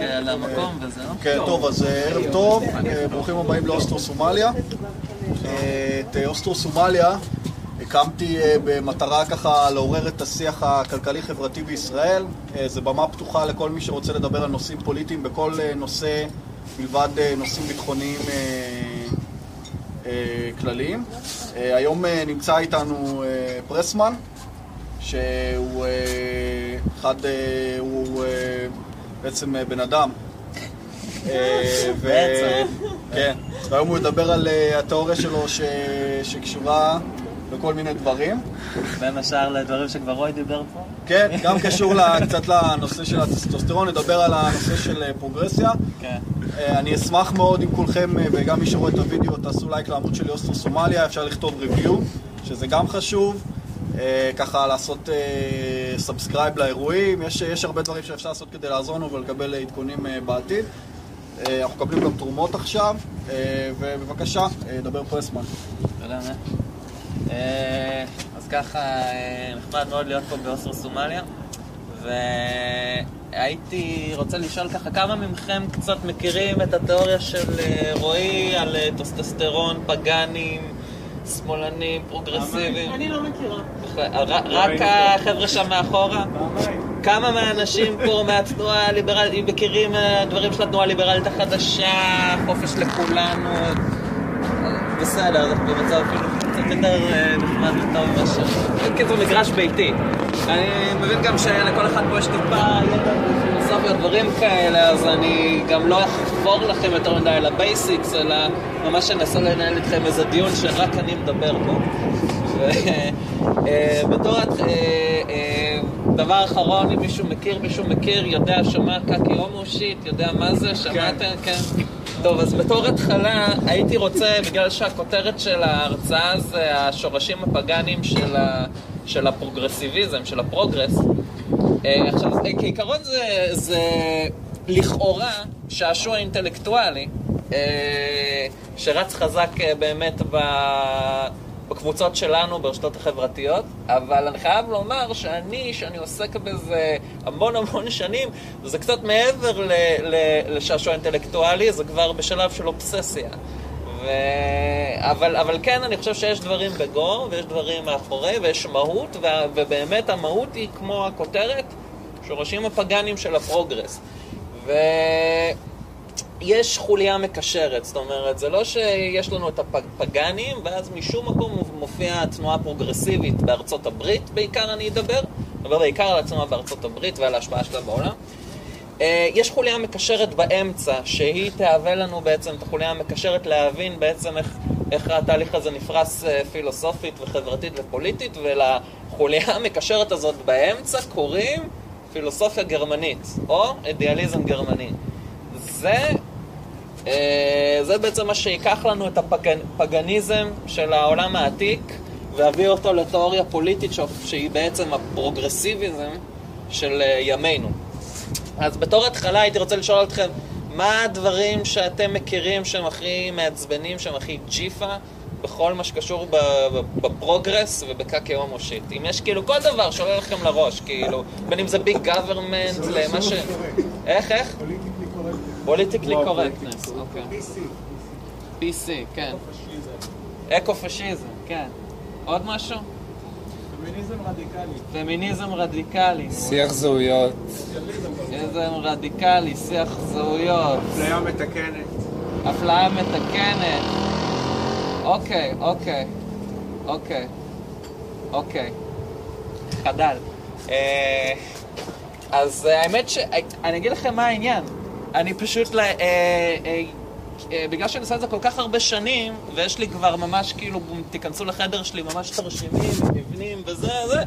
על המקום וזהו. כן, טוב, אז אה, ערב טוב, אה, ברוכים הבאים לאוסטרו סומליה. אה, את אה, אוסטרו סומליה הקמתי אה, במטרה ככה לעורר את השיח הכלכלי-חברתי בישראל. אה, זו במה פתוחה לכל מי שרוצה לדבר על נושאים פוליטיים בכל אה, נושא מלבד אה, נושאים ביטחוניים אה, אה, כלליים. אה, היום אה, נמצא איתנו אה, פרסמן, שהוא אה, אחד, אה, הוא אה, בעצם אה, בן אדם. אה, ו-. כן, והיום הוא ידבר על אה, התיאוריה שלו ש- שקשורה בכל מיני דברים. בין השאר לדברים שכבר רוי דיבר פה. כן, גם קשור קצת לנושא של הטסטוסטרון, נדבר על הנושא של פרוגרסיה. כן. אני אשמח מאוד אם כולכם, וגם מי שרואה את הוידאו, תעשו לייק לעמוד שלי אוסטרו סומליה, אפשר לכתוב ריוויו, שזה גם חשוב. אה, ככה לעשות subscribe לאירועים, יש, יש הרבה דברים שאפשר לעשות כדי לעזור לנו ולקבל אה, עדכונים אה, בעתיד. אה, אנחנו מקבלים גם תרומות עכשיו, אה, ובבקשה, אה, דבר פרסמן. תודה? אה, אז ככה, אה, נחמד מאוד להיות פה באוסטרו סומליה, והייתי רוצה לשאול ככה, כמה מכם קצת מכירים את התיאוריה של אה, רועי על אה, טסטוסטרון, פגאנים, שמאלנים, פרוגרסיביים? אני לא מכירה. רק החבר'ה שם מאחורה? כמה מהאנשים פה מהתנועה הליברלית מכירים אה, דברים של התנועה הליברלית החדשה, חופש לכולנו? בסדר, אנחנו במצב אפילו קצת יותר אה, נחמד וטוב מאשר... בקיצור, מגרש ביתי. אני מבין גם שלכל אחד פה יש טיפה ידע דברים כאלה, אז אני גם לא אחפור לכם יותר מדי על ה basics, אלא ממש אנסה לנהל איתכם איזה דיון שרק אני מדבר פה. ובתור דבר אחרון, אם מישהו מכיר, מישהו מכיר, יודע, שמע קקי הומו shit, יודע מה זה, שמעתם? כן. טוב, אז בתור התחלה הייתי רוצה, בגלל שהכותרת של ההרצאה זה השורשים הפגאניים של, ה, של הפרוגרסיביזם, של הפרוגרס. אה, עכשיו, אה, כעיקרון זה, זה לכאורה שעשוע אינטלקטואלי, אה, שרץ חזק באמת ב... בקבוצות שלנו, ברשתות החברתיות, אבל אני חייב לומר שאני, שאני עוסק בזה המון המון שנים, זה קצת מעבר ל, ל, לשעשוע אינטלקטואלי, זה כבר בשלב של אובססיה. ו... אבל, אבל כן, אני חושב שיש דברים בגו, ויש דברים מאחורי, ויש מהות, ו... ובאמת המהות היא כמו הכותרת, שורשים הפגאנים של הפרוגרס. ו... יש חוליה מקשרת, זאת אומרת, זה לא שיש לנו את הפגאנים, ואז משום מקום מופיעה התנועה הפרוגרסיבית בארצות הברית, בעיקר אני אדבר, אדבר בעיקר על התנועה בארצות הברית ועל ההשפעה שלה בעולם. אה, יש חוליה מקשרת באמצע, שהיא תהווה לנו בעצם את החוליה המקשרת להבין בעצם איך, איך התהליך הזה נפרס אה, פילוסופית וחברתית ופוליטית, ולחוליה המקשרת הזאת באמצע קוראים פילוסופיה גרמנית, או אידיאליזם גרמני. זה, זה בעצם מה שלקח לנו את הפגניזם של העולם העתיק והביא אותו לתיאוריה פוליטית שהיא בעצם הפרוגרסיביזם של אה, ימינו. אז בתור התחלה הייתי רוצה לשאול אתכם, מה הדברים שאתם מכירים שהם הכי מעצבנים, שהם הכי ג'יפה בכל מה שקשור בפרוגרס ובקקי הומו shit? אם יש כאילו כל דבר שעולה לכם לראש, כאילו, בין אם זה big government, למה ש... איך, איך? politically correctness, אוקיי. PC. PC, כן. אקו-פשיזם, כן. עוד משהו? פמיניזם רדיקלי. פמיניזם רדיקלי. שיח זהויות. פמיניזם רדיקלי, שיח זהויות. אפליה מתקנת. אפליה מתקנת. אוקיי, אוקיי. אוקיי. אוקיי. חדל. אה, אז האמת ש... אני אגיד לכם מה העניין. אני פשוט, אה, אה, אה, בגלל שאני עושה את זה כל כך הרבה שנים, ויש לי כבר ממש כאילו, תיכנסו לחדר שלי, ממש תרשימים, מבנים וזה, זה,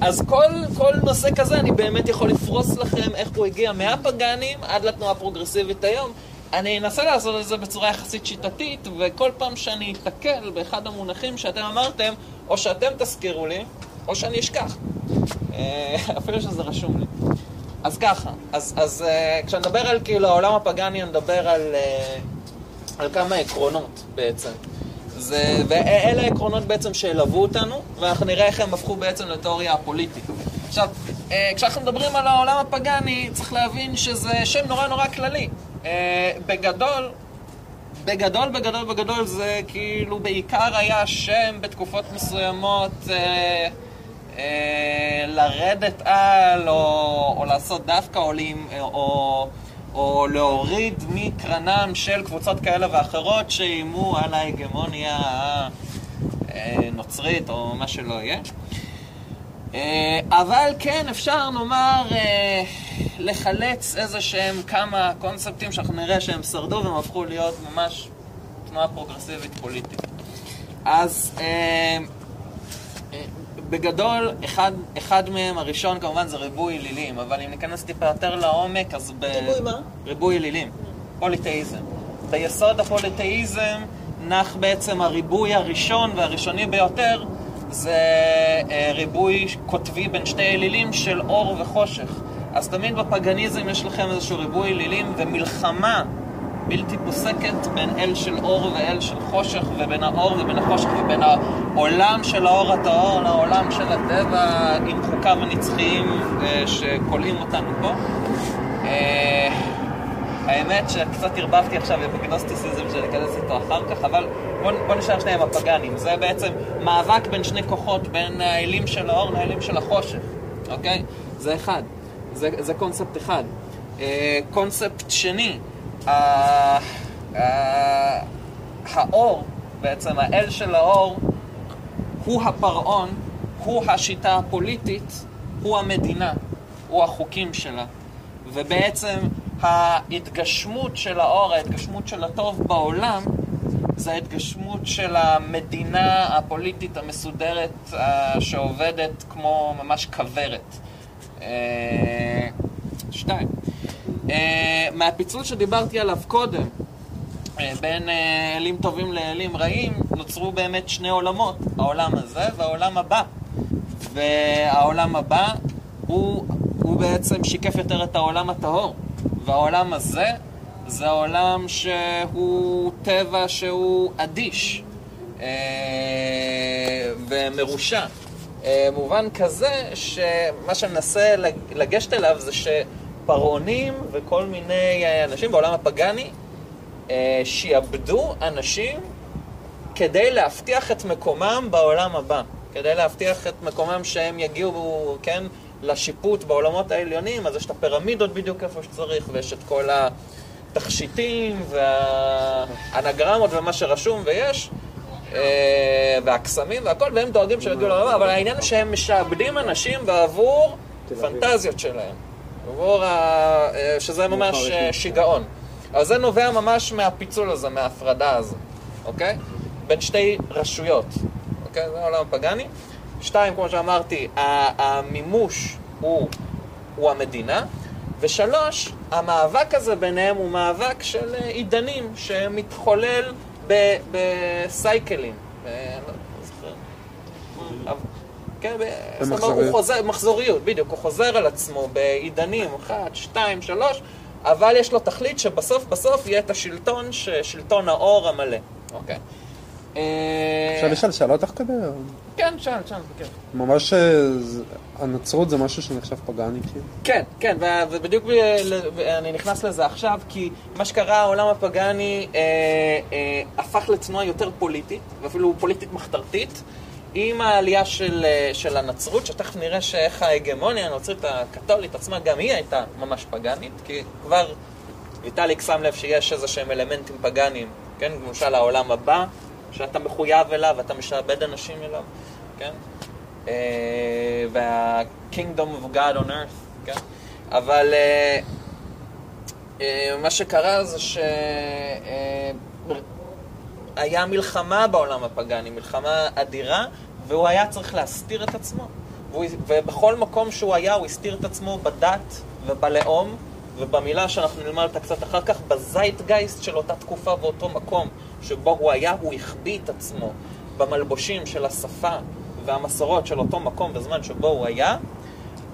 אז כל, כל נושא כזה אני באמת יכול לפרוס לכם איך הוא הגיע מהפגאנים עד לתנועה הפרוגרסיבית היום. אני אנסה לעשות את זה בצורה יחסית שיטתית, וכל פעם שאני אתקל באחד המונחים שאתם אמרתם, או שאתם תזכירו לי, או שאני אשכח. אפילו שזה רשום לי. אז ככה, אז, אז uh, כשנדבר על כאילו העולם הפגאני, נדבר על, uh, על כמה עקרונות בעצם. זה, ואלה העקרונות בעצם שילוו אותנו, ואנחנו נראה איך הם הפכו בעצם לתיאוריה הפוליטית. עכשיו, אה, כשאנחנו מדברים על העולם הפגאני, צריך להבין שזה שם נורא נורא כללי. אה, בגדול, בגדול, בגדול, בגדול זה כאילו בעיקר היה שם בתקופות מסוימות אה, אה, לרדת על, או, או לעשות דווקא, או, או, או, או להוריד מקרנם של קבוצות כאלה ואחרות שאיימו על ההגמוניה הנוצרית, או מה שלא יהיה. אה, אבל כן, אפשר נאמר אה, לחלץ איזה שהם כמה קונספטים שאנחנו נראה שהם שרדו והם הפכו להיות ממש תנועה פרוגרסיבית פוליטית. אז אה, בגדול, אחד, אחד מהם, הראשון כמובן זה ריבוי אלילים, אבל אם ניכנס טיפה יותר לעומק, אז ב... ריבוי מה? ריבוי אלילים, פוליטאיזם. ביסוד הפוליטאיזם נח בעצם הריבוי הראשון והראשוני ביותר, זה אה, ריבוי קוטבי בין שתי אלילים של אור וחושך. אז תמיד בפגניזם יש לכם איזשהו ריבוי אלילים ומלחמה בלתי פוסקת בין אל של אור ואל של חושך, ובין האור ובין החושך, ובין העולם של האור הטהור לעולם של הטבע עם חוקיו הנצחיים אה, שכולאים אותנו פה. אה, האמת שקצת ערבבתי עכשיו עם הגנוסטיסיזם שניכנס איתו אחר כך, אבל בוא, בוא נשאר שנייה עם הפגאנים. זה בעצם מאבק בין שני כוחות, בין האלים של האור לאלים של החושך, אוקיי? זה אחד. זה, זה קונספט אחד. אה, קונספט שני, האור, בעצם האל של האור, הוא הפרעון, הוא השיטה הפוליטית, הוא המדינה, הוא החוקים שלה. ובעצם ההתגשמות של האור, ההתגשמות של הטוב בעולם, זה ההתגשמות של המדינה הפוליטית המסודרת אה, שעובדת כמו ממש כוורת. אה, שתיים. אה, מהפיצול שדיברתי עליו קודם, בין אלים טובים לאלים רעים, נוצרו באמת שני עולמות, העולם הזה והעולם הבא. והעולם הבא הוא, הוא בעצם שיקף יותר את העולם הטהור. והעולם הזה זה עולם שהוא טבע שהוא אדיש אה, ומרושע. אה, מובן כזה שמה שאני מנסה לגשת אליו זה שפרעונים וכל מיני אנשים בעולם הפגאני אה, שיעבדו אנשים כדי להבטיח את מקומם בעולם הבא. כדי להבטיח את מקומם שהם יגיעו, כן, לשיפוט בעולמות העליונים, אז יש את הפירמידות בדיוק איפה שצריך, ויש את כל התכשיטים והאנגרמות ומה שרשום ויש, אה, והקסמים והכל, והם דואגים שהם יגיעו לעולם, אבל העניין הוא שהם משעבדים אנשים בעבור פנטזיות שלהם, עבור ה... אה, שזה ממש אה, שיגעון. אבל זה נובע ממש מהפיצול הזה, מההפרדה הזו, אוקיי? בין שתי רשויות, אוקיי? זה העולם הפגאני. שתיים, כמו שאמרתי, המימוש הוא, הוא המדינה. ושלוש, המאבק הזה ביניהם הוא מאבק של אה, עידנים שמתחולל בסייקלים. כן, זאת אומרת, הוא חוזר, מחזוריות, בדיוק, הוא חוזר על עצמו בעידנים, אחת, שתיים, שלוש, אבל יש לו תכלית שבסוף בסוף יהיה את השלטון, שלטון האור המלא, אוקיי. אה, אפשר לשאול שאלות תוך כדי? כן, שאל, שאל, כן. ממש אה, הנצרות זה משהו שנחשב פגאני כאילו? כן, כן, ובדיוק אני נכנס לזה עכשיו, כי מה שקרה, העולם הפגאני אה, אה, הפך לתנועה יותר פוליטית, ואפילו פוליטית מחתרתית, עם העלייה של, של הנצרות, שתכף נראה שאיך ההגמוניה הנוצרית הקתולית עצמה, גם היא הייתה ממש פגאנית, כי כבר ויטאליק שם לב שיש איזה שהם אלמנטים פגאניים, כן, למשל העולם הבא. שאתה מחויב אליו, אתה משעבד אנשים אליו, כן? אה, וה-Kingdom of God on earth, כן? אבל אה, אה, מה שקרה זה שהיה מלחמה בעולם הפגאני, מלחמה אדירה, והוא היה צריך להסתיר את עצמו. ובכל מקום שהוא היה, הוא הסתיר את עצמו בדת ובלאום, ובמילה שאנחנו נלמד אותה קצת אחר כך, בזייטגייסט של אותה תקופה ואותו מקום. שבו הוא היה, הוא החביא את עצמו במלבושים של השפה והמסורות של אותו מקום וזמן שבו הוא היה,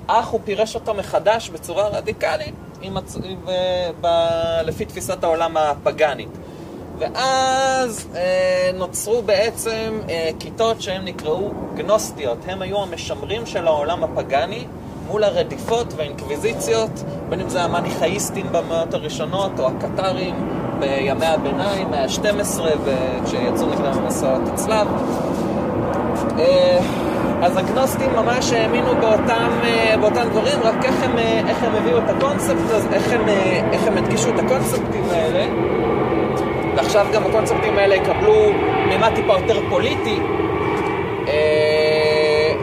אך הוא פירש אותו מחדש בצורה רדיקלית עם. ב... ב... לפי תפיסת העולם הפגאנית. ואז אה, נוצרו בעצם אה, כיתות שהן נקראו גנוסטיות. הם היו המשמרים של העולם הפגאני, מול הרדיפות והאינקוויזיציות, בין אם זה המניכאיסטים במאות הראשונות, או הקטרים בימי הביניים, מאה ה-12, כשיצאו נגדם המסעות הצלב. אה, אז הגנוסטים ממש האמינו באותם, אה, באותם דברים, רק איך הם, אה, איך הם הביאו את הקונספט איך הם, אה, איך הם הדגישו את הקונספטים האלה. ועכשיו גם הקונספטים האלה יקבלו מימד טיפה יותר פוליטי. אה,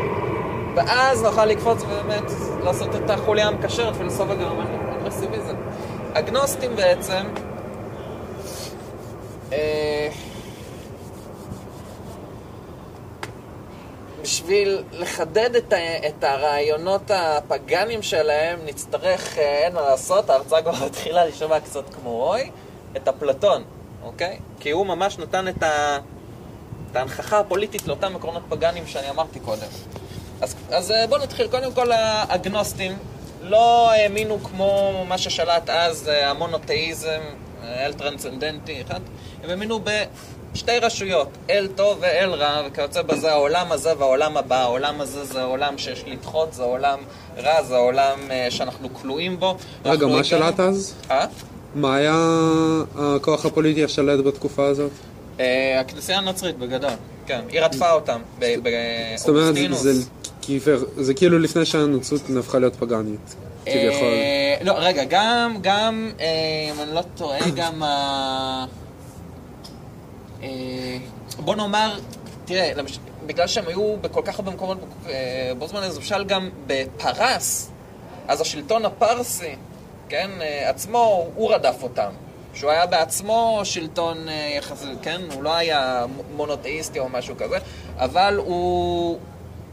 ואז נוכל לקפוץ ובאמת לעשות את החוליה המקשרת, פילוסופיה גרמנית, אגרסיביזם. הגנוסטים בעצם, אה, בשביל לחדד את, ה- את הרעיונות הפגאנים שלהם, נצטרך, אה, אין מה לעשות, ההרצאה כבר מתחילה להישמע קצת כמו רוי, את אפלטון, אוקיי? כי הוא ממש נתן את, ה, את ההנכחה הפוליטית לאותם עקרונות פגאנים שאני אמרתי קודם. אז, אז אה, בואו נתחיל. קודם כל, האגנוסטים לא האמינו כמו מה ששלט אז, אה, המונותאיזם, אה, אל טרנסצנדנטי אחד. הם האמינו בשתי רשויות, אל טוב ואל רע, וכיוצא בזה העולם הזה והעולם הבא. העולם הזה זה העולם שיש לדחות, זה עולם רע, זה עולם שאנחנו כלואים בו. רגע, מה שלט אז? אה? מה היה הכוח הפוליטי השלט בתקופה הזאת? אה, הכנסייה הנוצרית בגדול, כן. היא רדפה אותם זאת אומרת, זה- באוגוסטינוס. כאילו לפני שהנצרות נהפכה להיות פגאנית. כביכול. אה, לא, רגע, גם, גם, אה, אם אני לא טועה, גם ה... בוא נאמר, תראה. בגלל שהם היו בכל כך הרבה מקומות בו זמן, אז למשל גם בפרס, אז השלטון הפרסי, כן, אה, עצמו, הוא רדף אותם. שהוא היה בעצמו שלטון אה, יחסית, כן, הוא לא היה מונותאיסטי או משהו כזה, אבל הוא,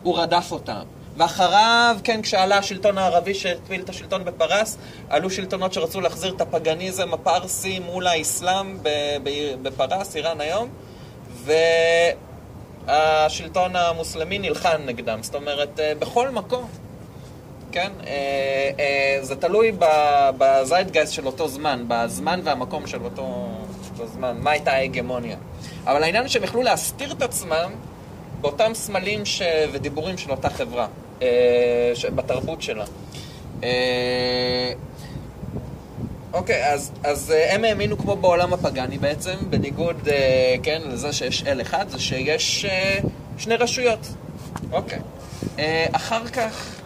הוא רדף אותם. ואחריו, כן, כשעלה השלטון הערבי שהטביל את השלטון בפרס, עלו שלטונות שרצו להחזיר את הפגניזם הפרסי מול האסלאם בפרס, איראן היום, והשלטון המוסלמי נלחם נגדם. זאת אומרת, אה, בכל מקום. כן? אה, אה, זה תלוי ב- בזיידגייסט של אותו זמן, בזמן והמקום של אותו, זמן, מה הייתה ההגמוניה. אבל העניין הוא שהם יכלו להסתיר את עצמם באותם סמלים ש... ודיבורים של אותה חברה, אה, ש... בתרבות שלה. אוקיי, אז, אז הם האמינו כמו בעולם הפגאני בעצם, בניגוד, כן, לזה שיש אל אחד, זה שיש שני רשויות. אוקיי. אחר כך,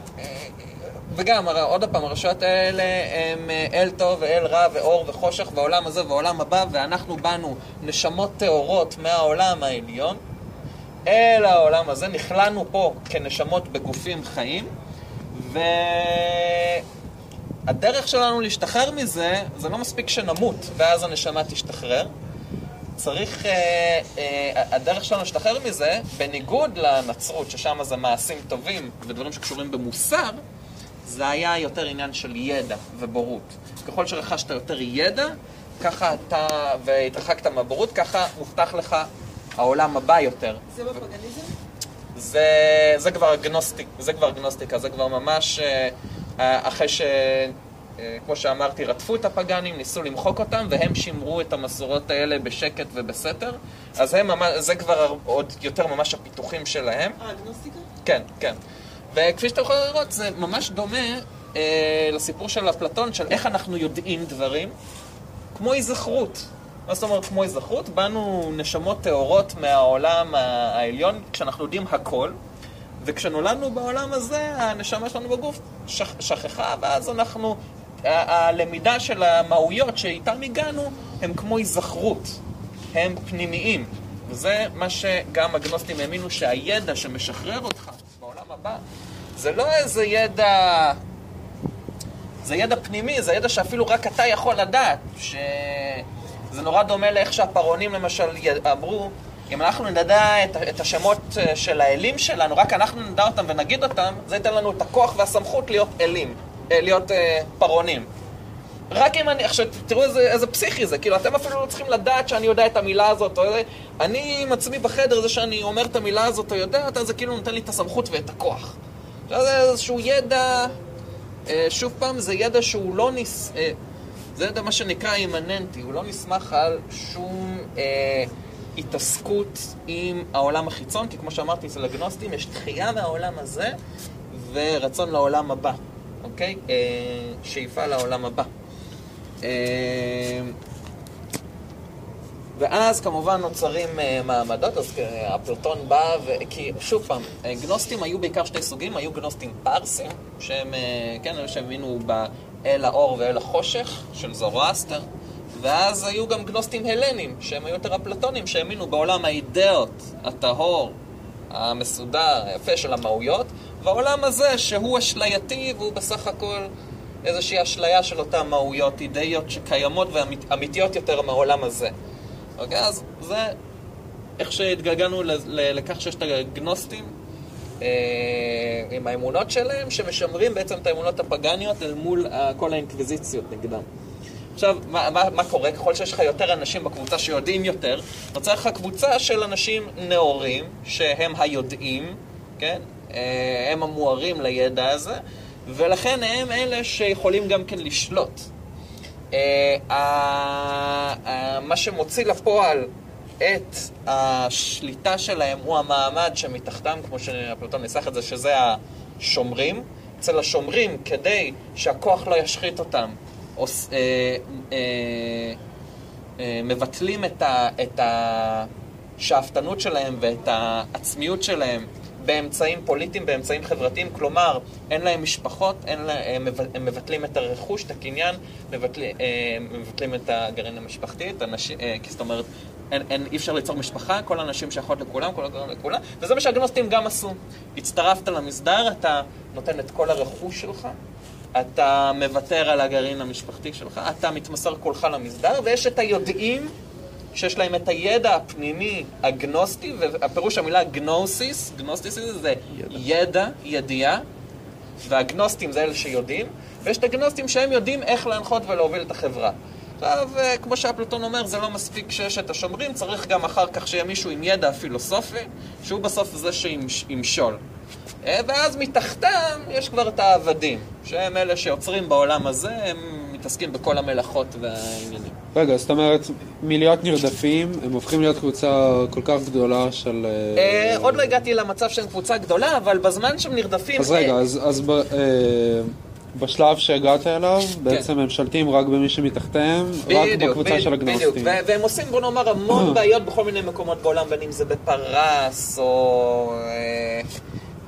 וגם, עוד פעם, הרשויות האלה הם אה, אל טוב ואל רע ואור וחושך והעולם הזה והעולם הבא, ואנחנו באנו נשמות טהורות מהעולם העליון אל העולם הזה, נכללנו פה כנשמות בגופים חיים, והדרך שלנו להשתחרר מזה, זה לא מספיק שנמות ואז הנשמה תשתחרר. צריך, אה, אה, הדרך שלנו להשתחרר מזה, בניגוד לנצרות, ששם זה מעשים טובים ודברים שקשורים במוסר, זה היה יותר עניין של ידע ובורות. ככל שרכשת יותר ידע, ככה אתה, והתרחקת מהבורות, ככה מובטח לך העולם הבא יותר. זה בפגניזם? זה, זה כבר אגנוסטיק, זה כבר אגנוסטיקה, זה כבר ממש אה, אה, אחרי ש... אה, כמו שאמרתי, רדפו את הפגאנים, ניסו למחוק אותם, והם שימרו את המסורות האלה בשקט ובסתר. אז הם זה כבר עוד יותר ממש הפיתוחים שלהם. אה, אגנוסטיקה? כן, כן. וכפי שאתם יכולים לראות, זה ממש דומה אה, לסיפור של אפלטון, של איך אנחנו יודעים דברים, כמו היזכרות. מה זאת אומרת כמו היזכרות? באנו נשמות טהורות מהעולם העליון, כשאנחנו יודעים הכל, וכשנולדנו בעולם הזה, הנשמה שלנו בגוף שכ, שכחה, ואז אנחנו, ה- הלמידה של המהויות שאיתן הגענו, הם כמו היזכרות, הם פנימיים. וזה מה שגם הגנוסטים האמינו, שהידע שמשחרר אותך בעולם הבא, זה לא איזה ידע... זה ידע פנימי, זה ידע שאפילו רק אתה יכול לדעת. שזה נורא דומה לאיך שהפרעונים למשל אמרו, אם אנחנו נדע את, את השמות אה, של האלים שלנו, רק אנחנו נדע אותם ונגיד אותם, זה ייתן לנו את הכוח והסמכות להיות אלים, אה, להיות אה, פרעונים. רק אם אני, עכשיו תראו איזה, איזה פסיכי זה, כאילו אתם אפילו לא צריכים לדעת שאני יודע את המילה הזאת, או אני עם עצמי בחדר, זה שאני אומר את המילה הזאת או יודע אותה, זה כאילו נותן לי את הסמכות ואת הכוח. זה איזשהו ידע, אה, שוב פעם, זה ידע שהוא לא נס... אה, זה ידע מה שנקרא אימננטי, הוא לא נסמך על שום אה, התעסקות עם העולם החיצון, כי כמו שאמרתי, אצל הגנוסטים יש דחייה מהעולם הזה, ורצון לעולם הבא, אוקיי? אה, שאיפה לעולם הבא. אה, ואז כמובן נוצרים אה, מעמדות, אז אה, אפלטון בא, ו... כי שוב פעם, גנוסטים היו בעיקר שני סוגים, היו גנוסטים פרסים, שהם, אה, כן, שהאמינו באל האור ואל החושך של זורואסטר, ואז היו גם גנוסטים הלנים, שהם היו יותר אפלטונים, שהאמינו בעולם האידאות, הטהור, המסודר, היפה של המהויות, והעולם הזה שהוא אשלייתי והוא בסך הכל איזושהי אשליה של אותן מהויות אידאיות שקיימות ואמיתיות יותר מהעולם הזה. אוקיי, אז זה איך שהתגלגלנו לכך שיש את הגנוסטים אה, עם האמונות שלהם, שמשמרים בעצם את האמונות הפגניות אל מול אה, כל האינקוויזיציות נגדם. עכשיו, מה, מה, מה קורה? ככל שיש לך יותר אנשים בקבוצה שיודעים יותר, נוצר לך קבוצה של אנשים נאורים, שהם היודעים, כן? אה, הם המוארים לידע הזה, ולכן הם אלה שיכולים גם כן לשלוט. אה, מה שמוציא לפועל את השליטה שלהם הוא המעמד שמתחתם, כמו שאפלטון ניסח את זה, שזה השומרים. אצל השומרים, כדי שהכוח לא ישחית אותם, עוש, אה, אה, אה, מבטלים את, ה, את השאפתנות שלהם ואת העצמיות שלהם באמצעים פוליטיים, באמצעים חברתיים, כלומר, אין להם משפחות, אין לה, הם, הם מבטלים את הרכוש, את הקניין, מבטל, אה, מבטלים את הגרעין המשפחתי, את הנשים, אה, זאת אומרת, אין, אין, אי אפשר ליצור משפחה, כל הנשים שייכות לכולם, כל הגרעין לכולם, וזה מה שהגנוסטים גם עשו. הצטרפת למסדר, אתה נותן את כל הרכוש שלך, אתה מוותר על הגרעין המשפחתי שלך, אתה מתמסר כולך למסדר, ויש את היודעים שיש להם את הידע הפנימי הגנוסטי, והפירוש המילה גנוסיס, גנוסטיס זה ידע, ידיעה, והגנוסטים זה אלה שיודעים, ויש את הגנוסטים שהם יודעים איך להנחות ולהוביל את החברה. עכשיו, אה, כמו שאפלטון אומר, זה לא מספיק שיש את השומרים, צריך גם אחר כך שיהיה מישהו עם ידע פילוסופי, שהוא בסוף זה שימשול. אה, ואז מתחתם יש כבר את העבדים, שהם אלה שיוצרים בעולם הזה, הם מתעסקים בכל המלאכות והעניינים. רגע, זאת אומרת, מלהיות נרדפים, הם הופכים להיות קבוצה כל כך גדולה של... אה, אה, עוד לא הגעתי למצב שהם קבוצה גדולה, אבל בזמן שהם נרדפים... אז רגע, אה, אז, אז ב, אה, בשלב שהגעת אליו, כן. בעצם הם שולטים רק במי שמתחתיהם, רק בקבוצה של בדיוק, הגנוסטים. ו- והם עושים, בוא נאמר, המון בעיות בכל מיני מקומות בעולם, בין אם זה בפרס, או, אה,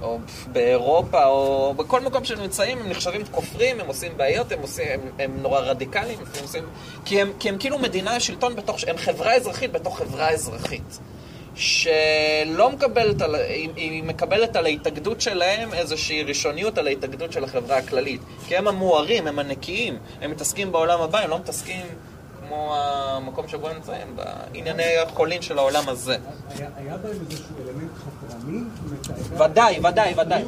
או באירופה, או בכל מקום שהם נמצאים, הם נחשבים כופרים, הם עושים בעיות, הם, עושים, הם, הם נורא רדיקליים, הם עושים, כי, הם, כי הם כאילו מדינה, שלטון בתוך, הם חברה אזרחית בתוך חברה אזרחית. שלא מקבלת, על, היא, היא מקבלת על ההתאגדות שלהם איזושהי ראשוניות על ההתאגדות של החברה הכללית. כי הם המוארים, הם הנקיים, הם מתעסקים בעולם הבא, הם לא מתעסקים כמו המקום שבו הם נמצאים, בענייני החולין של העולם הזה. היה בהם איזשהו אלמנט חתרני? ודאי, ודאי, ודאי.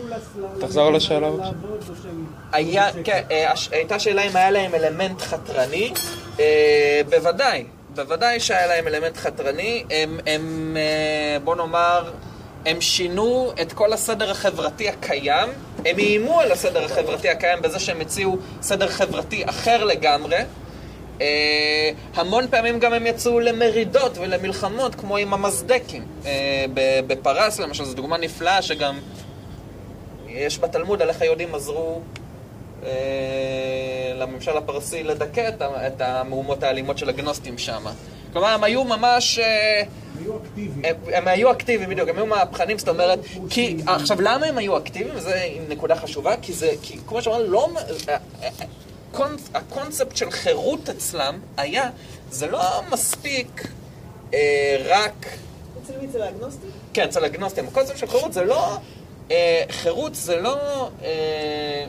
תחזור על ל- השאלה, לעבוד, בבקשה. היה, כן, אה, הייתה שאלה אם היה להם אלמנט חתרני. אה, בוודאי, בוודאי שהיה להם אלמנט חתרני. הם, הם אה, בוא נאמר, הם שינו את כל הסדר החברתי הקיים. הם איימו על הסדר החברתי הקיים בזה שהם הציעו סדר חברתי אחר לגמרי. אה, המון פעמים גם הם יצאו למרידות ולמלחמות, כמו עם המזדקים. אה, בפרס למשל, זו דוגמה נפלאה שגם יש בתלמוד על איך היהודים עזרו אה, לממשל הפרסי לדכא את, את המהומות האלימות של הגנוסטים שם. כלומר, הם היו ממש... אה, הם היו אקטיביים. הם, הם היו אקטיביים בדיוק, הם היו מהפכנים, זאת אומרת, כי, עכשיו למה הם היו אקטיביים? זו נקודה חשובה, כי זה, כי כמו שאמרנו, לא, הקונ- הקונספט של חירות אצלם היה, זה לא מספיק אה, רק אצל מי? אצל האגנוסטים? כן, אצל הגנוסטים. הקונספט של חירות זה לא... אה, חירות זה לא... אה,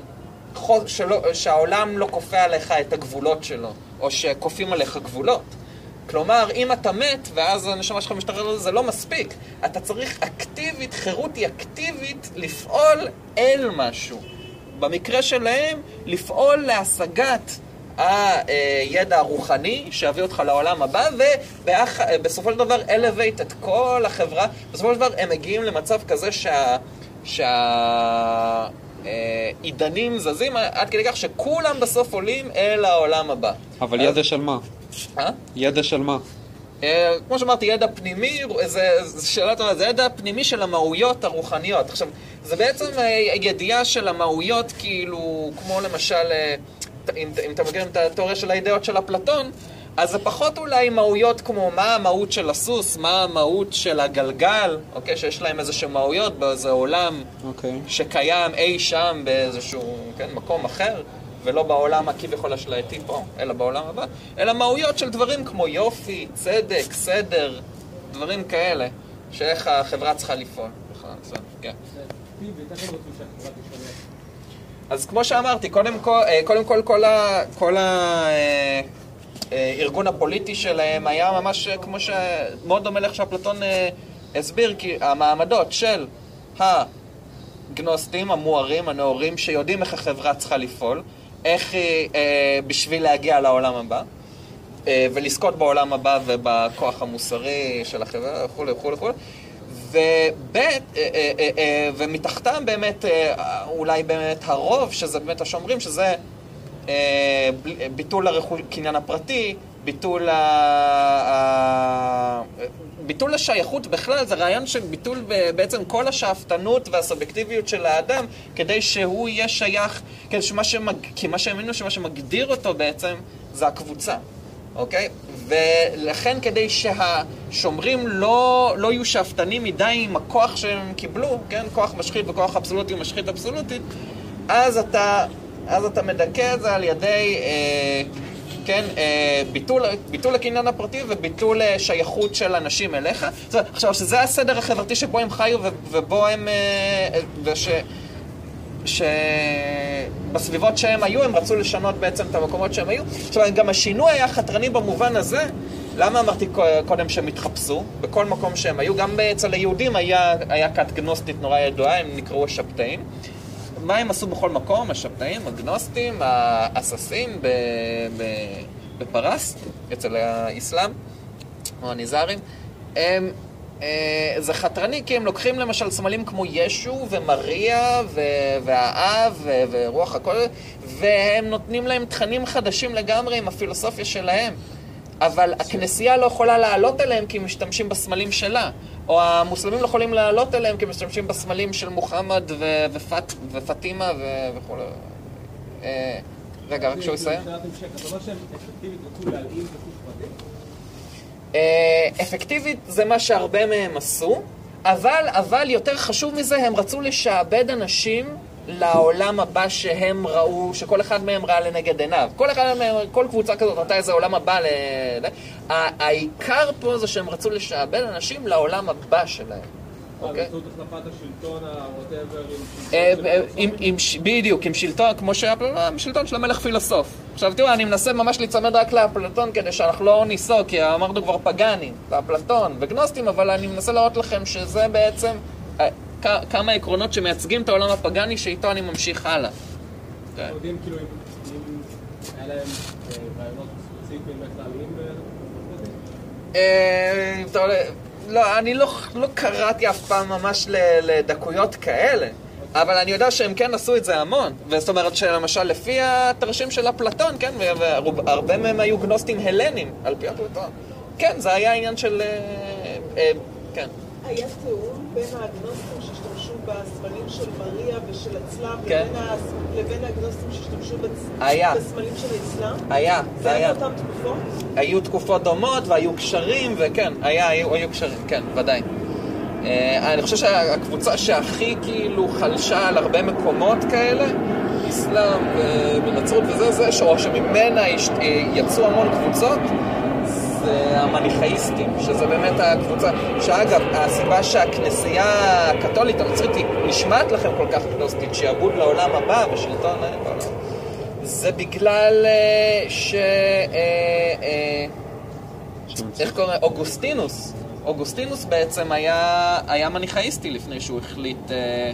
שלא, שהעולם לא כופה עליך את הגבולות שלו, או שכופים עליך גבולות. כלומר, אם אתה מת, ואז הנשמה שלך משתחררת, זה לא מספיק. אתה צריך אקטיבית, חירות היא אקטיבית לפעול אל משהו. במקרה שלהם, לפעול להשגת הידע הרוחני שיביא אותך לעולם הבא, ובסופו של דבר elevate את כל החברה. בסופו של דבר הם מגיעים למצב כזה שה... שה... אה, עידנים זזים עד כדי כך שכולם בסוף עולים אל העולם הבא. אבל אז- ידע של מה? אה? ידע של מה? אה, כמו שאמרתי, ידע פנימי, זה, זה שאלה טובה, זה ידע פנימי של המהויות הרוחניות. עכשיו, זה בעצם אה, ידיעה של המהויות, כאילו, כמו למשל, אה, אם, אם אתם מכירים את התיאוריה של האידאות של אפלטון, אז זה פחות אולי מהויות כמו מה המהות של הסוס, מה המהות של הגלגל, אוקיי, שיש להם איזשהו מהויות באיזה עולם אוקיי. שקיים אי שם באיזשהו כן, מקום אחר, ולא בעולם הכביכול השלייתי פה, אלא בעולם הבא, אלא מהויות של דברים כמו יופי, צדק, סדר, דברים כאלה, שאיך החברה צריכה לפעול. כן. אז כמו שאמרתי, קודם כל, אה, קודם כל, כל, ה, כל ה, אה, אה, הארגון הפוליטי שלהם היה ממש אה, כמו ש... מאוד דומה לאיך שאפלטון אה, הסביר, כי המעמדות של הגנוסטים, המוארים, הנאורים, שיודעים איך החברה צריכה לפעול, איך היא, אה, בשביל להגיע לעולם הבא, אה, ולזכות בעולם הבא ובכוח המוסרי של החברה וכולי וכולי וכולי. וב' אה, אה, אה, אה, ומתחתם באמת, אה, אולי באמת הרוב, שזה באמת השומרים, שזה אה, ביטול הרכוש- הקניין הפרטי, ביטול, ה... ביטול השייכות בכלל, זה רעיון של ביטול בעצם כל השאפתנות והסובייקטיביות של האדם, כדי שהוא יהיה שייך, כדי שמה שמג... כי מה שהאמינו שמה שמגדיר אותו בעצם זה הקבוצה, אוקיי? ולכן כדי שהשומרים לא, לא יהיו שאפתנים מדי עם הכוח שהם קיבלו, כן? כוח משחית וכוח אבסולוטי ומשחית אבסולוטית, אז אתה, אז אתה מדכא את זה על ידי, אה, כן, אה, ביטול, ביטול הקניין הפרטי וביטול אה, שייכות של אנשים אליך. זאת עכשיו, שזה הסדר החברתי שבו הם חיו ובו הם... אה, וש... שבסביבות שהם היו, הם רצו לשנות בעצם את המקומות שהם היו. אומרת, גם השינוי היה חתרני במובן הזה. למה אמרתי קודם שהם התחפשו? בכל מקום שהם היו, גם אצל היהודים היה, היה כת גנוסטית נורא ידועה, הם נקראו השבתאים. מה הם עשו בכל מקום? השבתאים, הגנוסטים, האססים ב, ב, בפרס, אצל האסלאם, או הניזארים. הם, אה, זה חתרני כי הם לוקחים למשל סמלים כמו ישו ומריה ו- והאב ו- ורוח הכל, והם נותנים להם תכנים חדשים לגמרי עם הפילוסופיה שלהם. אבל הכנסייה לא יכולה לעלות אליהם כי הם משתמשים בסמלים שלה. או המוסלמים לא יכולים לעלות אליהם כי הם משתמשים בסמלים של מוחמד ו- ופט- ופטימה ו- וכו'. אה, רגע, רק שהוא יסיים. אה, אפקטיבית זה מה שהרבה מהם עשו, אבל, אבל יותר חשוב מזה, הם רצו לשעבד אנשים לעולם הבא שהם ראו, שכל אחד מהם ראה לנגד עיניו. כל אחד מהם, כל קבוצה כזאת ראתה איזה עולם הבא ל... העיקר פה זה שהם רצו לשעבד אנשים לעולם הבא שלהם. אוקיי? באמצעות החלפת השלטון, ה-whatever, עם אה, אה, ש- בדיוק, עם שלטון, כמו שהיה עם שלטון של המלך פילוסוף. עכשיו תראו, אני מנסה ממש להיצמד רק לאפלטון כדי שאנחנו לא ניסוג, כי אמרנו כבר פגאנים, ואפלטון וגנוסטים, אבל אני מנסה להראות לכם שזה בעצם אה, כמה עקרונות שמייצגים את העולם הפגאני שאיתו אני ממשיך הלאה. כן. יודעים כאילו אם היה להם אה, רעיונות ספציפיים איך להלאים ב- אה, לא, אני לא, לא קראתי אף פעם ממש לדקויות כאלה, אבל אני יודע שהם כן עשו את זה המון. זאת אומרת שלמשל לפי התרשים של אפלטון, כן, והרבה מהם היו גנוסטים הלנים, על פי אפלטון. כן, זה היה עניין של... אה, אה, כן. היה תיאום בין האגנוסטים שהשתמשו בסמלים של מריה ושל הצלב כן. לבין ה- לבין האגנוסטים שהשתמשו בצ- היה. בסמלים של האסלאם? היה, זה זה היה. תקופות? היו תקופות דומות והיו קשרים, וכן, היה, היו, היו קשרים, כן, ודאי. אה, אני חושב שהקבוצה שהכי כאילו חלשה על הרבה מקומות כאלה, אסלאם ונצרות וזה, זה, או שממנה אה, יצאו המון קבוצות, זה המניכאיסטים, שזה באמת הקבוצה, שאגב, הסיבה שהכנסייה הקתולית הנוצרית היא נשמעת לכם כל כך גנוסטית, שעבוד לעולם הבא ושלטון אה, בעולם, זה בגלל אה, ש... אה, איך קוראים? אוגוסטינוס. אוגוסטינוס בעצם היה, היה מניכאיסטי לפני שהוא החליט אה,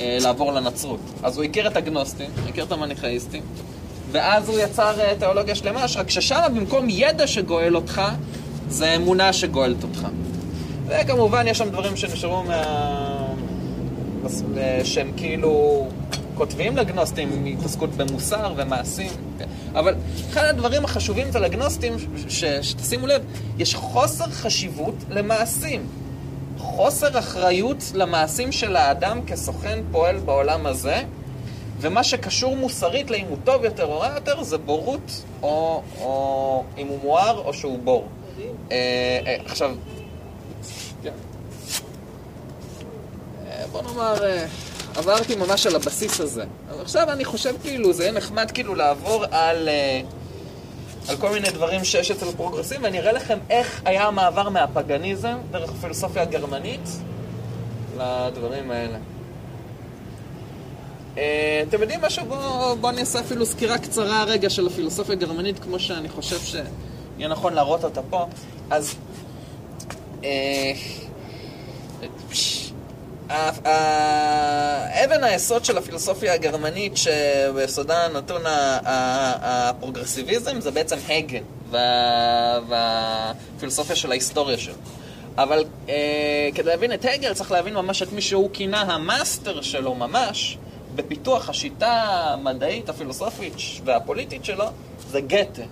אה, לעבור לנצרות. אז הוא הכיר את הגנוסטים, הכיר את המניכאיסטים, ואז הוא יצר אה, תיאולוגיה שלמה, רק ששם במקום ידע שגואל אותך, זה אמונה שגואלת אותך. וכמובן יש שם דברים שנשארו מה... שהם כאילו כותבים לגנוסטים התעסקות במוסר ומעשים. אבל אחד הדברים החשובים אצל הגנוסטים, שתשימו לב, יש חוסר חשיבות למעשים. חוסר אחריות למעשים של האדם כסוכן פועל בעולם הזה, ומה שקשור מוסרית לאם הוא טוב יותר או רע יותר זה בורות, או, או אם הוא מואר או שהוא בור. אה, אה, עכשיו, כן. אה, בוא נאמר, אה, עברתי ממש על הבסיס הזה. אבל עכשיו אני חושב כאילו, זה יהיה נחמד כאילו לעבור על, אה, על כל מיני דברים שיש אצל פרוגרסים, ואני אראה לכם איך היה המעבר מהפגניזם דרך הפילוסופיה הגרמנית לדברים האלה. אה, אתם יודעים משהו? בואו בוא אני אעשה אפילו סקירה קצרה רגע של הפילוסופיה הגרמנית, כמו שאני חושב שיהיה נכון להראות אותה פה. אז... אה, אבן היסוד של הפילוסופיה הגרמנית שביסודה נתון הפרוגרסיביזם זה בעצם הגל והפילוסופיה של ההיסטוריה שלו. אבל אה, כדי להבין את הגל צריך להבין ממש את מי שהוא כינה המאסטר שלו ממש בפיתוח השיטה המדעית, הפילוסופית והפוליטית שלו זה גתה,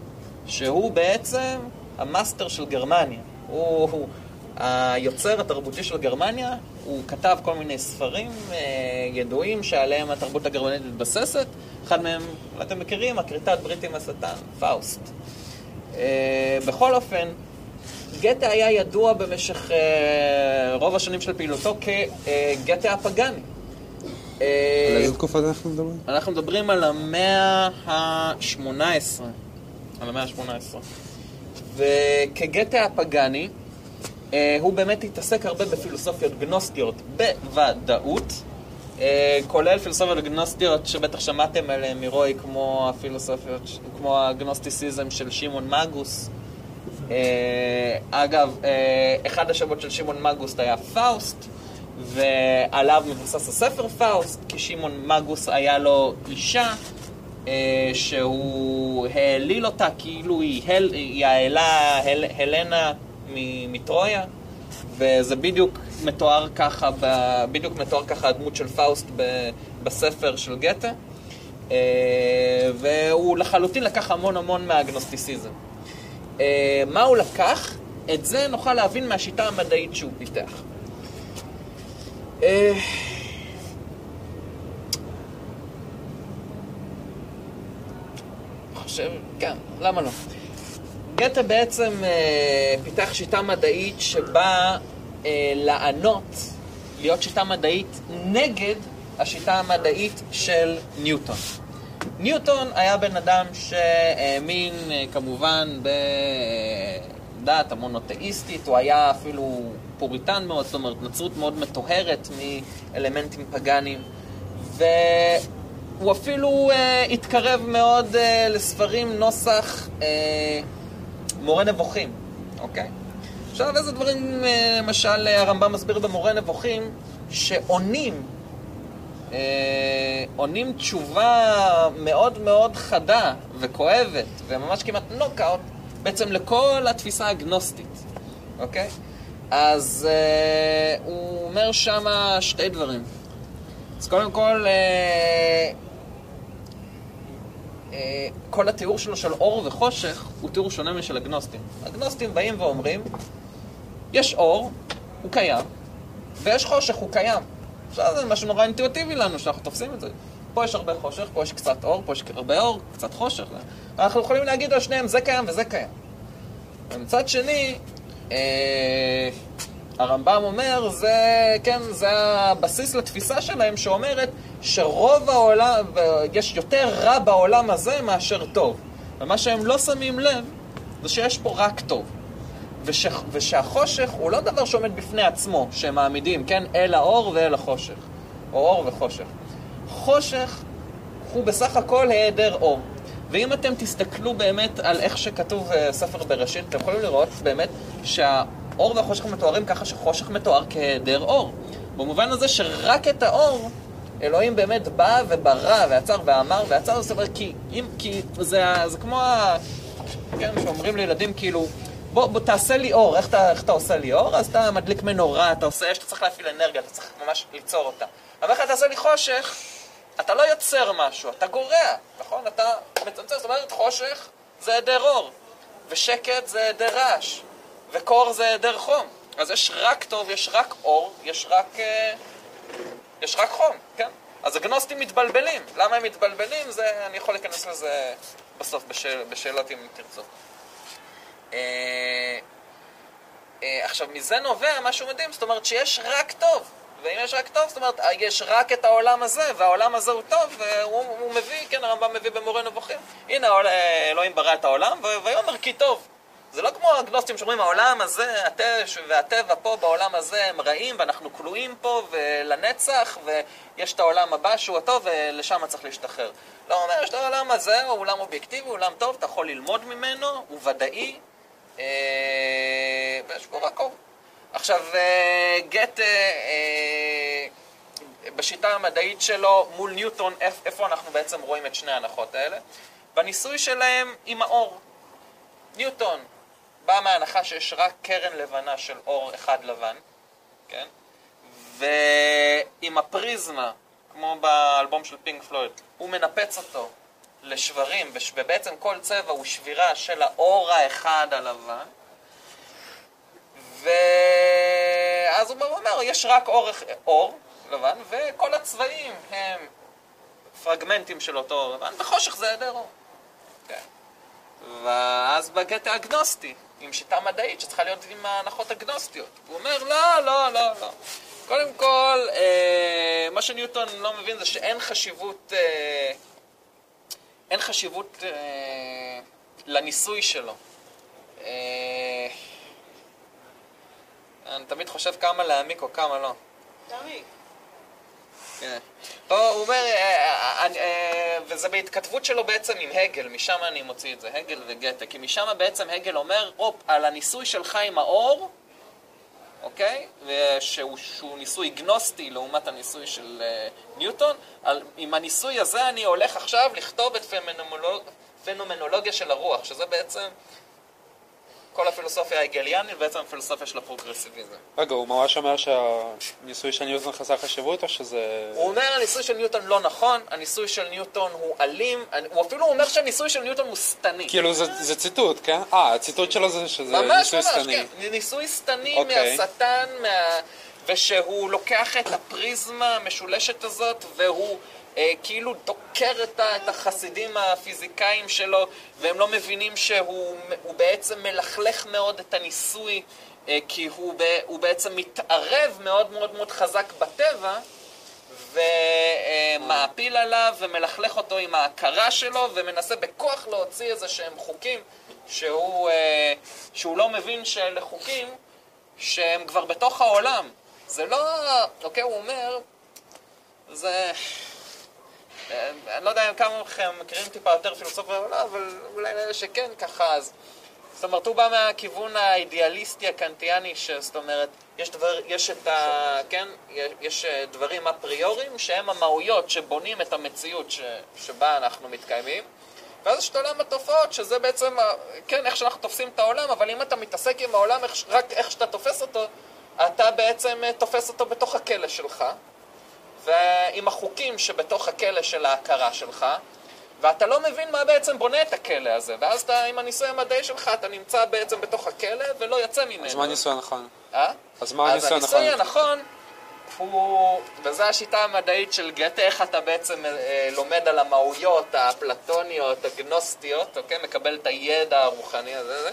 שהוא בעצם המאסטר של גרמניה. הוא, הוא היוצר התרבותי של גרמניה, הוא כתב כל מיני ספרים אה, ידועים שעליהם התרבות הגרמנית מתבססת. אחד מהם, אתם מכירים, הכריתת ברית עם השטן, פאוסט. אה, בכל אופן, גתה היה ידוע במשך אה, רוב השנים של פעילותו כגתה הפגאני. אה, על איזה תקופה אנחנו מדברים? אנחנו מדברים על המאה ה-18. על המאה ה-18. וכגתה הפגאני, אה, הוא באמת התעסק הרבה בפילוסופיות גנוסטיות בוודאות, אה, כולל פילוסופיות גנוסטיות שבטח שמעתם עליהן מרועי, כמו הפילוסופיות, כמו הגנוסטיסיזם של שמעון מגוס. אגב, אחד השמות של שמעון מגוס היה פאוסט, ועליו מבוסס הספר פאוסט, כי שמעון מגוס היה לו אישה אה, שהוא האליל אותה כאילו היא, הל, היא האלה הל, הלנה מטרויה, וזה בדיוק מתואר ככה, ב, בדיוק מתואר ככה הדמות של פאוסט ב, בספר של גתה, אה, והוא לחלוטין לקח המון המון מהגנוסטיסיזם. אה, מה הוא לקח? את זה נוכל להבין מהשיטה המדעית שהוא פיתח. אה, חושב, כן, למה לא? גתה בעצם אה, פיתח שיטה מדעית שבאה אה, לענות, להיות שיטה מדעית נגד השיטה המדעית של ניוטון. ניוטון היה בן אדם שהאמין אה, כמובן בדת המונותאיסטית, הוא היה אפילו פוריטן מאוד, זאת אומרת נצרות מאוד מטוהרת מאלמנטים פגאניים, והוא אפילו אה, התקרב מאוד אה, לספרים נוסח אה, מורה נבוכים, אוקיי? עכשיו איזה דברים, אה, למשל הרמב"ם מסביר במורה נבוכים, שעונים אה, עונים תשובה מאוד מאוד חדה וכואבת, וממש כמעט נוקאוט, בעצם לכל התפיסה הגנוסטית, אוקיי? אז אה, הוא אומר שמה שתי דברים. אז קודם כל, אה, אה, כל התיאור שלו של אור וחושך הוא תיאור שונה משל הגנוסטים. הגנוסטים באים ואומרים, יש אור, הוא קיים, ויש חושך, הוא קיים. עכשיו זה משהו נורא אינטואיטיבי לנו, שאנחנו תופסים את זה. פה יש הרבה חושך, פה יש קצת אור, פה יש הרבה אור, קצת חושך. אנחנו יכולים להגיד על שניהם, זה קיים וזה קיים. ומצד שני, אה, הרמב"ם אומר, זה, כן, זה הבסיס לתפיסה שלהם שאומרת שרוב העולם, יש יותר רע בעולם הזה מאשר טוב. ומה שהם לא שמים לב, זה שיש פה רק טוב. וש, ושהחושך הוא לא דבר שעומד בפני עצמו, שהם מעמידים, כן, אל האור ואל החושך. או אור וחושך. חושך הוא בסך הכל היעדר אור. ואם אתם תסתכלו באמת על איך שכתוב אה, ספר בראשית, אתם יכולים לראות באמת שהאור והחושך מתוארים ככה שחושך מתואר כהיעדר אור. במובן הזה שרק את האור אלוהים באמת בא וברא ועצר ואמר ועצר, זאת אומרת, כי, אם, כי זה, זה כמו, ה, כן, שאומרים לילדים כאילו, בוא, בוא תעשה לי אור, איך אתה, איך אתה עושה לי אור? אז אתה מדליק מנורה, אתה עושה אש, אתה צריך להפעיל אנרגיה, אתה צריך ממש ליצור אותה. אבל איך אתה תעשה לי חושך? אתה לא יוצר משהו, אתה גורע, נכון? אתה מצמצם, זאת אומרת, חושך זה היעדר אור, ושקט זה היעדר רעש, וקור זה היעדר חום. אז יש רק טוב, יש רק אור, יש רק, אה, יש רק חום, כן? אז הגנוסטים מתבלבלים. למה הם מתבלבלים? זה, אני יכול להיכנס לזה בסוף בשאל, בשאלות אם תרצו. אה, אה, עכשיו, מזה נובע משהו מדהים, זאת אומרת שיש רק טוב. ואם יש רק טוב, זאת אומרת, יש רק את העולם הזה, והעולם הזה הוא טוב, והוא הוא מביא, כן, הרמב"ם מביא במורה נבוכים. הנה, אלוהים ברא את העולם, ויאמר כי טוב. זה לא כמו הגנוסטים שאומרים, העולם הזה, הטבע והטבע פה בעולם הזה הם רעים, ואנחנו כלואים פה ולנצח, ויש את העולם הבא שהוא הטוב, ולשם צריך להשתחרר. לא, אומר, יש את העולם הזה, הוא עולם אובייקטיבי, הוא עולם טוב, אתה יכול ללמוד ממנו, הוא ודאי, אה, ויש בו רק אור. עכשיו, אה, גט, אה, אה, בשיטה המדעית שלו, מול ניוטון, איפ- איפה אנחנו בעצם רואים את שני ההנחות האלה? בניסוי שלהם עם האור. ניוטון בא מההנחה שיש רק קרן לבנה של אור אחד לבן, כן? ועם הפריזמה, כמו באלבום של פינק פלויד, הוא מנפץ אותו לשברים, ובעצם כל צבע הוא שבירה של האור האחד הלבן. ואז הוא אומר, יש רק אור, אור לבן, וכל הצבעים הם פרגמנטים של אותו אור לבן, וחושך זה היעדר אור. כן. ואז בגט האגנוסטי, עם שיטה מדעית שצריכה להיות עם ההנחות הגנוסטיות. הוא אומר, לא, לא, לא, לא. קודם כל, אה, מה שניוטון לא מבין זה שאין חשיבות, אה, אין חשיבות אה, לניסוי שלו. אה, אני תמיד חושב כמה להעמיק או כמה לא. תמי, כן. לא, הוא אומר, אה, אה, אה, וזה בהתכתבות שלו בעצם עם הגל, משם אני מוציא את זה, הגל וגתה, כי משם בעצם הגל אומר, הופ, על הניסוי שלך עם האור, אוקיי? ושהוא, שהוא ניסוי גנוסטי לעומת הניסוי של ניוטון, על, עם הניסוי הזה אני הולך עכשיו לכתוב את פנומנולוג, פנומנולוגיה של הרוח, שזה בעצם כל הפילוסופיה ההגליאנית, בעצם הפילוסופיה של הפרוגרסיביזם. רגע, הוא ממש אומר שהניסוי של ניוטון חסר חשיבות, או שזה... הוא אומר הניסוי של ניוטון לא נכון, הניסוי של ניוטון הוא אלים, הוא אפילו אומר שהניסוי של ניוטון הוא שטני. כאילו זה, זה ציטוט, כן? אה, הציטוט שלו זה שזה ממש ניסוי ממש, שטני. כן. ניסוי שטני אוקיי. מהשטן, מה... ושהוא לוקח את הפריזמה המשולשת הזאת, והוא כאילו דוקר את, החסידים הפיזיקאים שלו, והם לא מבינים שהוא הוא בעצם מלכלך מאוד את הניסוי, אה, כי הוא. הוא בעצם מתערב מאוד מאוד מאוד חזק בטבע. ומעפיל עליו ומלכלך אותו עם ההכרה שלו ומנסה בכוח להוציא איזה שהם חוקים שהוא, אה, שהוא לא מבין שאלה חוקים שהם כבר בתוך העולם. זה לא, אוקיי, הוא אומר, זה... אה, אני לא יודע כמה מכם מכירים טיפה יותר פילוסופיה או לא, אבל אולי לאלה שכן ככה, אז... זאת אומרת, הוא בא מהכיוון האידיאליסטי הקנטיאני, ש- זאת אומרת, יש, דבר, יש את ה... כן? יש- אה, דברים אפריוריים שהם המהויות שבונים את המציאות ש, שבה אנחנו מתקיימים. ואז יש את עולם התופעות, שזה בעצם, כן, איך שאנחנו תופסים את העולם, אבל אם אתה מתעסק עם העולם איך, רק איך שאתה תופס אותו, אתה בעצם אה, תופס אותו בתוך הכלא שלך, ועם החוקים שבתוך הכלא של ההכרה שלך, ואתה לא מבין מה בעצם בונה את הכלא הזה, ואז אתה, עם הניסוי המדעי שלך, אתה נמצא בעצם בתוך הכלא ולא יוצא ממנו. אז מה הניסוי הנכון? אה? אז מה אז הניסוי הנכון? הניסוי הנכון הוא, וזו השיטה המדעית של גתה, איך אתה בעצם אה, לומד על המהויות האפלטוניות, הגנוסטיות, אוקיי? מקבל את הידע הרוחני הזה. זה.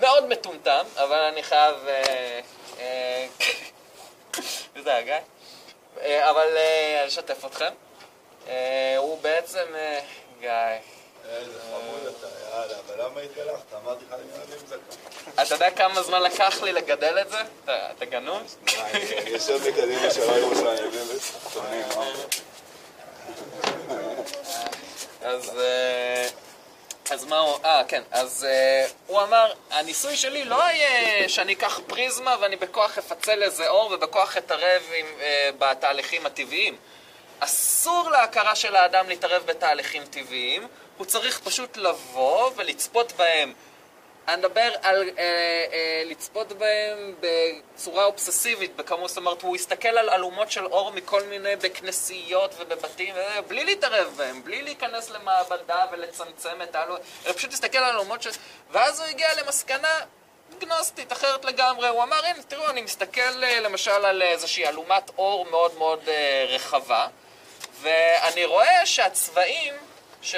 מאוד מטומטם, אבל אני חייב... אה, אה, זה הגיא. אה, אבל אה, אשתף אתכם. אה, הוא בעצם... גיא. איזה חמוד אתה, יאללה, אבל למה התגלחת? אמרתי לך, אני אוהב עם זקן. אתה יודע כמה זמן לקח לי לגדל את זה? אתה אתה גנוז? יושב בקדימה של וצוחקים. אז... אז מה הוא... אה, כן. אז אה, הוא אמר, הניסוי שלי לא יהיה שאני אקח פריזמה ואני בכוח אפצל איזה אור ובכוח אתערב עם, אה, בתהליכים הטבעיים. אסור להכרה של האדם להתערב בתהליכים טבעיים, הוא צריך פשוט לבוא ולצפות בהם אני מדבר על אה, אה, לצפות בהם בצורה אובססיבית, בכמות, זאת אומרת, הוא יסתכל על אלומות של אור מכל מיני, בכנסיות ובבתים, אה, בלי להתערב בהם, בלי להיכנס למעבדה ולצמצם את האלומות, אלא פשוט להסתכל על אלומות של... ואז הוא הגיע למסקנה גנוסטית, אחרת לגמרי. הוא אמר, הנה, תראו, אני מסתכל אה, למשל על איזושהי אלומת אור מאוד מאוד אה, רחבה, ואני רואה שהצבעים ש...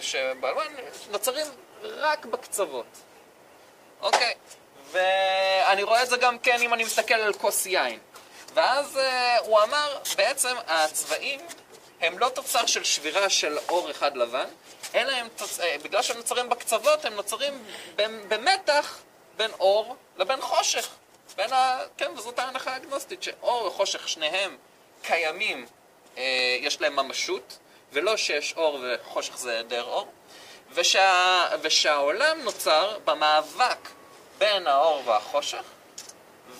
שבאלומן נוצרים רק בקצוות. אוקיי. ואני רואה את זה גם כן אם אני מסתכל על כוס יין. ואז uh, הוא אמר, בעצם הצבעים הם לא תוצר של שבירה של אור אחד לבן, אלא הם תוצ... uh, בגלל שהם נוצרים בקצוות, הם נוצרים במתח בין אור לבין חושך. בין ה... כן, וזאת ההנחה האגנוסטית, שאור וחושך שניהם קיימים, uh, יש להם ממשות, ולא שיש אור וחושך זה היעדר אור. ושה, ושהעולם נוצר במאבק בין האור והחושך,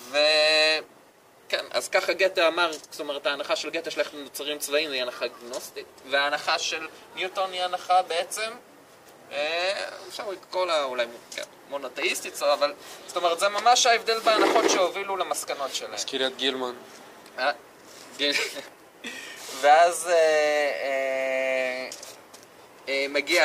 וכן, אז ככה גתה אמר, זאת אומרת, ההנחה של גתה של איך נוצרים צבעים היא הנחה גנוסטית, וההנחה של ניוטון היא הנחה בעצם, אה, אפשר לקרוא לה אולי כן, מונותאיסטית, אבל זאת אומרת, זה ממש ההבדל בהנחות שהובילו למסקנות שלהם. הזכיר את גילמן. אה, גיל- ואז אה, אה, מגיע,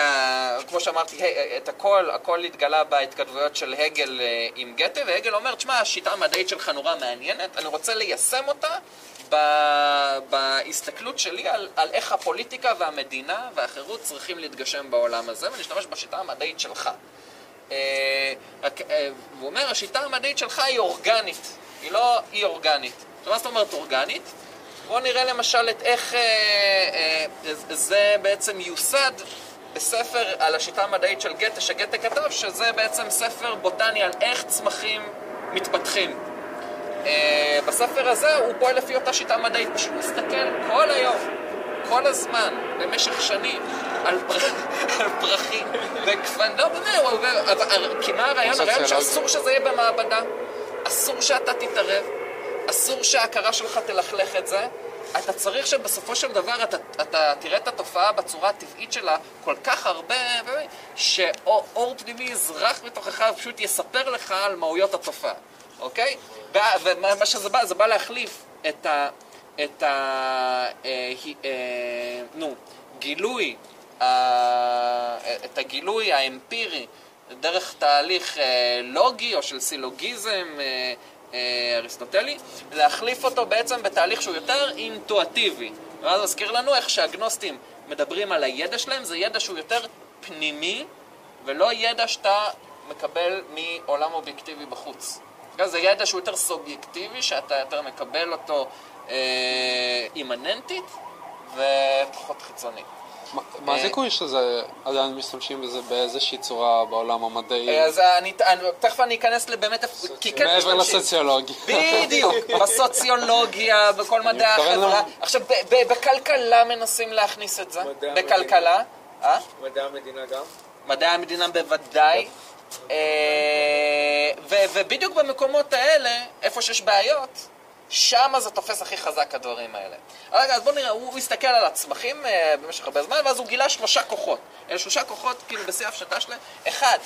כמו שאמרתי, ה- את הכל, הכל התגלה בהתכתבויות של הגל אה, עם גתה, והגל אומר, תשמע, השיטה המדעית שלך נורא מעניינת, אני רוצה ליישם אותה בהסתכלות שלי על, על איך הפוליטיקה והמדינה והחירות צריכים להתגשם בעולם הזה, ונשתמש בשיטה המדעית שלך. אה, אה, והוא אומר, השיטה המדעית שלך היא אורגנית, היא לא אי אורגנית. עכשיו, מה זאת אומרת אורגנית? בואו נראה למשל את איך אה, אה, זה בעצם יוסד בספר על השיטה המדעית של גתה, שגתה כתב, שזה בעצם ספר בוטני על איך צמחים מתפתחים. אה, בספר הזה הוא פועל לפי אותה שיטה מדעית, פשוט מסתכל כל היום, כל הזמן, במשך שנים, על, פר... על פרחים וגפן, לא באמת, הוא אבל- כי מה הרעיון? הרעיון שאסור שזה יהיה במעבדה, אסור שאתה תתערב, אסור שההכרה שלך תלכלך את זה. אתה צריך שבסופו של דבר אתה, אתה תראה את התופעה בצורה הטבעית שלה כל כך הרבה, שאור פנימי יזרח בתוכך ופשוט יספר לך על מהויות התופעה, אוקיי? ומה שזה בא, זה בא להחליף את ה... את ה... אה, אה, נו, גילוי, ה- את הגילוי האמפירי דרך תהליך אה, לוגי או של סילוגיזם אה, אה, אריסטוטלי, להחליף אותו בעצם בתהליך שהוא יותר אינטואטיבי. ואז מזכיר לנו איך שהגנוסטים מדברים על הידע שלהם, זה ידע שהוא יותר פנימי, ולא ידע שאתה מקבל מעולם אובייקטיבי בחוץ. כן, זה ידע שהוא יותר סובייקטיבי, שאתה יותר מקבל אותו אה, אימננטית ופחות חיצוני. מה- מה אה, הסיכוי שזה, עדיין משתמשים בזה באיזושהי צורה בעולם המדעי? אה, אז אני, אני, תכף אני אכנס לבאמת, כי כן מעבר משתמשים. לסוציולוגיה. בדיוק, בסוציולוגיה, בכל מדעי החברה. עכשיו, בכלכלה מנסים להכניס את זה. מדעי בכלכלה. אה? מדעי המדינה גם? מדעי המדינה בוודאי. אה, ובדיוק במקומות האלה, איפה שיש בעיות, שם זה תופס הכי חזק הדברים האלה. רגע, אז בואו נראה, הוא הסתכל על הצמחים אה, במשך הרבה זמן, ואז הוא גילה שלושה כוחות. אלה שלושה כוחות, כאילו, בשיא ההפשטה שלהם. אחד,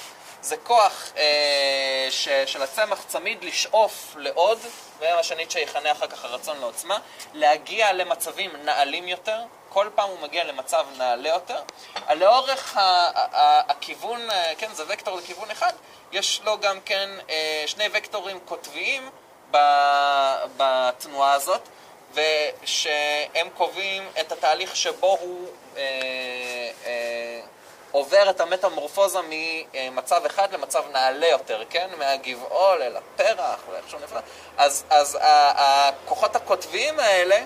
זה כוח אה, ש- של הצמח צמיד לשאוף לעוד, ומה שניטשה יכנה אחר כך הרצון לעוצמה, להגיע למצבים נעלים יותר, כל פעם הוא מגיע למצב נעלה יותר. לאורך ה- ה- הכיוון, אה, כן, זה וקטור לכיוון אחד, יש לו גם כן אה, שני וקטורים קוטביים בתנועה הזאת, ושהם קובעים את התהליך שבו הוא אה, אה, עובר את המטמורפוזה ממצב אחד למצב נעלה יותר, כן? מהגבעול אל הפרח, ואיכשהו נפלא. אז, אז הכוחות הקוטביים האלה,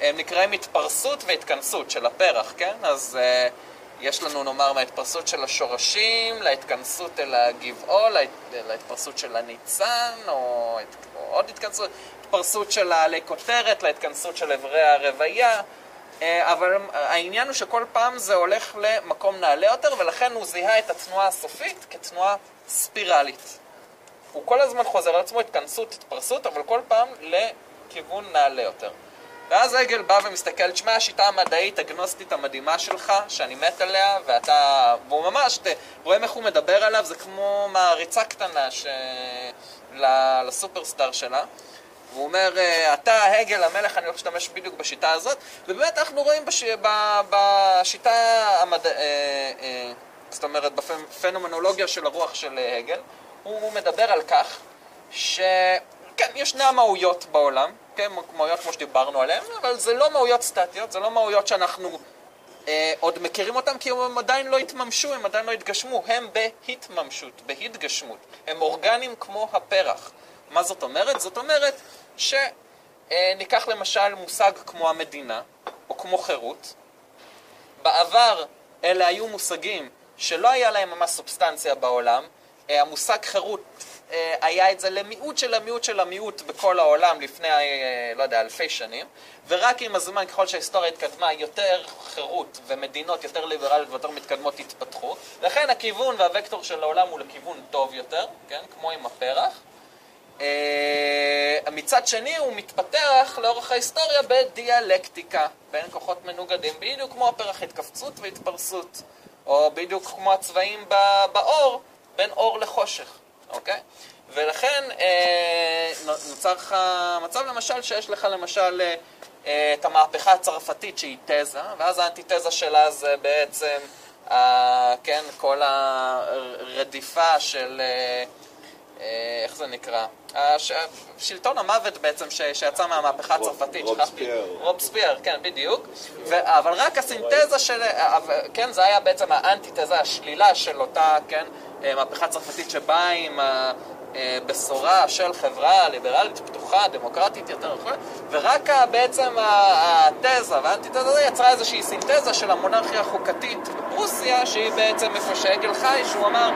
הם נקראים התפרסות והתכנסות של הפרח, כן? אז אה, יש לנו נאמר מההתפרסות של השורשים, להתכנסות אל הגבעול, להת, להתפרסות של הניצן, או, או עוד התכנסות, התפרסות של העלי כותרת, להתכנסות של אברי הרוויה. אה, אבל העניין הוא שכל פעם זה הולך למקום נעלה יותר, ולכן הוא זיהה את התנועה הסופית כתנועה ספירלית. הוא כל הזמן חוזר על עצמו, התכנסות, התפרסות, אבל כל פעם לכיוון נעלה יותר. ואז הגל בא ומסתכל, תשמע, השיטה המדעית הגנוסטית המדהימה שלך, שאני מת עליה, ואתה... והוא ממש, ת... רואים איך הוא מדבר עליו, זה כמו מעריצה קטנה ש... לסופרסטאר שלה. והוא אומר, אה, אתה הגל המלך, אני הולך להשתמש בדיוק בשיטה הזאת, ובאמת אנחנו רואים בש... ב... בשיטה המד... אה, אה, זאת אומרת, בפנומנולוגיה של הרוח של הגל, הוא מדבר על כך שכן, ישנה מהויות בעולם, מהויות כמו שדיברנו עליהן, אבל זה לא מהויות סטטיות, זה לא מהויות שאנחנו אה, עוד מכירים אותן כי הם עדיין לא התממשו, הם עדיין לא התגשמו, הם בהתממשות, בהתגשמות. הם אורגניים כמו הפרח. מה זאת אומרת? זאת אומרת שניקח למשל מושג כמו המדינה, או כמו חירות. בעבר אלה היו מושגים שלא היה להם ממש סובסטנציה בעולם. אה, המושג חירות אה, היה את זה למיעוט של המיעוט של המיעוט בכל העולם לפני, אה, לא יודע, אלפי שנים, ורק עם הזמן, ככל שההיסטוריה התקדמה, יותר חירות ומדינות יותר ליברליות ויותר מתקדמות התפתחו. לכן הכיוון והוקטור של העולם הוא לכיוון טוב יותר, כן? כמו עם הפרח. Uh, מצד שני הוא מתפתח לאורך ההיסטוריה בדיאלקטיקה בין כוחות מנוגדים, בדיוק כמו הפרח התכווצות והתפרסות, או בדיוק כמו הצבעים באור, בין אור לחושך, אוקיי? ולכן אה, נוצר לך מצב למשל שיש לך למשל אה, אה, את המהפכה הצרפתית שהיא תזה, ואז האנטיתזה שלה זה בעצם, אה, כן, כל הרדיפה של... אה, איך זה נקרא? הש... שלטון המוות בעצם ש... שיצא מהמהפכה הצרפתית. שכחתי. רובספייר. כן, בדיוק. ו... אבל רק הסינתזה של... אבל- כן, זה היה בעצם האנטיתזה, השלילה של אותה, כן, אה, מהפכה צרפתית שבאה עם הבשורה של חברה ליברלית, פתוחה, דמוקרטית יותר וכו', ורק ה- בעצם התזה והאנטיתזה יצרה איזושהי סינתזה של המונרכיה החוקתית בפרוסיה, שהיא בעצם איפה שהגל חי, שהוא אמר,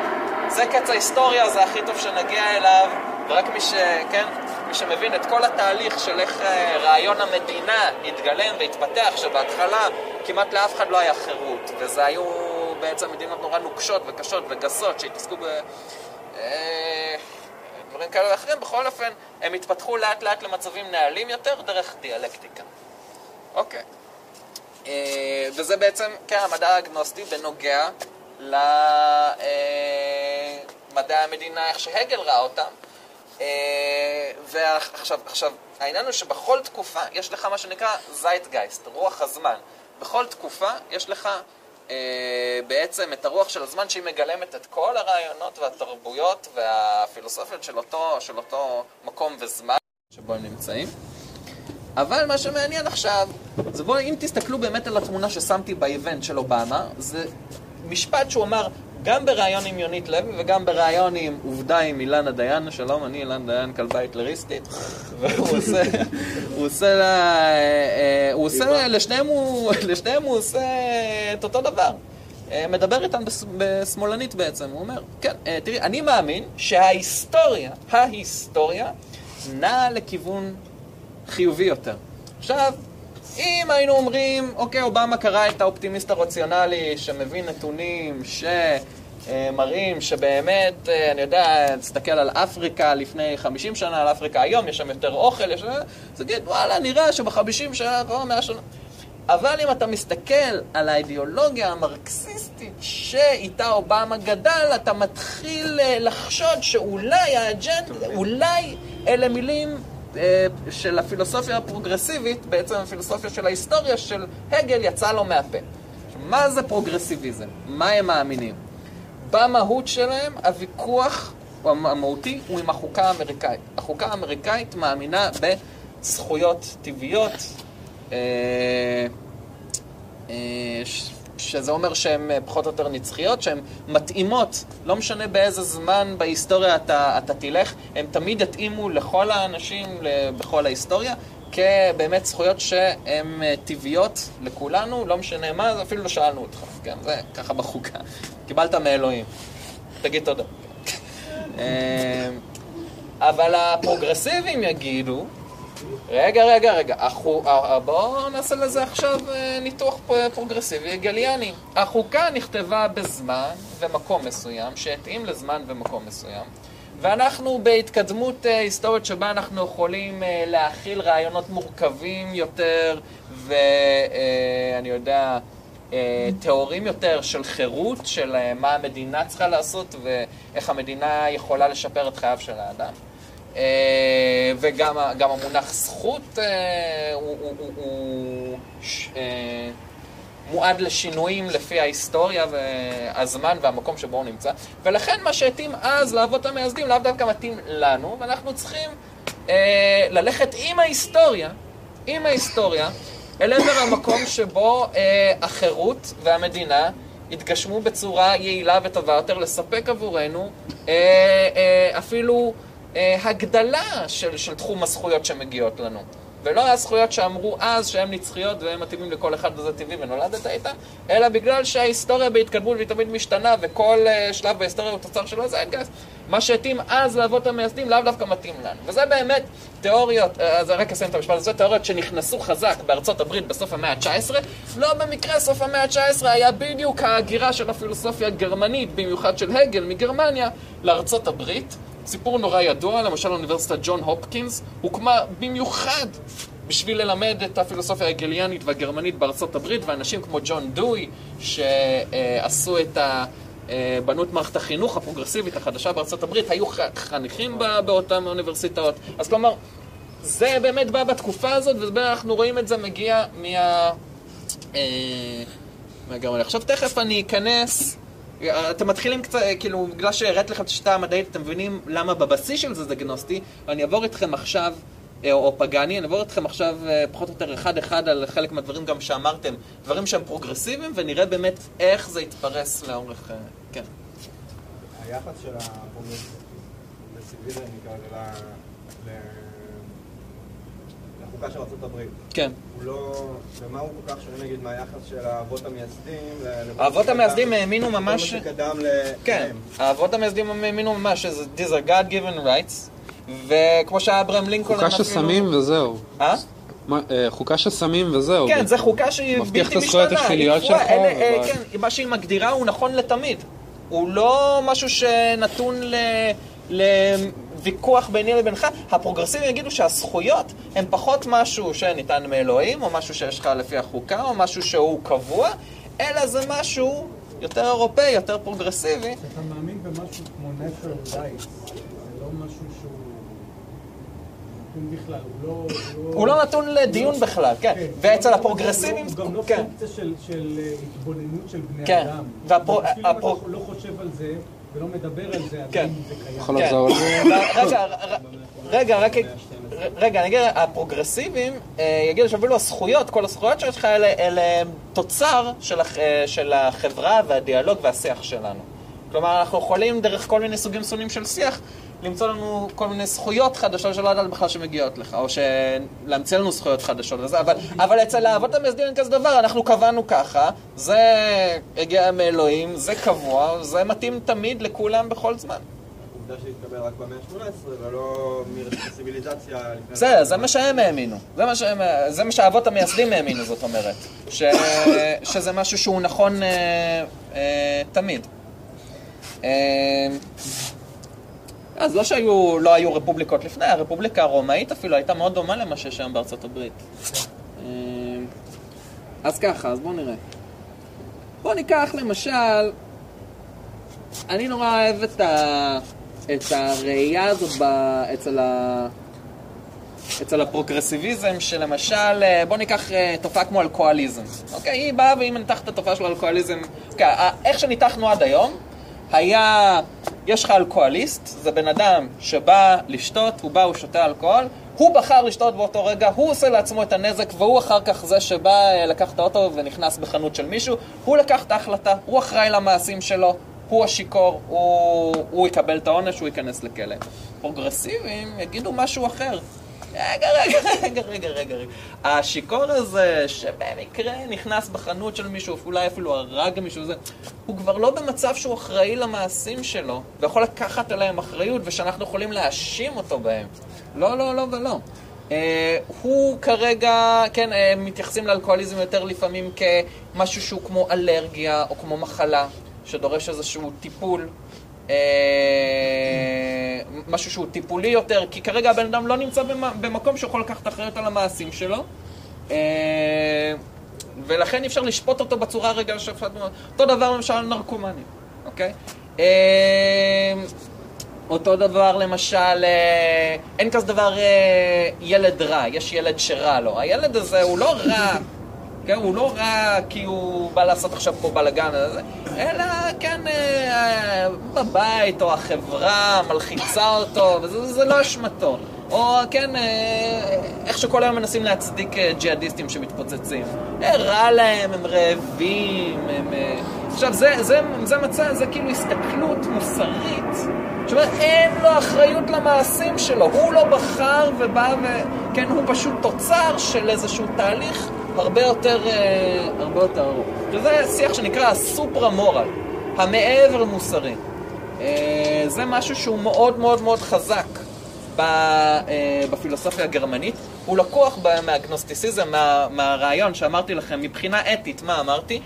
זה קץ ההיסטוריה, זה הכי טוב שנגיע אליו, ורק מי ש... כן? מי שמבין את כל התהליך של איך אה, רעיון המדינה התגלם והתפתח, שבהתחלה כמעט לאף אחד לא היה חירות, וזה היו בעצם מדינות נורא נוקשות וקשות וגסות שהתעסקו ב... אה, דברים כאלה ואחרים, בכל אופן, הם התפתחו לאט לאט למצבים נעלים יותר דרך דיאלקטיקה. אוקיי. אה, וזה בעצם, כן, המדע האגנוסטי בנוגע למדעי המדינה, איך שהגל ראה אותם. אה, ועכשיו, עכשיו, העניין הוא שבכל תקופה יש לך מה שנקרא זייטגייסט, רוח הזמן. בכל תקופה יש לך אה, בעצם את הרוח של הזמן שהיא מגלמת את כל הרעיונות והתרבויות והפילוסופיות של אותו, של אותו מקום וזמן שבו הם נמצאים. אבל מה שמעניין עכשיו, זה בואו, אם תסתכלו באמת על התמונה ששמתי באיבנט של אובמה, זה משפט שהוא אמר גם בריאיון עם יונית לוי וגם בריאיון עם עובדה עם אילנה דיין, שלום, אני אילנה דיין, כלבה היטלריסטית, והוא עושה, הוא עושה לה, אה, אה, הוא עושה, לשניהם הוא, לשניהם הוא עושה את אותו דבר. אה, מדבר איתם בשמאלנית בעצם, הוא אומר, כן, תראי, אני מאמין שההיסטוריה, ההיסטוריה, נעה לכיוון חיובי יותר. עכשיו, אם היינו אומרים, אוקיי, אובמה קרא את האופטימיסט הרציונלי שמביא נתונים שמראים שבאמת, אה, אני יודע, תסתכל על אפריקה לפני 50 שנה, על אפריקה היום, יש שם יותר אוכל, יש... אז תגיד, וואלה, נראה שבחמישים שנה, כבר 100 שנה... אבל אם אתה מסתכל על האידיאולוגיה המרקסיסטית שאיתה אובמה גדל, אתה מתחיל אה, לחשוד שאולי האג'נדה, אולי אלה מילים של הפילוסופיה הפרוגרסיבית, בעצם הפילוסופיה של ההיסטוריה של הגל יצא לו מהפה. מה זה פרוגרסיביזם? מה הם מאמינים? במהות שלהם הוויכוח המהותי הוא עם החוקה האמריקאית. החוקה האמריקאית מאמינה בזכויות טבעיות, אה, אה, ש- שזה אומר שהן אה, פחות או יותר נצחיות, שהן מתאימות, לא משנה באיזה זמן בהיסטוריה אתה, אתה תלך, הן תמיד יתאימו לכל האנשים בכל ההיסטוריה, כבאמת זכויות שהן אה, טבעיות לכולנו, לא משנה מה, אפילו לא שאלנו אותך, כן, זה ככה בחוקה. קיבלת מאלוהים. תגיד תודה. אה, אבל הפרוגרסיבים יגידו, רגע, רגע, רגע, החו... אה, בואו נעשה לזה עכשיו אה, ניתוח פרוגרסיבי הגליאני. החוקה נכתבה בזמן ומקום מסוים, שהתאים לזמן ומקום מסוים, ואנחנו בהתקדמות אה, היסטורית שבה אנחנו יכולים אה, להכיל רעיונות מורכבים יותר, ואני יודע, אה, טהורים יותר של חירות, של אה, מה המדינה צריכה לעשות ואיך המדינה יכולה לשפר את חייו של האדם. אה, וגם המונח זכות אה, הוא, אה, מועד לשינויים לפי ההיסטוריה והזמן והמקום שבו הוא נמצא. ולכן מה שהתאים אז לאבות המייסדים לאו דווקא מתאים לנו, ואנחנו צריכים ללכת עם ההיסטוריה, עם ההיסטוריה, אל עבר המקום שבו החירות והמדינה יתגשמו בצורה יעילה וטובה יותר, לספק עבורנו אפילו אה, הגדלה של, של תחום הזכויות שמגיעות לנו. ולא הזכויות שאמרו אז שהן נצחיות והן מתאימים לכל אחד וזה טבעי ונולדת איתן, אלא בגלל שההיסטוריה בהתקדמות והיא תמיד משתנה וכל אה, שלב בהיסטוריה הוא תוצר של הזיידגייסט. מה שהתאים אז לאבות המייסדים לאו דווקא מתאים לנו. וזה באמת תיאוריות, אה, אז רק אסיים את המשפט הזה, תיאוריות שנכנסו חזק בארצות הברית בסוף המאה ה-19. לא במקרה סוף המאה ה-19 היה בדיוק ההגירה של הפילוסופיה הגרמנית, במיוחד של הגל מגרמניה, לארצות הברית. סיפור נורא ידוע, למשל אוניברסיטת ג'ון הופקינס, הוקמה במיוחד בשביל ללמד את הפילוסופיה ההגליאנית והגרמנית בארצות הברית, ואנשים כמו ג'ון דוי, שעשו את ה... אה, בנו את מערכת החינוך הפרוגרסיבית החדשה בארצות הברית, היו חניכים ב- באותן האוניברסיטאות. אז כלומר, זה באמת בא בתקופה הזאת, ואנחנו רואים את זה מגיע מה... אה, מהגרמניה. עכשיו תכף אני אכנס, אתם מתחילים קצת, כאילו, בגלל שהראיתי לכם את השיטה המדעית, אתם מבינים למה בבסיס של זה זה גנוסטי, אני אעבור איתכם עכשיו, אה, או פגאני, אני אעבור איתכם עכשיו אה, פחות או יותר אחד-אחד על חלק מהדברים גם שאמרתם, דברים שהם פרוגרסיביים, ונראה באמת איך זה יתפרס לאורך... אה, כן. היחס של הפרוגרסיביזם, נקרא לזה, לחוקה של ארה"ב, כן. הוא לא... ומה הוא כל כך שונה נגיד מהיחס של האבות המייסדים? האבות המייסדים האמינו ממש... שקדם ל... כן. האבות המייסדים האמינו ממש שזה these are God given rights, וכמו שאברהם לינקולן חוקה של סמים וזהו. אה? אה, חוקה של סמים וזהו. כן, זו חוקה שהיא בלתי מבטיח משתנה. את הזכויות השליליות שלך, אה, אבל- כן, מה שהיא מגדירה הוא נכון לתמיד. הוא לא משהו שנתון ל... לוויכוח ביני לבינך. הפרוגרסיבים יגידו שהזכויות הן פחות משהו שניתן מאלוהים, או משהו שיש לך לפי החוקה, או משהו שהוא קבוע, אלא זה משהו יותר אירופאי, יותר פרוגרסיבי. אתה מאמין במשהו כמו natural rights, זה לא משהו שהוא נתון בכלל, הוא לא... הוא לא נתון לדיון בכלל, כן. כן. ואצל הוא הפרוגרסיבים, הוא גם לא כן. פונקציה של, אה, התבוננות של בני כן. אדם. הפרו- אתה לא חושב על זה ולא מדבר על זה, כן. זה קיים. יכול כן. לחזור על זה? רגע, ר- רגע, רק... רגע, אני אגיד, הפרוגרסיבים אה, יגידו שאפילו הזכויות, כל הזכויות שיש לך, אלה תוצר של הח- אה, של החברה והדיאלוג והשיח שלנו. כלומר, אנחנו יכולים דרך כל מיני סוגים שונים של שיח למצוא לנו כל מיני זכויות חדשות שלא ידעת בכלל שמגיעות לך, או להמציא לנו זכויות חדשות וזה, אבל, אבל אצל האבות המייסדים אין כזה דבר, אנחנו קבענו ככה, זה הגיע מאלוהים, זה קבוע, זה מתאים תמיד לכולם בכל זמן. עובדה שהתקבל רק במאה ה-18 ולא מרסיביליזציה לפני... בסדר, זה מה שהם האמינו. זה מה, שהם, זה מה שהאבות המייסדים האמינו, זאת אומרת. ש, שזה משהו שהוא נכון אה, אה, תמיד. אה, אז לא שהיו, לא היו רפובליקות לפני, הרפובליקה הרומאית אפילו הייתה מאוד דומה למה שיש היום בארצות הברית. אה, אז ככה, אז בואו נראה. בואו ניקח למשל, אני נורא אוהב את, ה, את הראייה הזאת ב, אצל, ה, אצל הפרוגרסיביזם, שלמשל, אה, בואו ניקח אה, תופעה כמו אלכוהוליזם. אוקיי, היא באה והיא מנתחת את התופעה של אלכוהוליזם. אוקיי, איך שניתחנו עד היום, היה, יש לך אלכוהוליסט, זה בן אדם שבא לשתות, הוא בא, הוא שותה אלכוהול, הוא בחר לשתות באותו רגע, הוא עושה לעצמו את הנזק, והוא אחר כך זה שבא, אה, לקח את האוטו ונכנס בחנות של מישהו, הוא לקח את ההחלטה, הוא אחראי למעשים שלו, הוא השיכור, הוא, הוא יקבל את העונש, הוא ייכנס לכלא. פרוגרסיבים יגידו משהו אחר. רגע, רגע, רגע, רגע, רגע, רגע. השיכור הזה, שבמקרה נכנס בחנות של מישהו, אולי אפילו הרג מישהו, זה, הוא כבר לא במצב שהוא אחראי למעשים שלו, ויכול לקחת עליהם אחריות, ושאנחנו יכולים להאשים אותו בהם. לא, לא, לא ולא. אה, הוא כרגע, כן, אה, מתייחסים לאלכוהוליזם יותר לפעמים כמשהו שהוא כמו אלרגיה או כמו מחלה, שדורש איזשהו טיפול. אה, משהו שהוא טיפולי יותר, כי כרגע הבן אדם לא נמצא במ- במקום שיכול לקחת אחריות על המעשים שלו. אה, ולכן אי אפשר לשפוט אותו בצורה הרגע שפטנו. אותו דבר למשל נרקומנים, אוקיי? אה, אותו דבר למשל, אין כזה דבר ילד רע, יש ילד שרע לו. הילד הזה הוא לא רע, כן, הוא לא רע כי הוא בא לעשות עכשיו פה בלאגן אלא כן, אה, בבית או החברה מלחיצה אותו, וזה זה לא אשמתו. או כן, אה, איך שכל היום מנסים להצדיק אה, ג'יהאדיסטים שמתפוצצים. אה, רע להם, הם רעבים, הם... אה, עכשיו, זה, זה, זה מצב, זה כאילו הסתכלות מוסרית. שאומרת, אין לו אחריות למעשים שלו, הוא לא בחר ובא ו... כן, הוא פשוט תוצר של איזשהו תהליך הרבה יותר, אה, הרבה יותר ארוך. שזה שיח שנקרא הסופרה מורל, המעבר מוסרי. אה, זה משהו שהוא מאוד מאוד מאוד חזק אה, בפילוסופיה הגרמנית. הוא לקוח מהגנוסטיסיזם, מה, מהרעיון שאמרתי לכם, מבחינה אתית, מה אמרתי?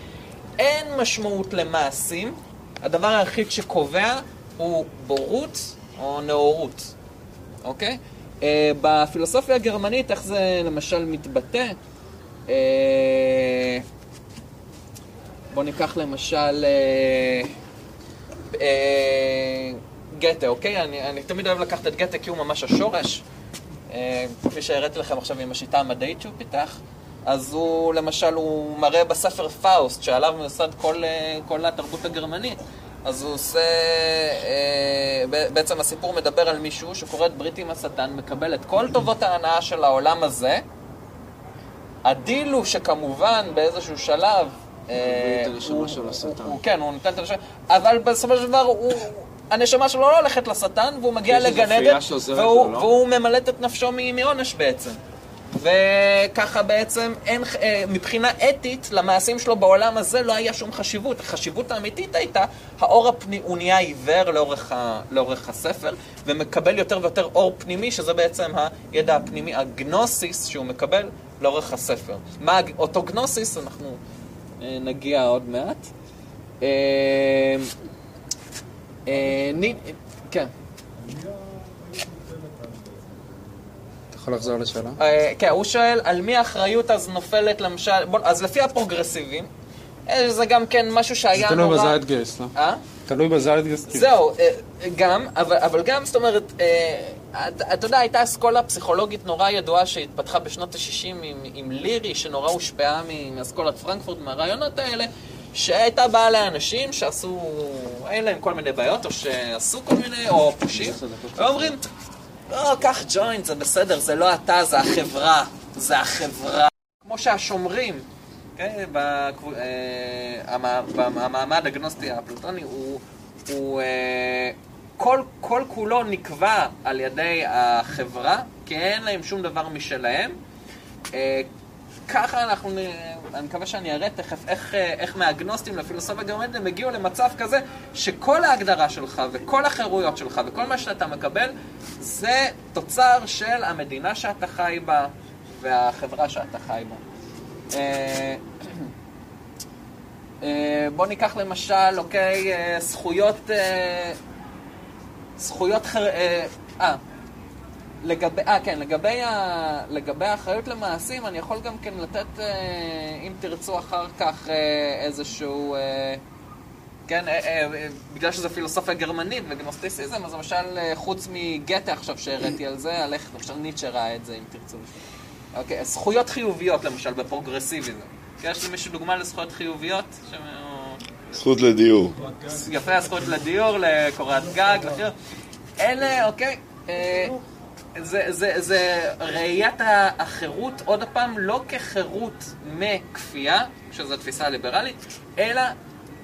אין משמעות למעשים, הדבר היחיד שקובע הוא בורות או נאורות, אוקיי? בפילוסופיה הגרמנית, איך זה למשל מתבטא? אה, בואו ניקח למשל אה, אה, גתה, אוקיי? אני, אני תמיד אוהב לקחת את גתה כי הוא ממש השורש. אה, כפי שהראיתי לכם עכשיו עם השיטה המדעית שהוא פיתח, אז הוא למשל, הוא מראה בספר פאוסט, שעליו מיוסד כל, אה, כל התרבות הגרמנית. אז הוא עושה, אה, בעצם הסיפור מדבר על מישהו שכורת ברית עם השטן, מקבל את כל טובות ההנאה של העולם הזה. הדיל הוא שכמובן באיזשהו שלב... אה, הוא- כן, הוא נותן את הנשמה, אבל בסופו של דבר הוא... הנשמה שלו לא הולכת לשטן, והוא מגיע לגן עדן, והוא, לא? והוא ממלט את נפשו מעונש בעצם. וככה בעצם אין, אה, מבחינה אתית, למעשים שלו בעולם הזה לא היה שום חשיבות. החשיבות האמיתית הייתה, האור הפני... הוא נהיה עיוור לאורך, ה... לאורך הספר, ומקבל יותר ויותר אור פנימי, שזה בעצם הידע הפנימי, הגנוסיס שהוא מקבל לאורך הספר. מה הג- אותו גנוסיס, אנחנו אה, נגיע עוד מעט. אה, אה. כן. יכול לחזור לשאלה? כן, הוא שואל על מי האחריות אז נופלת למשל, בוא, אז לפי הפרוגרסיבים, זה גם כן משהו זה שהיה תלוי נורא... בזיידגייסט, לא? אה? תלוי בזיידגייסט. זהו, אה, גם, אבל, גם, זאת אומרת, אתה יודע, הייתה אסכולה פסיכולוגית נורא ידועה שהתפתחה בשנות ה-60 עם, עם לירי, שנורא הושפעה מאסכולת פרנקפורט, מהרעיונות האלה, שהייתה באה לאנשים שעשו, אין להם כל מיני בעיות, או שעשו כל מיני, או פושעים, ואומרים, לא, קח ג'וינט, זה בסדר, זה לא אתה, זה החברה, זה החברה. כמו שהשומרים, כן, בקבו- אה, המע- המעמד הגנוסטי הפלוטוני הוא, הוא אה, כל, כל כולו נקבע על ידי החברה, כי אין להם שום דבר משלהם. אה, ככה אנחנו, אני מקווה שאני אראה תכף איך, אה, איך מהגנוסטים לפילוסופיה גרמנית הם הגיעו למצב כזה שכל ההגדרה שלך וכל החירויות שלך וכל מה שאתה מקבל זה תוצר של המדינה שאתה חי בה והחברה שאתה חי בה. אה, אה, בוא ניקח למשל, אוקיי, זכויות, זכויות חר... אה, אה, לגבי, אה, כן, לגבי, ה, לגבי האחריות למעשים, אני יכול גם כן לתת, אה, אם תרצו אחר כך, אה, איזשהו... אה, כן, אה, אה, בגלל שזה פילוסופיה גרמנית וגנוסטיסיזם, אז למשל, אה, חוץ מגתה עכשיו שהראיתי על זה, על איך למשל ניטשה ראה את זה, אם תרצו. אוקיי, זכויות חיוביות למשל, בפרוגרסיביזם. יש למישהו דוגמה לזכויות חיוביות? ש... זכות לדיור. יפה, הזכות לדיור, לקורת גג, לחיות. אלה, אוקיי, אה, זה, זה, זה ראיית החירות, עוד פעם, לא כחירות מכפייה, שזו התפיסה הליברלית, אלא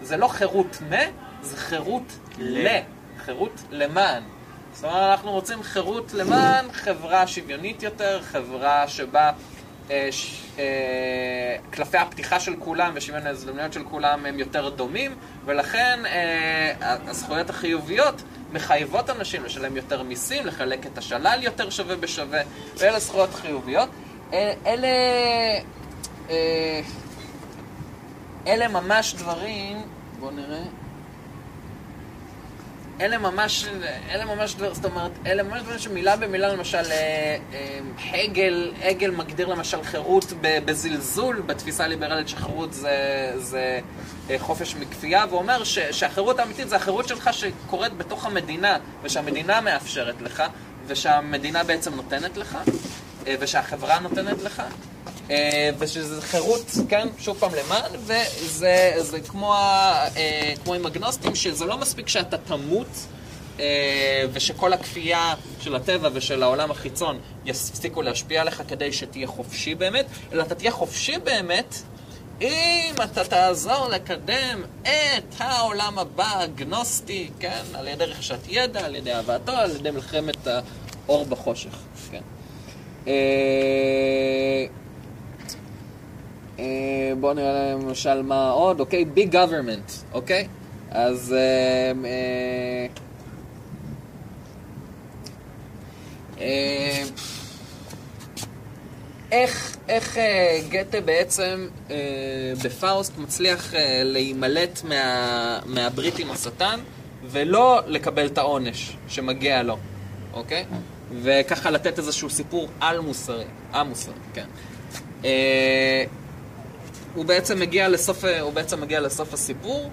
זה לא חירות מ, זה חירות ל. חירות למען. זאת אומרת, אנחנו רוצים חירות למען חברה שוויונית יותר, חברה שבה קלפי הפתיחה של כולם ושוויון ההזדמנויות של כולם הם יותר דומים, ולכן אה, הזכויות החיוביות מחייבות אנשים לשלם יותר מיסים, לחלק את השלל יותר שווה בשווה, ואלה זכויות חיוביות. אה, אלה... אה, אלה ממש דברים, בואו נראה. אלה ממש, אלה ממש דבר, זאת אומרת, אלה ממש דברים שמילה במילה, למשל, אה, אה, הגל, הגל מגדיר למשל חירות בזלזול בתפיסה הליברלית שחירות זה, זה אה, חופש מכפייה, ואומר ש, שהחירות האמיתית זה החירות שלך שקורית בתוך המדינה, ושהמדינה מאפשרת לך, ושהמדינה בעצם נותנת לך, ושהחברה נותנת לך. אה, ושזה חירות, כן, שוב פעם למען, וזה זה כמו, אה, כמו עם הגנוסטים, שזה לא מספיק שאתה תמות, אה, ושכל הכפייה של הטבע ושל העולם החיצון יפסיקו להשפיע עליך כדי שתהיה חופשי באמת, אלא אתה תהיה חופשי באמת אם אתה תעזור לקדם את העולם הבא הגנוסטי, כן, על ידי רכישת ידע, על ידי הבאתו, על ידי מלחמת האור בחושך, כן. אה, בואו נראה למשל מה עוד, אוקיי? big government, אוקיי? אז... אה, אה, איך, איך אה, גתה בעצם אה, בפאוסט מצליח אה, להימלט מה, מהברית עם השטן ולא לקבל את העונש שמגיע לו, אוקיי? וככה לתת איזשהו סיפור על מוסרי, א-מוסרי, כן. אה, הוא בעצם מגיע לסוף, הוא בעצם מגיע לסוף הסיפור,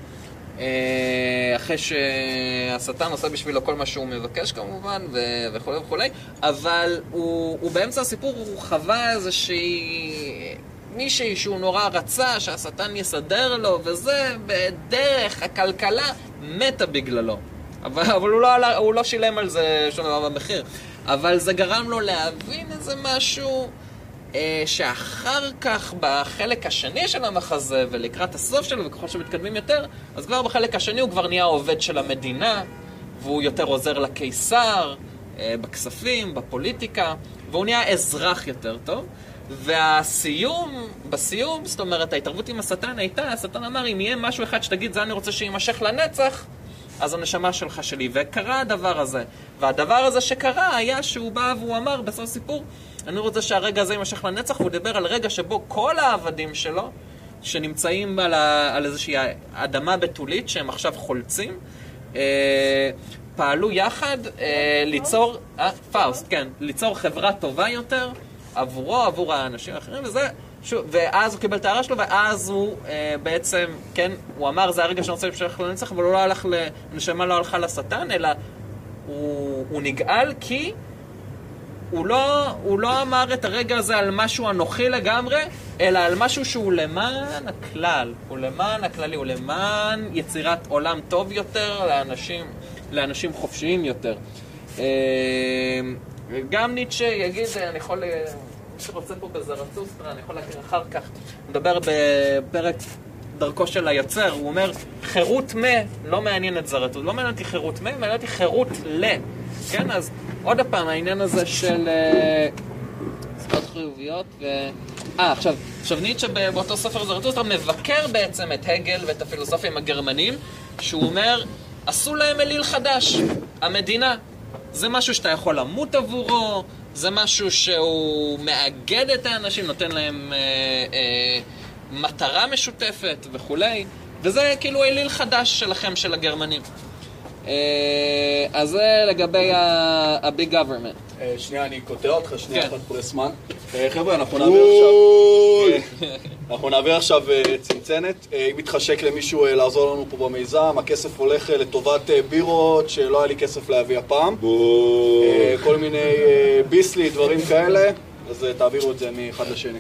אה, אחרי שהשטן עושה בשבילו כל מה שהוא מבקש כמובן, ו- וכולי וכולי, אבל הוא, הוא באמצע הסיפור, הוא חווה איזושהי... מישהי שהוא נורא רצה שהשטן יסדר לו, וזה בדרך הכלכלה מתה בגללו. אבל, אבל הוא, לא, הוא לא שילם על זה שום דבר במחיר. אבל זה גרם לו להבין איזה משהו שאחר כך בחלק השני של המחזה ולקראת הסוף שלו וככל שמתקדמים יותר, אז כבר בחלק השני הוא כבר נהיה עובד של המדינה והוא יותר עוזר לקיסר, אה, בכספים, בפוליטיקה, והוא נהיה אזרח יותר טוב. והסיום, בסיום, זאת אומרת, ההתערבות עם השטן הייתה, השטן אמר, אם יהיה משהו אחד שתגיד, זה אני רוצה שיימשך לנצח, אז הנשמה שלך שלי. וקרה הדבר הזה. והדבר הזה שקרה היה שהוא בא והוא אמר בסוף הסיפור, אני רוצה שהרגע הזה יימשך לנצח, והוא דיבר על רגע שבו כל העבדים שלו, שנמצאים על, ה, על איזושהי אדמה בתולית, שהם עכשיו חולצים, אה, פעלו יחד אה, ליצור, אה, פאוסט, כן, ליצור חברה טובה יותר עבורו, עבור האנשים האחרים, וזה, שוב, ואז הוא קיבל את ההארה שלו, ואז הוא אה, בעצם, כן, הוא אמר, זה הרגע שאני רוצה להמשיך לנצח, אבל הוא לא הלך, הנשמה לא הלכה לשטן, אלא הוא, הוא נגאל כי הוא לא, הוא לא אמר את הרגע הזה על משהו אנוכי לגמרי, אלא על משהו שהוא למען הכלל, הוא למען הכללי, הוא למען יצירת עולם טוב יותר לאנשים, לאנשים חופשיים יותר. אה, גם ניטשה יגיד, אני יכול, אה, מי שרוצה פה בזרצוסטרה, אני יכול להקריא אחר כך, מדבר בפרק דרכו של היוצר, הוא אומר, חירות מה לא מעניין את זרטוסטרה, לא מעניין אותי חירות מה, מעניין אותי חירות ל. כן, אז עוד פעם, העניין הזה של אה, זכויות חיוביות ו... אה, עכשיו, עכשיו ניטשה באותו ספר זרטוסטרה מבקר בעצם את הגל ואת הפילוסופים הגרמנים, שהוא אומר, עשו להם אליל חדש, המדינה. זה משהו שאתה יכול למות עבורו, זה משהו שהוא מאגד את האנשים, נותן להם אה, אה, מטרה משותפת וכולי, וזה כאילו אליל חדש שלכם, של הגרמנים. אה, אז זה לגבי ה-big government. אה, שנייה, אני קוטע אותך, שנייה כן. אחת פרסמן. אה, חבר'ה, אנחנו נעביר עכשיו... אנחנו נעביר עכשיו צנצנת. אם מתחשק למישהו לעזור לנו פה במיזם, הכסף הולך לטובת בירות שלא היה לי כסף להביא הפעם. כל מיני ביסלי, דברים כאלה, אז תעבירו את זה מאחד לשני.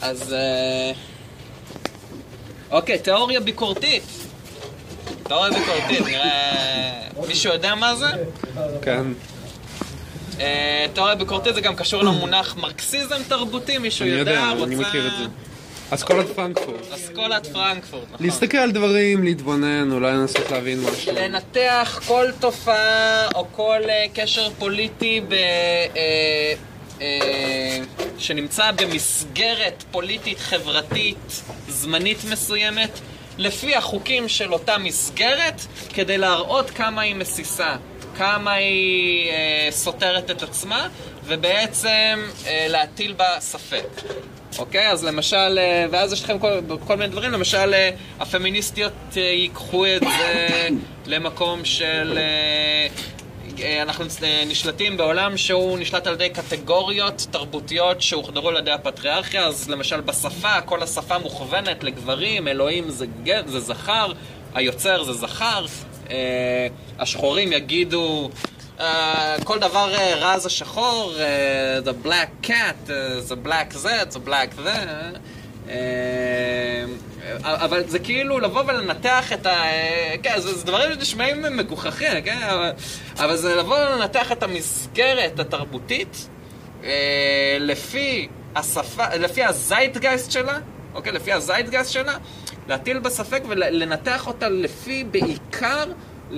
אז... אוקיי, תיאוריה ביקורתית. תיאוריה ביקורתית, נראה... מישהו יודע מה זה? כן. אה, תיאוריה ביקורתית זה גם קשור למונח מרקסיזם תרבותי, מישהו יודע? רוצה... אני מכיר את זה. אסכולת פרנקפורט. אסכולת פרנקפורט, נכון. להסתכל על דברים, להתבונן, אולי לנסות להבין משהו. לנתח כל תופעה או כל אה, קשר פוליטי ב, אה, שנמצא במסגרת פוליטית חברתית זמנית מסוימת לפי החוקים של אותה מסגרת כדי להראות כמה היא מסיסה, כמה היא אה, סותרת את עצמה ובעצם אה, להטיל בה ספק. אוקיי? אז למשל, אה, ואז יש לכם כל, כל מיני דברים, למשל, אה, הפמיניסטיות אה, ייקחו את זה למקום של... אה, אנחנו אה, נשלטים בעולם שהוא נשלט על ידי קטגוריות תרבותיות שהוחדרו על ידי הפטריארכיה, אז למשל בשפה, כל השפה מוכוונת לגברים, אלוהים זה, גט, זה זכר, היוצר זה זכר, אה, השחורים יגידו... Uh, כל דבר uh, רע זה שחור, uh, the black cat, uh, the black זה, the black זה. Uh, אבל זה כאילו לבוא ולנתח את ה... כן, זה, זה דברים שנשמעים מגוחכים, כן? אבל, אבל זה לבוא ולנתח את המסגרת התרבותית אה, לפי השפה, לפי הזיידגייסט שלה, אוקיי? לפי הזיידגייסט שלה, להטיל בה ספק ולנתח אותה לפי בעיקר,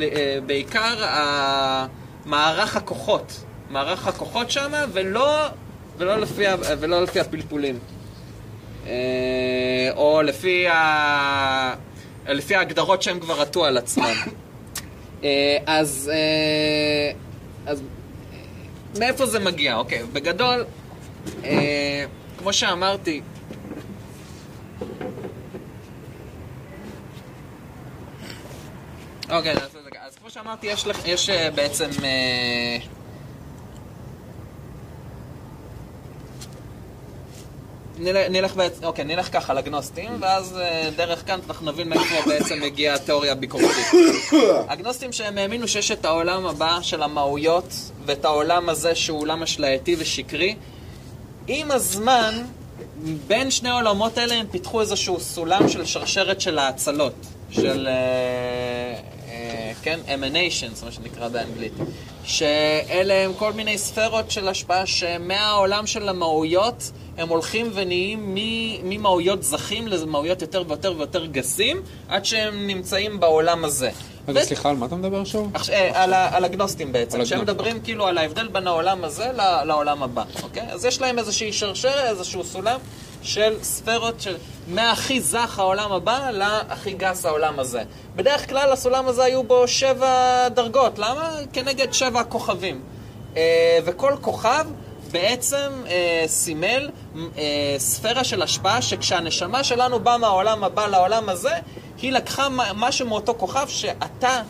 אה, בעיקר מערך הכוחות. מערך הכוחות שם, ולא, ולא, לפי, ולא לפי הפלפולים. אה, או לפי, ה... לפי ההגדרות שהם כבר עטו על עצמם. אה, אז, אה, אז אה, מאיפה זה מגיע? אוקיי, בגדול, אה, כמו שאמרתי, אוקיי, אז, אז כמו שאמרתי, יש, לך, יש אה, בעצם... נלך, בעצם, אוקיי, נלך ככה לגנוסטים, ואז אה, דרך כאן אנחנו נבין מאיפה בעצם מגיעה התיאוריה הביקורתית. הגנוסטים שהם האמינו שיש את העולם הבא של המהויות, ואת העולם הזה שהוא עולם אשלייתי ושקרי. עם הזמן, בין שני העולמות האלה הם פיתחו איזשהו סולם של שרשרת של האצלות, של, אה, כן, emanations, מה שנקרא באנגלית. שאלה הם כל מיני ספרות של השפעה שמהעולם של המהויות הם הולכים ונהיים ממהויות זכים למהויות יותר ויותר ויותר גסים, עד שהם נמצאים בעולם הזה. רגע, ו- סליחה, על מה אתה מדבר שוב? עכש- אה, על, על הגנוסטים בעצם, שהם. מדברים כאילו על ההבדל בין העולם הזה לעולם הבא, אוקיי? אז יש להם איזושהי שרשרת, איזשהו סולם של ספרות של מהכי זך העולם הבא להכי גס העולם הזה. בדרך כלל הסולם הזה היו בו שבע דרגות, למה? כנגד שבע כוכבים. אה, וכל כוכב בעצם אה, סימל אה, ספירה של השפעה שכשהנשמה שלנו באה מהעולם הבא לעולם הזה, היא לקחה משהו מאותו כוכב שאתה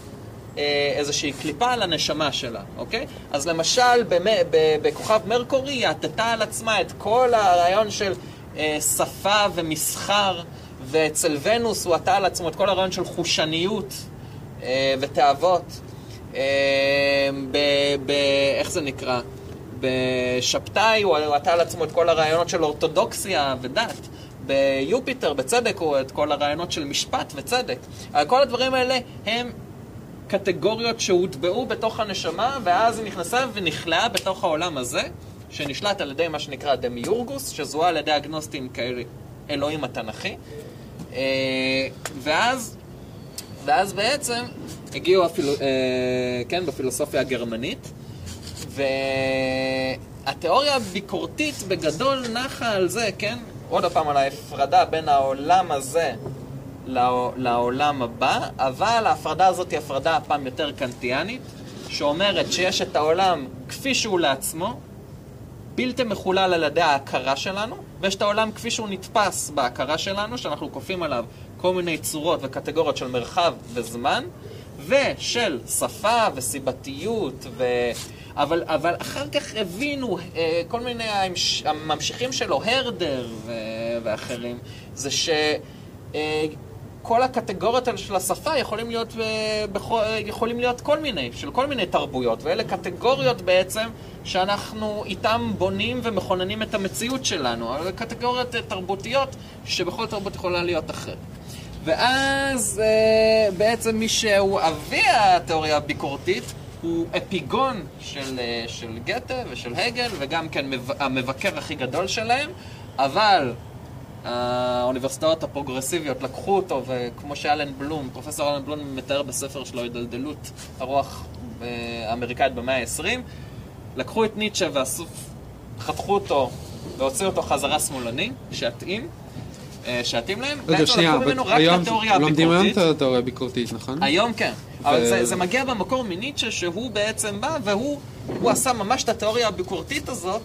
אה, איזושהי קליפה על הנשמה שלה, אוקיי? אז למשל, במ- בכוכב מרקורי היא עטתה על עצמה את כל הרעיון של שפה ומסחר, ואצל ונוס הוא עטה על עצמו את כל הרעיון של חושניות אה, ותאוות. אה, ב, ב, איך זה נקרא? בשבתאי הוא עטה על עצמו את כל הרעיונות של אורתודוקסיה ודת. ביופיטר, בצדק, הוא את כל הרעיונות של משפט וצדק. כל הדברים האלה הם קטגוריות שהוטבעו בתוך הנשמה, ואז היא נכנסה ונכלאה בתוך העולם הזה, שנשלט על ידי מה שנקרא דמיורגוס, שזוהה על ידי הגנוסטים כאלוהים התנ"כי. אה, ואז, ואז בעצם הגיעו, הפילו, אה, כן, בפילוסופיה הגרמנית, והתיאוריה הביקורתית בגדול נחה על זה, כן? עוד פעם על ההפרדה בין העולם הזה לעו- לעולם הבא, אבל ההפרדה הזאת היא הפרדה הפעם יותר קנטיאנית, שאומרת שיש את העולם כפי שהוא לעצמו, בלתי מחולל על ידי ההכרה שלנו, ויש את העולם כפי שהוא נתפס בהכרה שלנו, שאנחנו כופים עליו כל מיני צורות וקטגוריות של מרחב וזמן, ושל שפה וסיבתיות, ו... אבל, אבל אחר כך הבינו אה, כל מיני. הממשיכים שלו, הרדר ו... ואחרים, זה ש... אה, כל הקטגוריות האלה של השפה יכולים להיות, אה, בכל, יכולים להיות כל מיני, של כל מיני תרבויות, ואלה קטגוריות בעצם שאנחנו איתם בונים ומכוננים את המציאות שלנו, אבל קטגוריות אה, תרבותיות שבכל תרבות יכולה להיות אחרת. ואז אה, בעצם מי שהוא אבי התיאוריה הביקורתית הוא אפיגון של, אה, של גתה ושל הגל, וגם כן מב- המבקר הכי גדול שלהם, אבל האוניברסיטאות הפרוגרסיביות לקחו אותו, וכמו שאלן בלום, פרופסור אלן בלום מתאר בספר שלו הידלדלות הרוח אה, האמריקאית במאה ה-20, לקחו את ניטשה וחתכו אותו והוציאו אותו חזרה שמאלני, שהתאים, אה, שהתאים להם, רגע, בעצם שנייה, לקחו ממנו אבל רק היום התיאוריה לומדים היום. את התיאוריה הביקורתית, נכון? היום כן. אבל ו- זה, זה מגיע במקור מניטשה, שהוא בעצם בא והוא הוא עשה ממש את התיאוריה הביקורתית הזאת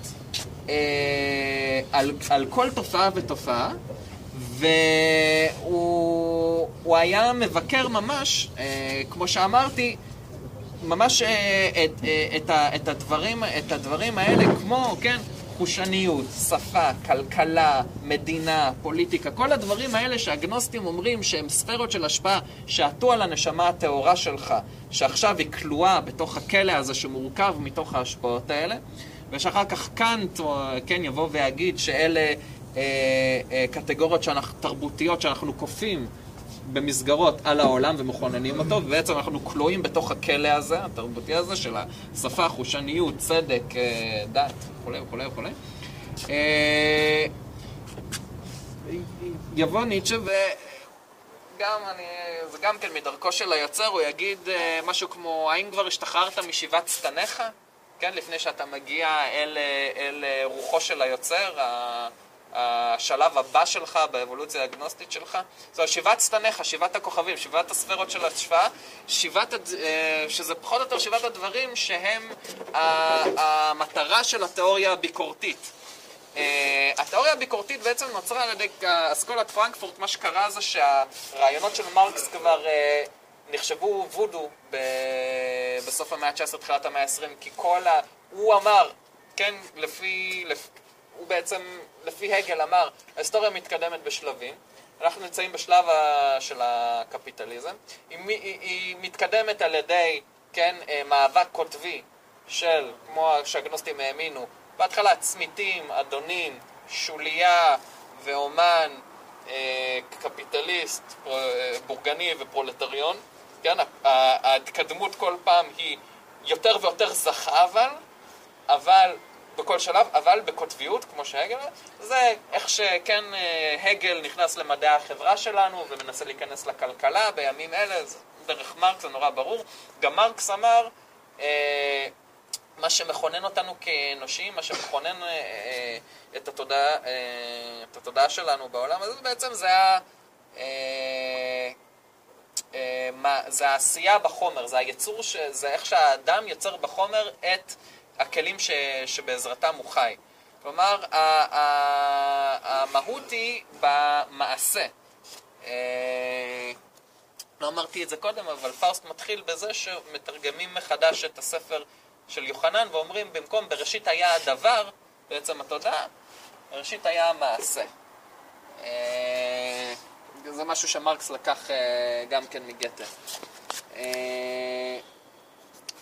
אה, על, על כל תופעה ותופעה, והוא הוא היה מבקר ממש, אה, כמו שאמרתי, ממש אה, את, אה, את, ה, את, הדברים, את הדברים האלה, כמו, כן, חושניות, שפה, כלכלה, מדינה, פוליטיקה, כל הדברים האלה שהגנוסטים אומרים שהם ספרות של השפעה שעטו על הנשמה הטהורה שלך, שעכשיו היא כלואה בתוך הכלא הזה שמורכב מתוך ההשפעות האלה, ושאחר כך קאנט, כן, יבוא ויגיד שאלה אה, אה, קטגוריות שאנחנו, תרבותיות שאנחנו כופים במסגרות על העולם ומכוננים אותו, ובעצם אנחנו כלואים בתוך הכלא הזה, התרבותי הזה, של השפה, חושניות, צדק, אה, דת, וכולי וכולי וכולי. אה, יבוא ניטשה וגם, אני, זה גם כן מדרכו של היוצר, הוא יגיד אה, משהו כמו, האם כבר השתחררת משבעת שטניך? כן, לפני שאתה מגיע אל, אל רוחו של היוצר, השלב הבא שלך באבולוציה האגנוסטית שלך. אומרת, שבעת שטניך, שבעת הכוכבים, שבעת הספרות של השפעה, שבעת, אה, שזה פחות או יותר שבעת הדברים שהם המטרה של התיאוריה הביקורתית. אה, התיאוריה הביקורתית בעצם נוצרה על ידי אסכולת פרנקפורט, מה שקרה זה שהרעיונות של מרקס כבר אה, נחשבו וודו ב- בסוף המאה ה-19, תחילת המאה ה-20, כי כל ה... הוא אמר, כן, לפי... לפ... הוא בעצם, לפי הגל אמר, ההיסטוריה מתקדמת בשלבים. אנחנו נמצאים בשלב ה... של הקפיטליזם. היא, היא, היא מתקדמת על ידי, כן, אה, מאבק קוטבי של, כמו שהגנוסטים האמינו, בהתחלה צמיתים, אדונים, שוליה ואומן, אה, קפיטליסט, אה, בורגני ופרולטריון. כן, ההתקדמות כל פעם היא יותר ויותר זכה אבל, אבל בכל שלב, אבל בקוטביות, כמו שהגל, זה איך שכן אה, הגל נכנס למדעי החברה שלנו ומנסה להיכנס לכלכלה בימים אלה, זה דרך מרקס זה נורא ברור. גם מרקס אמר, אה, מה שמכונן אותנו כאנושים, מה שמכונן אה, את התודעה, את התודעה שלנו בעולם הזה, בעצם זה ה... אה, מה, זה העשייה בחומר, זה היצור, ש, זה איך שהאדם יוצר בחומר את הכלים ש, שבעזרתם הוא חי. כלומר, ה, ה, המהות היא במעשה. אה, לא אמרתי את זה קודם, אבל פאוסט מתחיל בזה שמתרגמים מחדש את הספר של יוחנן ואומרים במקום בראשית היה הדבר, בעצם התודעה, בראשית היה המעשה. זה משהו שמרקס לקח אה, גם כן מגתה. אה,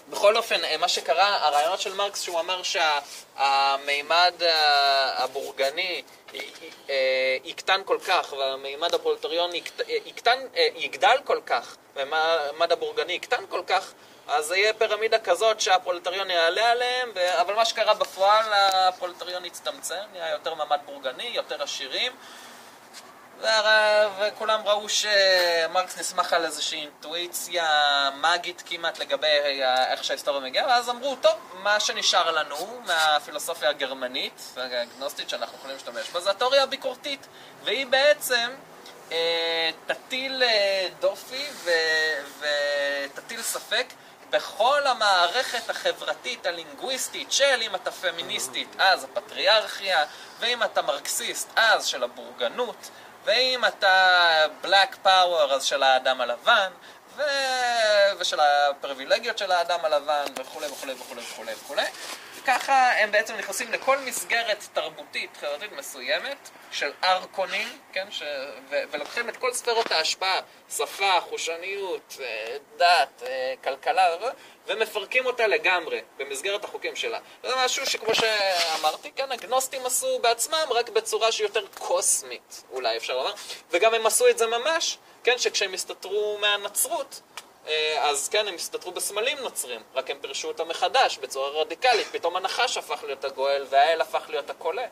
בכל אופן, אה, מה שקרה, הרעיונות של מרקס, שהוא אמר שהמימד הבורגני יקטן כל כך, והמימד הפרולטריון יקט- יקטן, יגדל כל כך, והמימד הבורגני יקטן כל כך, אז זה יהיה פירמידה כזאת שהפרולטריון יעלה עליהם. אבל מה שקרה בפועל, הפרולטריון הצטמצם, נהיה יותר מעמד בורגני, יותר עשירים, וכולם ראו שמרקס נסמך על איזושהי אינטואיציה מאגית כמעט לגבי איך שההיסטוריה מגיעה, ואז אמרו, טוב, מה שנשאר לנו מהפילוסופיה הגרמנית, הגנוסטית שאנחנו יכולים להשתמש בה, זה התיאוריה הביקורתית, והיא בעצם אה, תטיל אה, דופי ותטיל ספק בכל המערכת החברתית הלינגוויסטית של אם אתה פמיניסטית אז הפטריארכיה ואם אתה מרקסיסט אז של הבורגנות ואם אתה בלק פאוור אז של האדם הלבן ו... ושל הפריבילגיות של האדם הלבן וכולי וכולי וכולי וכולי וכולי. וככה הם בעצם נכנסים לכל מסגרת תרבותית חברתית מסוימת של ארקונים, כן, ש... ו... ולוקחים את כל ספירות ההשפעה, שפה, חושניות, אה, דת, אה, כלכלה, ומפרקים אותה לגמרי במסגרת החוקים שלה. וזה משהו שכמו שאמרתי, כן, הגנוסטים עשו בעצמם, רק בצורה שהיא יותר קוסמית, אולי אפשר לומר, וגם הם עשו את זה ממש, כן, שכשהם הסתתרו מהנצרות, אה, אז כן, הם הסתתרו בסמלים נוצרים, רק הם פירשו אותם מחדש בצורה רדיקלית. פתאום הנחש הפך להיות הגואל והאל הפך להיות הקולה.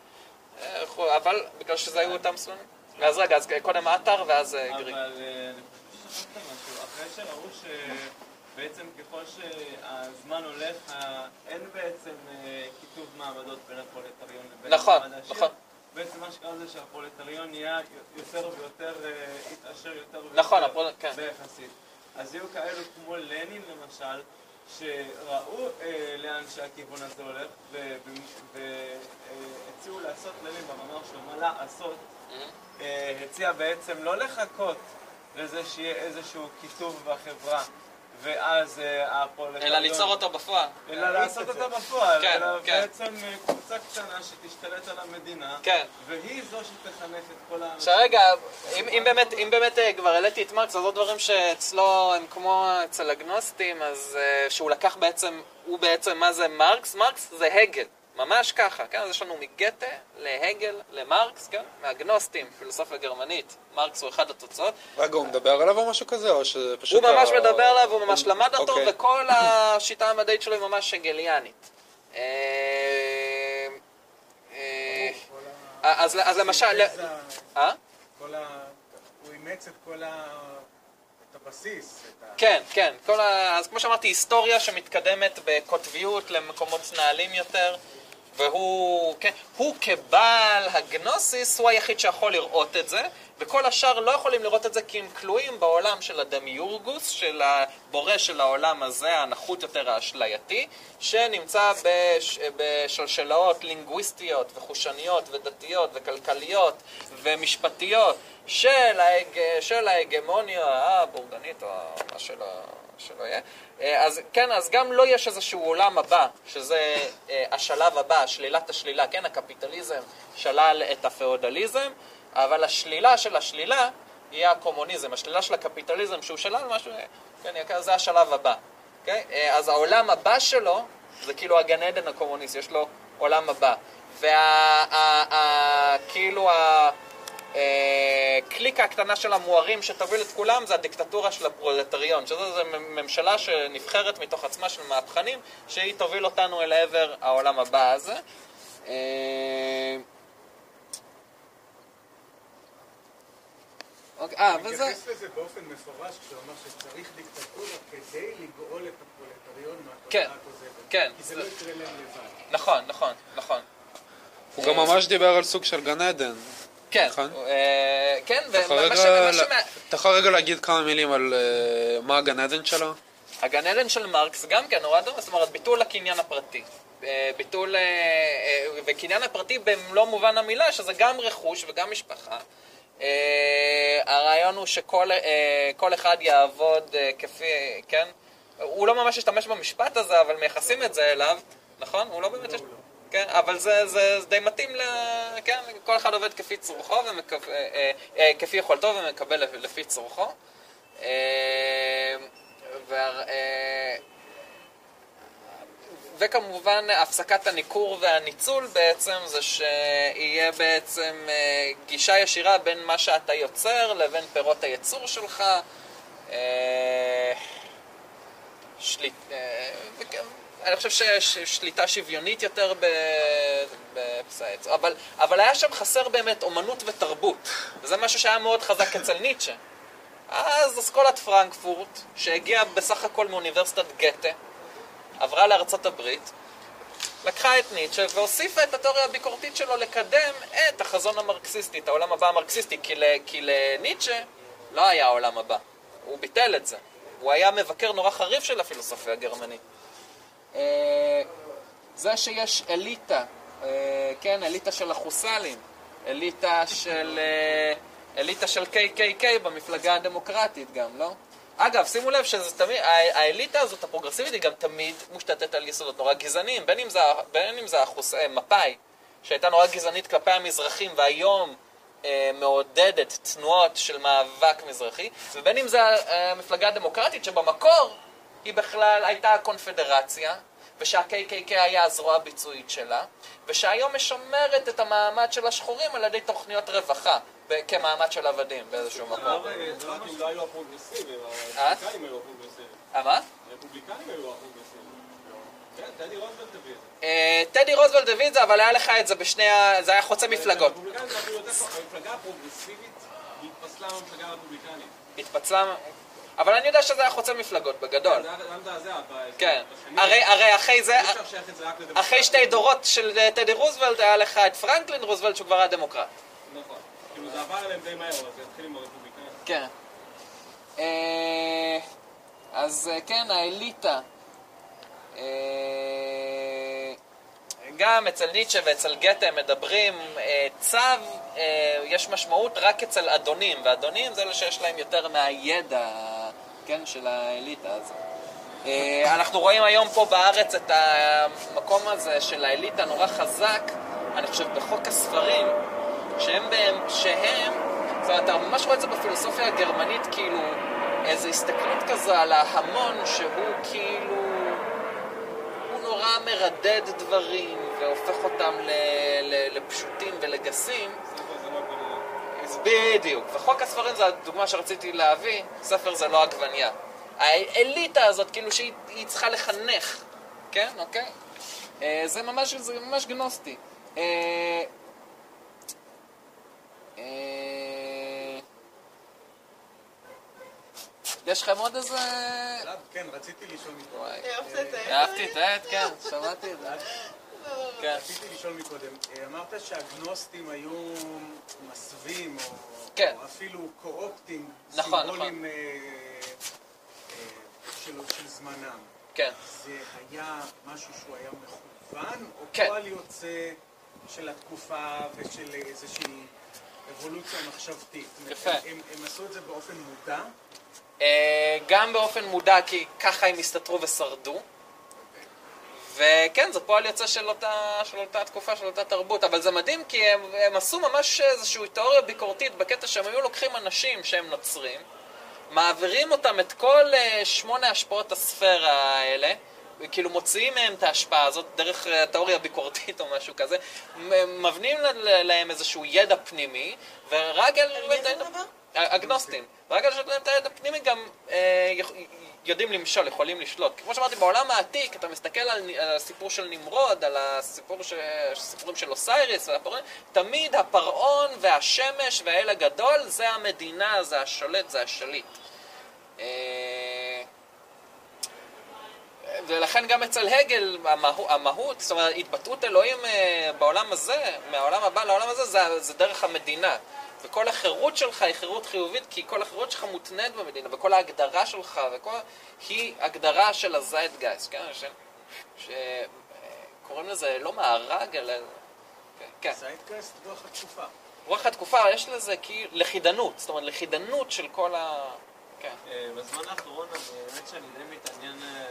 אה, אבל בגלל שזה היו אותם סמלים. אז רגע, אז קודם עטר ואז אה, גריג. אבל אני חושב ששכחת משהו. אחרי שבעצם ככל שהזמן הולך, אין בעצם אה, כיתוב מעמדות בין הפרולטריון לבין נכון, המעמד העשיר. נכון. בעצם מה שקרה זה שהפרולטריון נהיה יותר ויותר, אה, התעשר יותר ויותר. נכון, הפרול- כן. ביחסית. אז היו כאלו כמו לנין למשל, שראו אה, לאן שהכיוון הזה הולך, והציעו לעשות כללים במאמר שלו מה לעשות, אה, הציע בעצם לא לחכות לזה שיהיה איזשהו קיטוב בחברה, ואז אה, הפרולטריון... אלא ליצור אותו בפועל. אלא לעשות אותו בפועל, כן, אלא כן. בעצם אה, קבוצה קטנה שתשתלט על המדינה, כן. והיא זו שתחנך את כל האנשים. עכשיו רגע, אם, אם, באמת, אם באמת אה, כבר העליתי את מרקס, אז עוד דברים שאצלו הם כמו אצל הגנוסטים, אז אה, שהוא לקח בעצם, הוא בעצם, מה זה מרקס? מרקס זה הגל, ממש ככה, כן? אז יש לנו מגתה להגל למרקס, כן? מהגנוסטים, פילוסופיה גרמנית, מרקס הוא אחד התוצאות. רגע, הוא מדבר עליו או משהו כזה, או שפשוט... הוא ממש מדבר עליו, הוא ממש למד אותו, אוקיי. וכל השיטה המדעית שלו היא ממש הגליאנית. אה, אה, אז למשל... אה? כל ה... הוא אימץ את כל ה... הבסיס. כן, כן. כל ה... אז כמו שאמרתי, היסטוריה שמתקדמת בקוטביות למקומות נעלים יותר, והוא, כן, הוא כבעל הגנוסיס, הוא היחיד שיכול לראות את זה, וכל השאר לא יכולים לראות את זה כי הם כלואים בעולם של הדמיורגוס, של הבורא של העולם הזה, הנחות יותר האשלייתי, שנמצא בש... בשלשלאות לינגוויסטיות וחושניות ודתיות וכלכליות ומשפטיות של, ההג... של ההגמוניה הבורגנית או מה שלא, שלא יהיה. אה, אז כן, אז גם לא יש איזשהו עולם הבא, שזה אה, השלב הבא, שלילת השלילה, כן, הקפיטליזם שלל את הפאודליזם, אבל השלילה של השלילה יהיה הקומוניזם, השלילה של הקפיטליזם שהוא שלל משהו, כן, זה השלב הבא. Okay? אז העולם הבא שלו זה כאילו הגן עדן הקומוניסט, יש לו עולם הבא. וכאילו הקליקה הקטנה של המוארים שתוביל את כולם זה הדיקטטורה של הפרולטריון, שזו זו ממשלה שנבחרת מתוך עצמה של מהפכנים, שהיא תוביל אותנו אל עבר העולם הבא הזה. אה, אוקיי, אה, הוא וזה... מתייחס לזה באופן מפורש, כשהוא אמר שצריך דיקטטורה כדי לגאול את הפרולטריון כן, מהתודעה הכוזבת. כן. כי זה לא יקרה להם לבד. נכון, נכון, נכון. הוא גם ממש דיבר על סוג של גן עדן. כן, נכון. אה, כן, אתה יכול ומה ש- רגע אתה יכול רגע להגיד כמה מילים על אה, מה הגן עדן שלו? הגן עדן של מרקס גם כן נורא דומה, זאת אומרת ביטול הקניין הפרטי. אה, ביטול, וקניין הפרטי במלוא מובן המילה, שזה גם רכוש וגם משפחה. הרעיון הוא שכל כל אחד יעבוד כפי, כן? הוא לא ממש השתמש במשפט הזה, אבל מייחסים את זה אליו, נכון? הוא לא באמת... כן, אבל זה, זה, זה די מתאים ל... כן, כל אחד עובד כפי צורכו, ומקב... אה, אה, אה, כפי יכולתו ומקבל לפי- צורכו. אה, וה... אה, וכמובן הפסקת הניכור והניצול בעצם זה שיהיה בעצם אה, גישה ישירה בין מה שאתה יוצר לבין פירות הייצור שלך. אה, שליט... אה, וכן, אני חושב שיש שליטה שוויונית יותר ב... בפסי הייצור. אבל, אבל היה שם חסר באמת אומנות ותרבות. וזה משהו שהיה מאוד חזק אצל ניטשה. אז אסכולת פרנקפורט, שהגיעה בסך הכל מאוניברסיטת גתה, עברה לארצות הברית, לקחה את ניטשה והוסיפה את התיאוריה הביקורתית שלו לקדם את החזון המרקסיסטי, את העולם הבא המרקסיסטי, כי, ל, כי לניטשה לא היה העולם הבא, הוא ביטל את זה. הוא היה מבקר נורא חריף של הפילוסופיה הגרמנית. אה, זה שיש אליטה, אה, כן, אליטה של החוסלים, אליטה של, אה, אליטה של KKK במפלגה הדמוקרטית גם, לא? אגב, שימו לב שזה תמיד, הא- האליטה הזאת, הפרוגרסיבית, היא גם תמיד מושתתת על יסודות נורא גזעניים, בין אם זה, בין אם זה החוס... מפא"י, שהייתה נורא גזענית כלפי המזרחים, והיום אה, מעודדת תנועות של מאבק מזרחי, ובין אם זה המפלגה הדמוקרטית, שבמקור היא בכלל הייתה הקונפדרציה, ושה-KKK היה הזרוע הביצועית שלה, ושהיום משמרת את המעמד של השחורים על ידי תוכניות רווחה, כמעמד של עבדים באיזשהו מקום. הדמוקרטים לא היו הפרוגרסיביים, אה? הרפובליקנים היו הפרוגרסיביים. אה, מה? הרפובליקנים היו הפרוגרסיביים. כן, טדי זה. אה, רוזוולד הביא את זה, אבל היה לך את זה בשני ה... זה היה חוצה מפלגות. הרפובליקנים טוב. המפלגה הפרוגרסיבית היא התפסלה מהמפלגה הרפובליקנית. התפצלה... אבל אני יודע שזה היה חוצה מפלגות בגדול. זה היה מזעזע. כן. הרי, אחרי זה. אחרי שתי דורות של אה, טדי רוזוולד, היה לך את פרנקלין רוזוולד, שהוא כבר היה דמוקרט. נכון. כאילו זה עבר אליהם די מהר, אבל זה התחיל עם הרפובליקנים. כן. אה, אז אה, כן, האליטה גם אצל ניטשה ואצל גתה מדברים, צו, יש משמעות רק אצל אדונים, ואדונים זה אלה שיש להם יותר מהידע, כן, של האליטה הזאת. אה, אנחנו רואים היום פה בארץ את המקום הזה של האליטה נורא חזק, אני חושב, בחוק הספרים, שהם, בהם, שהם, זאת אומרת, אתה ממש רואה את זה בפילוסופיה הגרמנית, כאילו, איזו הסתכלות כזו על ההמון שהוא כאילו, הוא נורא מרדד דברים והופך אותם ל, ל, לפשוטים ולגסים. אז בדיוק, וחוק הספרים זה הדוגמה שרציתי להביא, ספר זה לא עגבנייה. האליטה הזאת, כאילו שהיא היא צריכה לחנך, כן? אוקיי? אה, זה ממש, זה ממש גנוסטי. אה, אה, יש לכם עוד איזה... כן, רציתי לשאול העט? אהבתי את העט, כן, שמעתי את זה. כן. רציתי לשאול מקודם, אה, אמרת שהגנוסטים היו מסווים, או כן. אפילו קו-אופטינג, נכון, סימבולים אה, אה, של זמנם. כן. זה היה משהו שהוא היה מכוון, או כן. פועל יוצא של התקופה ושל איזושהי אבולוציה מחשבתית? יפה. הם, עשו את זה באופן מודע? גם באופן מודע, כי ככה הם הסתתרו ושרדו. וכן, זה פועל יוצא של אותה, של אותה תקופה, של אותה תרבות, אבל זה מדהים כי הם, הם עשו ממש איזושהי תיאוריה ביקורתית בקטע שהם היו לוקחים אנשים שהם נוצרים, מעבירים אותם את כל אה, שמונה השפעות הספירה האלה, כאילו מוציאים מהם את ההשפעה הזאת דרך אה, תיאוריה ביקורתית או משהו כזה, מבנים להם איזשהו ידע פנימי, ורק על... אגנוסטים. רק על שיש להם את הידע הפנימי גם אה, יודעים למשול, יכולים לשלוט. כמו שאמרתי, בעולם העתיק, אתה מסתכל על, על הסיפור של נמרוד, על הסיפור ש... סיפורים של אוסייריס, והפרעון, תמיד הפרעון והשמש והאל הגדול זה המדינה, זה השולט, זה השליט. אה, ולכן גם אצל הגל המהו, המהות, זאת אומרת, התבטאות אלוהים אה, בעולם הזה, מהעולם הבא לעולם הזה, זה, זה דרך המדינה. וכל החירות שלך היא חירות חיובית, כי כל החירות שלך מותנית במדינה, וכל ההגדרה שלך, וכל... היא הגדרה של הזיידגייסט, כן? ש... ש... אה, קוראים לזה לא מארג, אלא... כן. זיידקייסט רוח התקופה. רוח התקופה, יש לזה כאילו לכידנות, זאת אומרת, לכידנות של כל ה... כן. אה, בזמן האחרון, האמת שאני די מתעניין אה,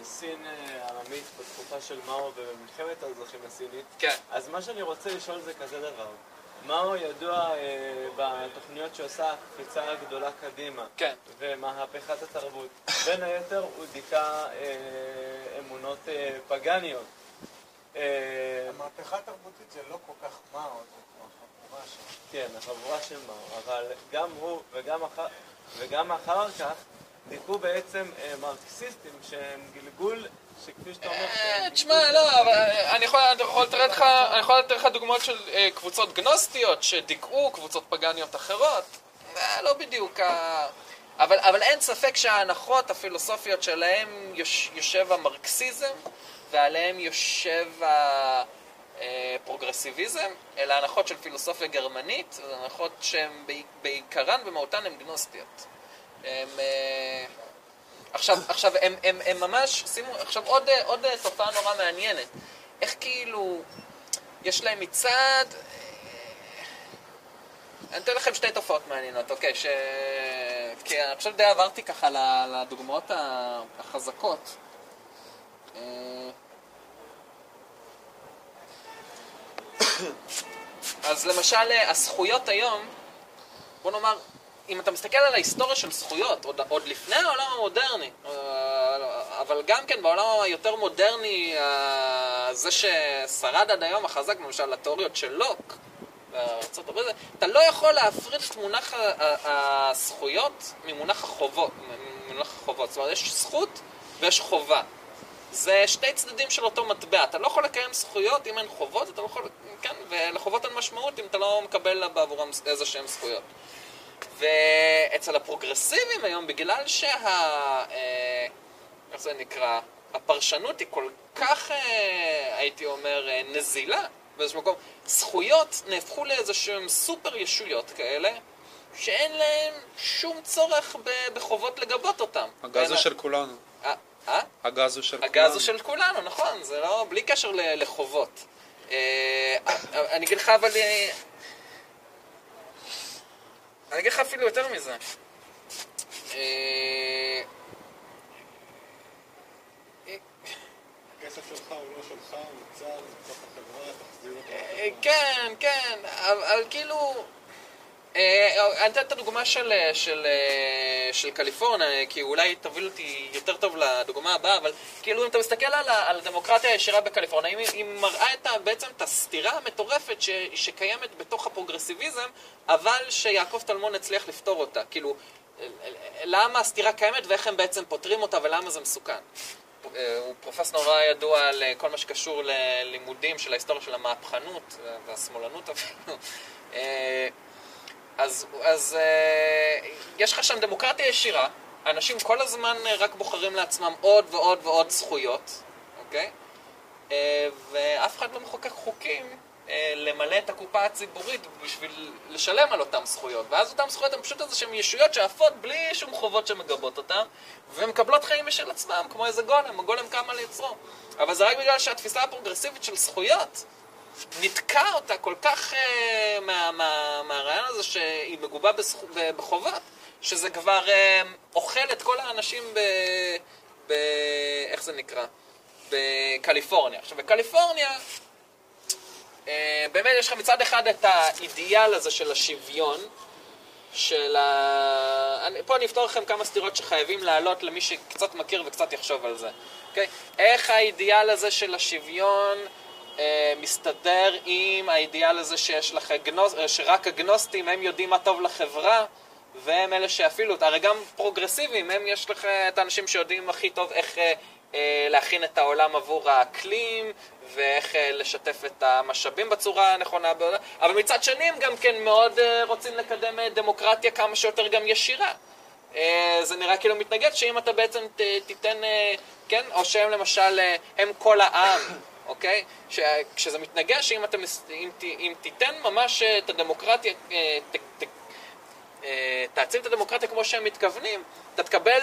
בסין אה, העממית בתקופה של מאו ובמלחמת האזרחים הסינית. כן. אז מה שאני רוצה לשאול זה כזה דבר. מאו ידוע אה, בתוכניות שעושה קפיצה גדולה קדימה. כן. ומהפכת התרבות. בין היתר הוא דיכא אה, אמונות אה, פגניות. אה, המהפכה התרבותית זה לא כל כך מה, זה כמו חבורה שם. כן, החבורה של מאו, אבל גם הוא וגם אחר, וגם אחר כך דיכאו בעצם אה, מרקסיסטים שהם גלגול, שכפי שאתה אומר, אה, תשמע, לא, אבל אה, אני יכול לתת לך דוגמאות של קבוצות גנוסטיות שדיכאו קבוצות פגניות אחרות. לא בדיוק ה... אבל, אבל אין ספק שההנחות הפילוסופיות שלהם יוש, יושב המרקסיזם ועליהם יושב הפרוגרסיביזם, אלה הנחות של פילוסופיה גרמנית, הנחות שהן בעי- בעיקרן במהותן הן גנוסטיות. הם, אה, עכשיו, עכשיו הם, הם, הם ממש, שימו, עכשיו עוד, אה, עוד אה, תופעה נורא מעניינת. איך כאילו, יש להם מצד... אני אתן לכם שתי תופעות מעניינות, אוקיי? ש... כי אני חושב די עברתי ככה לדוגמאות החזקות. אז למשל, הזכויות היום, בוא נאמר, אם אתה מסתכל על ההיסטוריה של זכויות, עוד, עוד לפני העולם המודרני, אה, אבל גם כן בעולם היותר מודרני, אה, זה ששרד עד היום החזק, למשל התיאוריות של לוק, בארצות הברית, אתה לא יכול להפריד את מונח הזכויות ממונח החובות. ממונח החובות. זאת אומרת, יש זכות ויש חובה. זה שתי צדדים של אותו מטבע. אתה לא יכול לקיים זכויות אם אין חובות, אתה לא יכול... כן, ולחובות אין משמעות אם אתה לא מקבל בעבורם איזה שהן זכויות. ואצל הפרוגרסיבים היום, בגלל שה... אה, איך זה נקרא? הפרשנות היא כל כך, אה, הייתי אומר, אה, נזילה באיזשהו מקום. זכויות נהפכו לאיזה שהן סופר ישויות כאלה, שאין להם שום צורך בחובות לגבות אותם. הגז הוא של כולנו. אה? הגז הוא של כולנו. הגז הוא של כולנו, נכון, זה לא, בלי קשר לחובות. אני אגיד לך אבל... אני אגיד לך אפילו יותר מזה. אה, הכסף שלך הוא לא שלך, הוא נוצר בתוך החברה, תחזיר אותו. אה, כן, כן, אבל כאילו... אה, אני אתן את הדוגמה של, אה, של, אה, של קליפורניה, כי אולי תוביל אותי יותר טוב לדוגמה הבאה, אבל כאילו אם אתה מסתכל על, על הדמוקרטיה הישירה בקליפורניה, היא, היא מראה את, בעצם את הסתירה המטורפת ש, שקיימת בתוך הפרוגרסיביזם, אבל שיעקב טלמון הצליח לפתור אותה. כאילו, אה, אה, למה הסתירה קיימת ואיך הם בעצם פותרים אותה ולמה זה מסוכן. אה, הוא פרופס נורא ידוע על אה, כל מה שקשור ללימודים של ההיסטוריה של המהפכנות אה, והשמאלנות אפילו. אז, אז אה, יש לך שם דמוקרטיה ישירה, אנשים כל הזמן אה, רק בוחרים לעצמם עוד ועוד ועוד זכויות, אוקיי? אה, ואף אחד לא מחוקק חוקים אה, למלא את הקופה הציבורית בשביל לשלם על אותן זכויות. ואז אותן זכויות הן פשוט איזה שהן ישויות שעפות בלי שום חובות שמגבות אותן, ומקבלות חיים משל עצמם, כמו איזה גולם, הגולם קם על יצרו. אבל זה רק בגלל שהתפיסה הפרוגרסיבית של זכויות נתקע אותה כל כך מה, מהרעיון הזה שהיא מגובה בחובות, שזה כבר אה, אוכל את כל האנשים ב... ב... איך זה נקרא? בקליפורניה. עכשיו, בקליפורניה, אה, באמת יש לך מצד אחד את האידיאל הזה של השוויון, של ה... אני, פה אני אפתור לכם כמה סתירות שחייבים להעלות למי שקצת מכיר וקצת יחשוב על זה. אוקיי? איך האידיאל הזה של השוויון מסתדר עם האידיאל הזה שיש לך גנוס... אה, שרק הגנוסטים הם יודעים מה טוב לחברה והם אלה אותה. הרי גם פרוגרסיביים, הם יש לך את האנשים שיודעים הכי טוב איך אה, אה, להכין את העולם עבור האקלים ואיך אה, לשתף את המשאבים בצורה הנכונה. אבל מצד שני הם גם כן מאוד אה, רוצים לקדם אה, דמוקרטיה כמה שיותר גם ישירה. אה, זה נראה כאילו מתנגד שאם אתה בעצם ת, תיתן, אה, כן, או שהם למשל, אה, הם כל העם, אוקיי? ש, כשזה מתנגד שאם אתה, מס- אם, ת- אם תיתן ממש אה, את הדמוקרטיה, אה, ת, ת, אה, תעצים את הדמוקרטיה כמו שהם מתכוונים, אתה תקבל,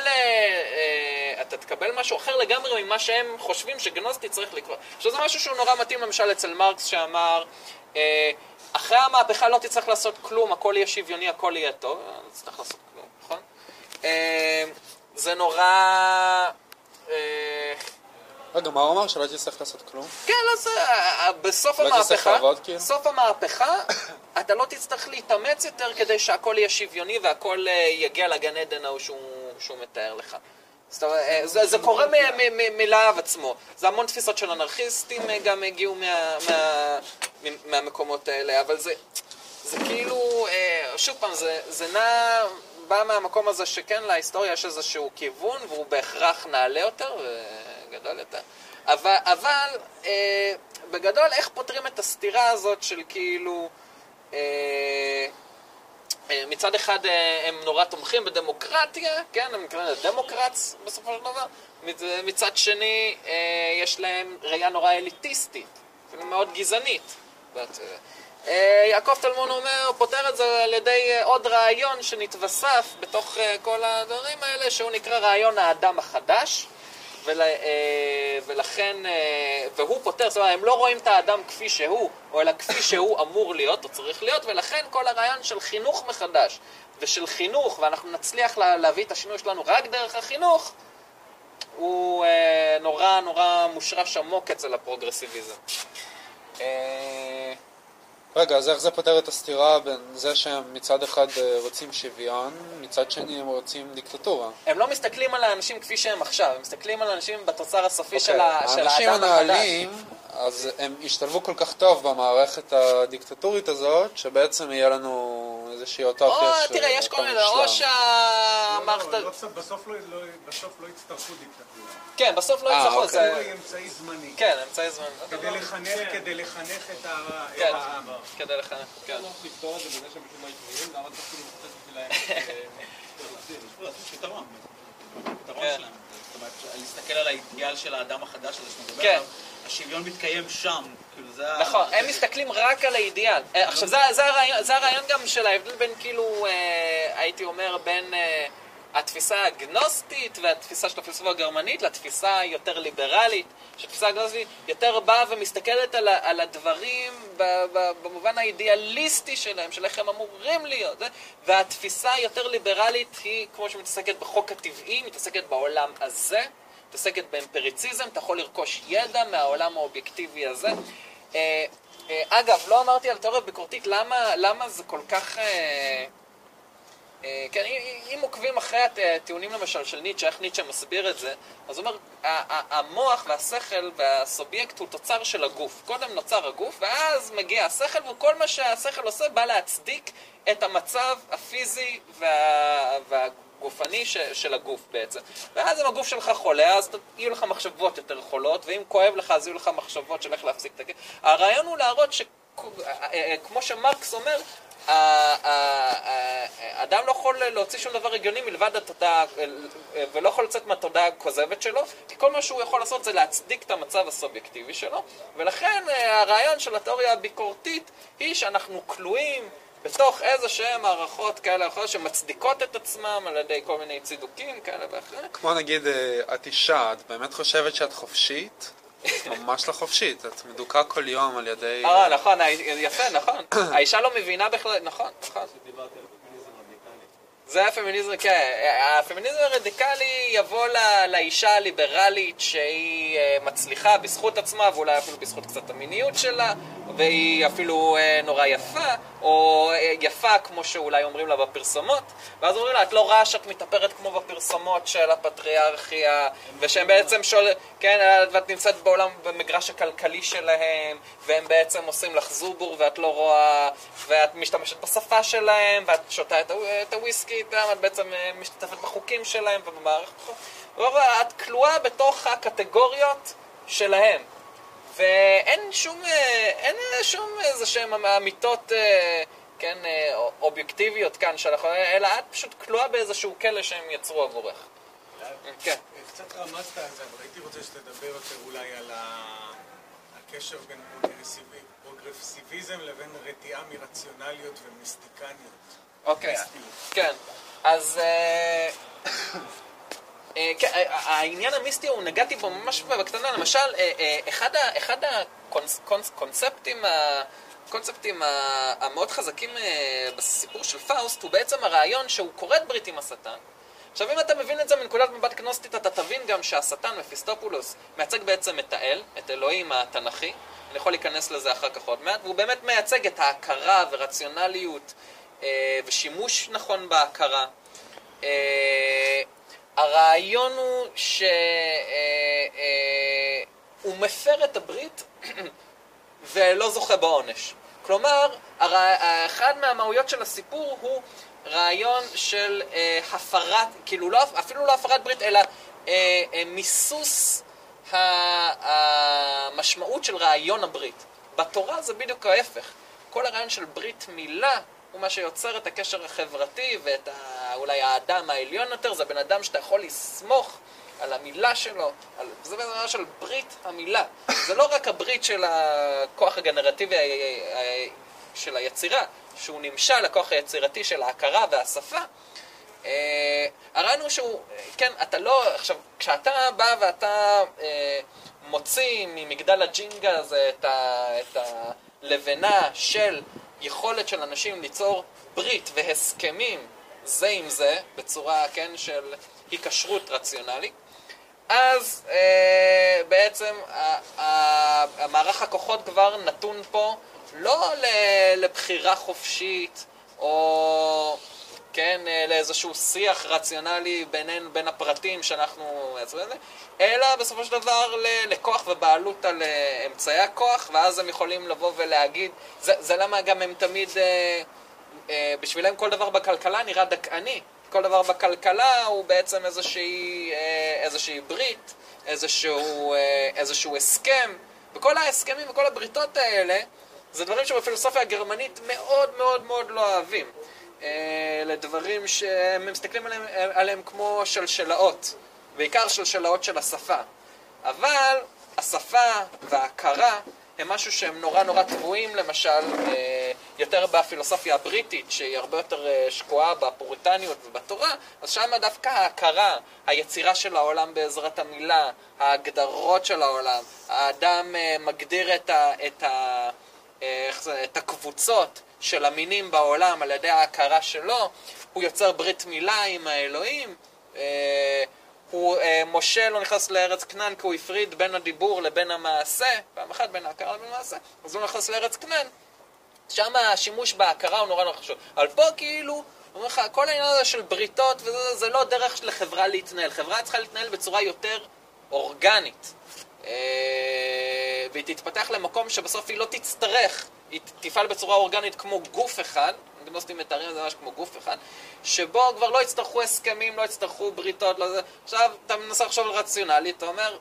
אתה תקבל משהו אחר לגמרי ממה שהם חושבים שגנוסטי צריך לקרות. עכשיו זה משהו שהוא נורא מתאים למשל אצל מרקס שאמר, אחרי המהפכה לא תצטרך לעשות כלום, הכל יהיה שוויוני, הכל יהיה טוב, לא תצטרך לעשות כלום, נכון? זה נורא... רגע, מה הוא אמר? שלא תצטרך לעשות כלום? כן, לא זה... בסוף לא המהפכה, כאילו? בסוף המהפכה, אתה לא תצטרך להתאמץ יותר כדי שהכל יהיה שוויוני והכל אה, יגיע לגן עדן ההוא שהוא, מתאר לך. זאת אומרת, אה, זה, זה קורה מלהב עצמו. זה המון תפיסות של אנרכיסטים אה, גם הגיעו מה, מה, מהמקומות האלה, אבל זה, זה כאילו, שוב פעם, זה, זה נע, בא מהמקום הזה שכן להיסטוריה יש איזשהו כיוון והוא בהכרח נעלה יותר וגדול יותר. אבל, אבל אה, בגדול, איך פותרים את הסתירה הזאת של כאילו... אה, אה, מצד אחד אה, הם נורא תומכים בדמוקרטיה, כן, הם נקראים לזה דמוקרטס בסופו של דבר, מצ- מצד שני אה, יש להם ראייה נורא אליטיסטית, אפילו מאוד גזענית. יעקב טלמון אומר, פותר את זה על ידי עוד רעיון שנתווסף בתוך כל הדברים האלה, שהוא נקרא רעיון האדם החדש. ול, אה, ולכן, אה, והוא פותר, זאת אומרת, הם לא רואים את האדם כפי שהוא, או אלא כפי שהוא אמור להיות, או צריך להיות, ולכן כל הרעיון של חינוך מחדש, ושל חינוך, ואנחנו נצליח לה, להביא את השינוי שלנו רק דרך החינוך, הוא אה, נורא נורא מושרש עמוק אצל הפרוגרסיביזם. אה, רגע, אז איך זה פותר את הסתירה בין זה שהם מצד אחד אה, רוצים שוויון, מצד שני הם רוצים דיקטטורה? הם לא מסתכלים על האנשים כפי שהם עכשיו, הם מסתכלים על האנשים בתוצר הסופי של, אוקיי, ה, של האנשים האדם החדש. הנעלים, אז הם השתלבו כל כך טוב במערכת הדיקטטורית הזאת, שבעצם יהיה לנו איזושהי או, אוטופיה של תראה, יש כל מיני, או. שהמערכת... לא, לא, בסוף- לא- בסוף לא יצטרכו דיקטטורה. כן, בסוף לא אה, יצטרכו, אוקיי. זה... דיקטטורה היא אמצעי זמני. כן, אמצעי זמן. כדי לחנך, כדי לחנך את כן, העם. כדי לחנך, כן. לא לפתור את זה בזה שהם פשוט לא למה צריך כאילו לחפש בשבילהם? יש פה לעשות פתרון. פתרון כן. שלהם. זאת אומרת, להסתכל על האידיאל של האדם החדש הזה שאתה מדבר כן. עליו, השוויון מתקיים שם. נכון, הם מסתכלים רק על האידיאל. אה, עכשיו, זה- הרעיון- גם של ההבדל בין כאילו, אה, הייתי אומר, בין... אה, התפיסה הגנוסטית והתפיסה של הפילוסופיה הגרמנית לתפיסה היותר ליברלית, שהתפיסה הגנוסטית יותר באה ומסתכלת על, על הדברים במובן האידיאליסטי שלהם, של איך הם אמורים להיות, והתפיסה היותר ליברלית היא כמו שמתעסקת בחוק הטבעי, מתעסקת בעולם הזה, מתעסקת באמפריציזם, אתה יכול לרכוש ידע מהעולם האובייקטיבי הזה. אה, אה, אגב, לא אמרתי על תיאוריה ביקורתית, למה, למה זה כל כך... אה, כן, אם- עוקבים אחרי הטיעונים למשל של ניטשה, איך ניטשה מסביר את זה, אז הוא אומר, המוח והשכל והסובייקט הוא תוצר של הגוף. קודם נוצר הגוף, ואז מגיע השכל, וכל מה שהשכל עושה בא להצדיק את המצב הפיזי וה... והגופני ש... של הגוף בעצם. ואז אם הגוף שלך חולה, אז יהיו לך מחשבות יותר חולות, ואם כואב לך, אז יהיו לך מחשבות של איך להפסיק את הכאב. הרעיון הוא להראות ש... כמו שמרקס אומר, האדם לא יכול להוציא שום דבר הגיוני מלבד התודעה, ולא יכול לצאת מהתודעה הכוזבת שלו, כי כל מה שהוא יכול לעשות זה להצדיק את המצב הסובייקטיבי שלו, ולכן אה, הרעיון של התיאוריה הביקורתית היא שאנחנו כלואים בתוך איזה שהן מערכות כאלה או אחרות שמצדיקות את עצמם על ידי כל מיני צידוקים כאלה ואחרים. כמו נגיד, אה, את אישה, את באמת חושבת שאת חופשית? ממש לא חופשית, את מדוכא כל יום על ידי... אה, נכון, יפה, נכון. האישה לא מבינה בכלל, נכון, נכון. זה הפמיניזם, כן, הפמיניזם הרדיקלי יבוא ל- לאישה הליברלית שהיא אה, מצליחה בזכות עצמה ואולי אפילו בזכות קצת המיניות שלה והיא אפילו אה, נורא יפה או אה, יפה כמו שאולי אומרים לה בפרסומות ואז אומרים לה את לא רואה שאת מתאפרת כמו בפרסומות של הפטריארכיה ושהם בעצם שואל, כן, ואת נמצאת בעולם במגרש הכלכלי שלהם והם בעצם עושים לך זובור ואת לא רואה ואת משתמשת בשפה שלהם ואת שותה את, את הוויסקי איתם, את בעצם אה, משתתפת בחוקים שלהם ובמערכת את כלואה בתוך הקטגוריות שלהם ואין שום, אה, אין שום איזה שהם אמיתות, אה, כן, אה, אובייקטיביות כאן שלך, אלא את פשוט כלואה באיזשהו כלא שהם יצרו עבורך. כן. קצת רמזת על זה, אבל הייתי רוצה שתדבר יותר אולי על הקשר בין פרוגרסיבי- פרוגרסיביזם לבין רתיעה מרציונליות ומיסטיקניות. אוקיי, כן. אז... אה, אה, כן, אה, העניין המיסטי הוא, נגעתי בו ממש בקטנה, למשל, אה, אה, אחד הקונספטים הקונספטים המאוד חזקים אה, בסיפור של פאוסט הוא בעצם הרעיון שהוא כורת ברית עם השטן. עכשיו, אם אתה מבין את זה מנקודת מבט גנוסטית, אתה תבין גם שהשטן, מפיסטופולוס, מייצג בעצם את האל, את אלוהים התנ"כי. אני יכול להיכנס לזה אחר כך עוד מעט, והוא באמת מייצג את ההכרה ורציונליות אה, ושימוש נכון בהכרה. אה, הרעיון הוא שהוא אה, הוא מפר את הברית ולא זוכה בעונש. כלומר. אחד מהמהויות של הסיפור הוא רעיון של אה, הפרת, כאילו לא, אפילו לא הפרת ברית, אלא אה, אה, מיסוס. המשמעות של רעיון הברית. בתורה זה בדיוק ההפך. כל הרעיון של ברית מילה הוא מה שיוצר את הקשר החברתי ואת ה... אולי האדם העליון יותר, זה בן אדם שאתה יכול לסמוך על המילה שלו, על... זה בעצם של ברית המילה. זה לא רק הברית של הכוח הגנרטיבי ה- ה- של היצירה, שהוא נמשל לכוח היצירתי של ההכרה והשפה. אה, הרעיון הוא שהוא, כן, אתה לא, עכשיו, כשאתה בא ואתה אה, מוציא ממגדל הג'ינגה הזה את, ה, את הלבנה של יכולת של אנשים ליצור ברית והסכמים זה עם זה, בצורה, כן, של היקשרות רציונלית, אז אה, בעצם המערך הכוחות כבר נתון פה לא לבחירה חופשית, או כן, אה, לאיזשהו שיח רציונלי בינינו, בין הפרטים שאנחנו אלא בסופו של דבר לכוח ובעלות על אה, אמצעי הכוח, ואז הם יכולים לבוא ולהגיד, זה, זה למה גם הם תמיד, אה, אה, בשבילם כל דבר בכלכלה נראה דכאני. כל דבר בכלכלה הוא בעצם איזושהי, אה, איזושהי ברית, איזשהו, אה, איזשהו הסכם, וכל ההסכמים וכל הבריתות האלה זה דברים שבפילוסופיה הגרמנית מאוד מאוד מאוד לא אוהבים. אה, לדברים שהם מסתכלים עליהם, עליהם כמו שלשלאות, בעיקר שלשלאות של השפה. אבל השפה וההכרה הם משהו שהם נורא נורא טבועים, למשל, אה, יותר בפילוסופיה הבריטית, שהיא הרבה יותר אה, שקועה בפוריטניות ובתורה, אז שם דווקא ההכרה, היצירה של העולם בעזרת המילה, ההגדרות של העולם, האדם מגדיר את, ה, את, ה, את הקבוצות של המינים בעולם על ידי ההכרה שלו, הוא יוצר ברית מילה עם האלוהים. אה, הוא, אה, משה לא נכנס לארץ כנען כי הוא הפריד בין הדיבור לבין המעשה, פעם אחת בין ההכרה לבין המעשה, אז הוא נכנס לארץ כנען. שם השימוש בהכרה הוא נורא נורא חשוב. אבל פה כאילו, אומר לך, כל העניין הזה של בריתות וזה, זה לא דרך לחברה להתנהל. חברה צריכה להתנהל בצורה יותר אורגנית. אה, והיא תתפתח למקום שבסוף היא לא תצטרך, היא תפעל בצורה אורגנית כמו גוף אחד, גנוסטים מתארים את זה ממש כמו גוף אחד, שבו כבר לא יצטרכו הסכמים, לא יצטרכו בריתות, לא זה. עכשיו, אתה מנסה לחשוב על רציונלי, אתה אומר,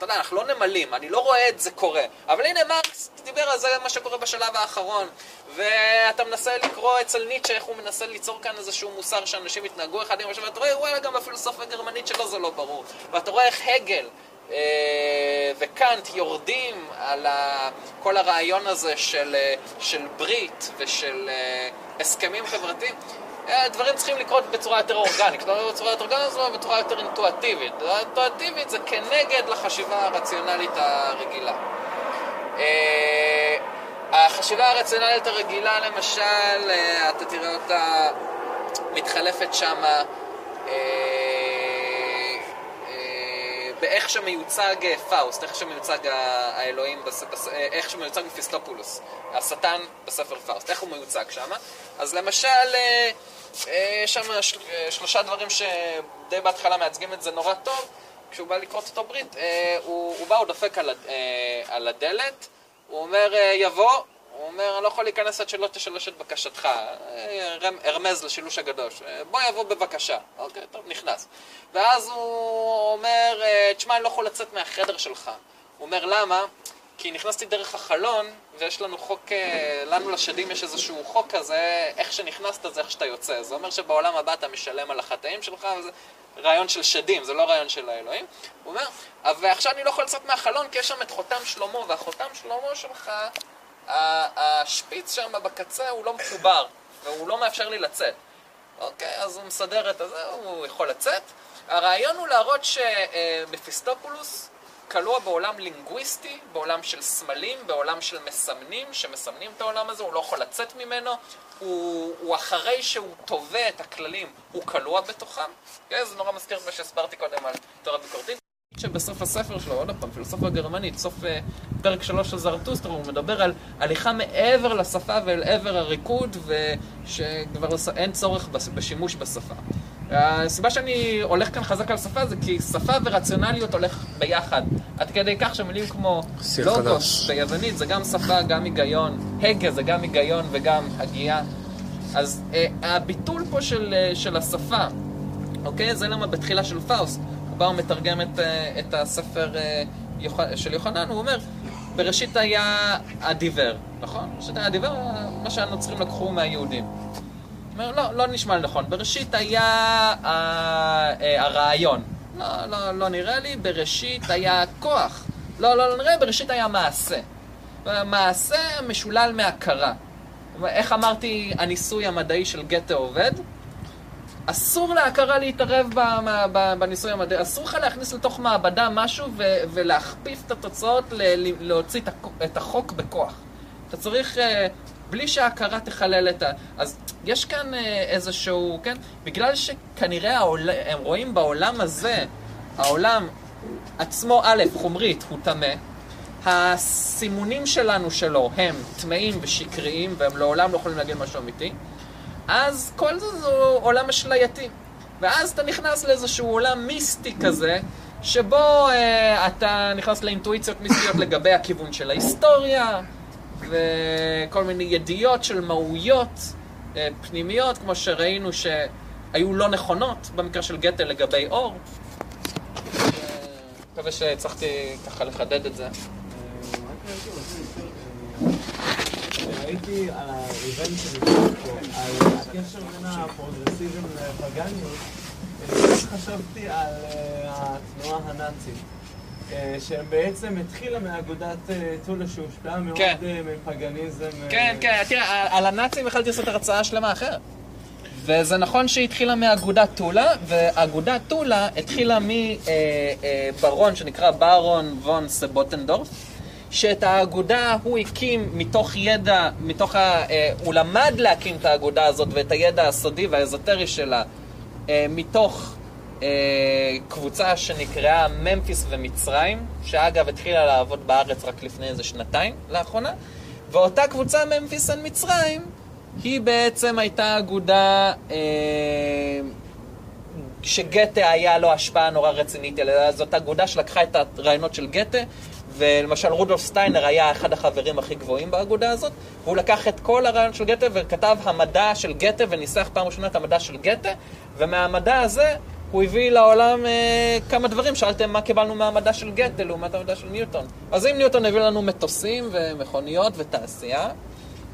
אתה יודע, אנחנו לא נמלים, אני לא רואה את זה קורה. אבל הנה מרקס דיבר על זה, מה שקורה בשלב האחרון. ואתה מנסה לקרוא אצל ניטשה איך הוא מנסה ליצור כאן איזשהו מוסר שאנשים יתנהגו אחד עם השני, ואתה רואה, וואלה, גם בפילוסופיה הגרמנית שלו זה לא ברור. ואתה רואה איך הגל וקאנט יורדים על כל הרעיון הזה של, אה, של ברית ושל אה, הסכמים חברתיים. אה, דברים צריכים לקרות בצורה יותר אורגנית, לא בצורה יותר אורגנית, אלא בצורה יותר אינטואטיבית. אינטואטיבית זה כנגד לחשיבה הרציונלית הרגילה. אה, החשיבה הרציונלית הרגילה, למשל, אה, אתה תראה אותה מתחלפת שמה באיך שמיוצג פאוסט, איך שמיוצג האלוהים, איך שמיוצג מפיסטופולוס, השטן בספר פאוסט, איך הוא מיוצג שם. אז למשל, יש שם שלושה דברים שדי בהתחלה מייצגים את זה נורא טוב. כשהוא בא לכרות איתו ברית, הוא, הוא בא, הוא דופק על, על הדלת, הוא אומר, יבוא, הוא אומר, אני לא יכול להיכנס עד שלא תשלש את בקשתך. הרמז לשילוש הקדוש. בוא יבוא בבקשה. אוקיי, טוב, נכנס. ואז הוא אומר, תשמע, אני לא יכול לצאת מהחדר שלך. הוא אומר, למה? כי נכנסתי דרך החלון, ויש לנו חוק, לנו לשדים יש איזשהו חוק כזה, איך שנכנסת זה איך שאתה יוצא. זה אומר שבעולם הבא אתה משלם על החטאים שלך, וזה רעיון של שדים, זה לא רעיון של האלוהים. הוא אומר, ועכשיו אני לא יכול לצאת מהחלון כי יש שם את חותם שלמה, והחותם שלמה שלך... השפיץ שם בקצה הוא לא מחובר, והוא לא מאפשר לי לצאת. אוקיי, אז הוא מסדר את זה, הוא יכול לצאת. הרעיון הוא להראות שמפיסטופולוס כלוא בעולם לינגוויסטי, בעולם של סמלים, בעולם של מסמנים, שמסמנים את העולם הזה, הוא לא יכול לצאת ממנו, הוא, הוא אחרי שהוא תובע את הכללים, הוא כלוא בתוכם. כן, זה נורא מזכיר את מה שהסברתי קודם על תורה ביקורתית. שבסוף הספר שלו, עוד פעם, פילוסופיה גרמנית, סוף uh, פרק שלוש של זרטוסטרה, הוא מדבר על הליכה מעבר לשפה ואל עבר הריקוד, ושכבר אין צורך בשימוש בשפה. הסיבה שאני הולך כאן חזק על שפה זה כי שפה ורציונליות הולך ביחד. עד כדי כך שמילים כמו לוגוס ביוונית זה גם שפה, גם היגיון, הגה זה גם היגיון וגם הגייה. אז אה, הביטול פה של, אה, של השפה, אוקיי? זה למה בתחילה של פאוסט. בא ומתרגם את, את הספר של יוחנן, הוא אומר, בראשית היה הדיבר, נכון? בראשית היה הדיבר, מה שהנוצרים לקחו מהיהודים. אומר, לא, לא נשמע לי נכון. בראשית היה הרעיון. לא, לא, לא נראה לי. בראשית היה כוח. לא, לא, לא נראה, בראשית היה מעשה. מעשה משולל מהכרה. איך אמרתי, הניסוי המדעי של גתה עובד? אסור להכרה להתערב בניסוי המדעי, אסור לך להכניס לתוך מעבדה משהו ו- ולהכפיף את התוצאות, ל- להוציא את החוק בכוח. אתה צריך, בלי שההכרה תחלל את ה... אז יש כאן איזשהו, כן? בגלל שכנראה העול... הם רואים בעולם הזה, העולם עצמו, א', חומרית, הוא טמא. הסימונים שלנו שלו הם טמאים ושקריים, והם לעולם לא יכולים להגיד משהו אמיתי. אז כל זה זה עולם אשלייתי. ואז אתה נכנס לאיזשהו עולם מיסטי כזה, שבו אה, אתה נכנס לאינטואיציות מיסטיות לגבי הכיוון של ההיסטוריה, וכל מיני ידיעות של מהויות אה, פנימיות, כמו שראינו שהיו לא נכונות במקרה של גתה לגבי אור. מקווה שהצלחתי ככה לחדד את זה. ראיתי על האיבנט שדיברת פה, על הקשר בין הפרוגרסיזם לפגניות, חשבתי על התנועה הנאצית. אה, שהם בעצם התחילה מאגודת אה, טולה שהושפעה מאוד כן. אה, מפגניזם. אה, כן, כן, תראה, על הנאצים יכלתי לעשות הרצאה שלמה אחרת. וזה נכון שהיא התחילה מאגודת טולה, ואגודת טולה התחילה מברון שנקרא ברון וון סבוטנדורף, שאת האגודה הוא הקים מתוך ידע, מתוך ה... אה, הוא למד להקים את האגודה הזאת ואת הידע הסודי והאזוטרי שלה אה, מתוך אה, קבוצה שנקראה ממפיס ומצרים, שאגב התחילה לעבוד בארץ רק לפני איזה שנתיים לאחרונה, ואותה קבוצה ממפיס על מצרים היא בעצם הייתה אגודה שגתה היה לו השפעה נורא רצינית עליה, זאת אגודה שלקחה את הרעיונות של גתה, ולמשל רודולף סטיינר היה אחד החברים הכי גבוהים באגודה הזאת, והוא לקח את כל הרעיון של גתה וכתבי המדע של גתה וניסח פעם ראשונה את המדע של גתה, ומהמדע הזה הוא הביא לעולם אה, כמה דברים, שאלתם מה קיבלנו מהמדע של גתה לעומת המדע של ניוטון. אז אם ניוטון הביא לנו מטוסים ומכוניות ותעשייה,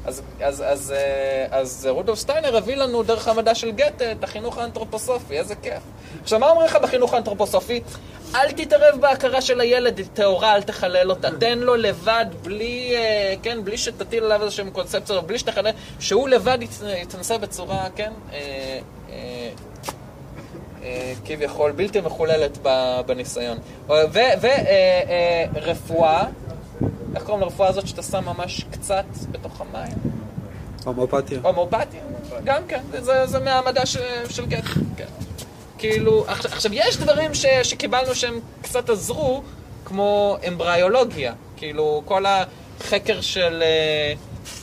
אז, אז, אז, אה, אז רודולף סטיינר הביא לנו דרך המדע של גתה את החינוך האנתרופוסופי, איזה כיף. עכשיו, מה אומרים לך בחינוך האנתרופוסופי? אל תתערב בהכרה של הילד, טהורה, אל תחלל אותה. תן לו לבד, בלי, אה, כן, בלי שתטיל עליו איזשהם קונספציות, בלי שתחלל, שהוא לבד יתנסה בצורה, כן, אה, כביכול בלתי מחוללת בניסיון. ורפואה, איך קוראים לרפואה הזאת שאתה שם ממש קצת בתוך המים? הומאופתיה. הומאופתיה, גם כן, זה, זה מהמדע ש, של גט. כן. כאילו, עכשיו, עכשיו יש דברים ש, שקיבלנו שהם קצת עזרו, כמו אמבריולוגיה. כאילו, כל החקר של אה,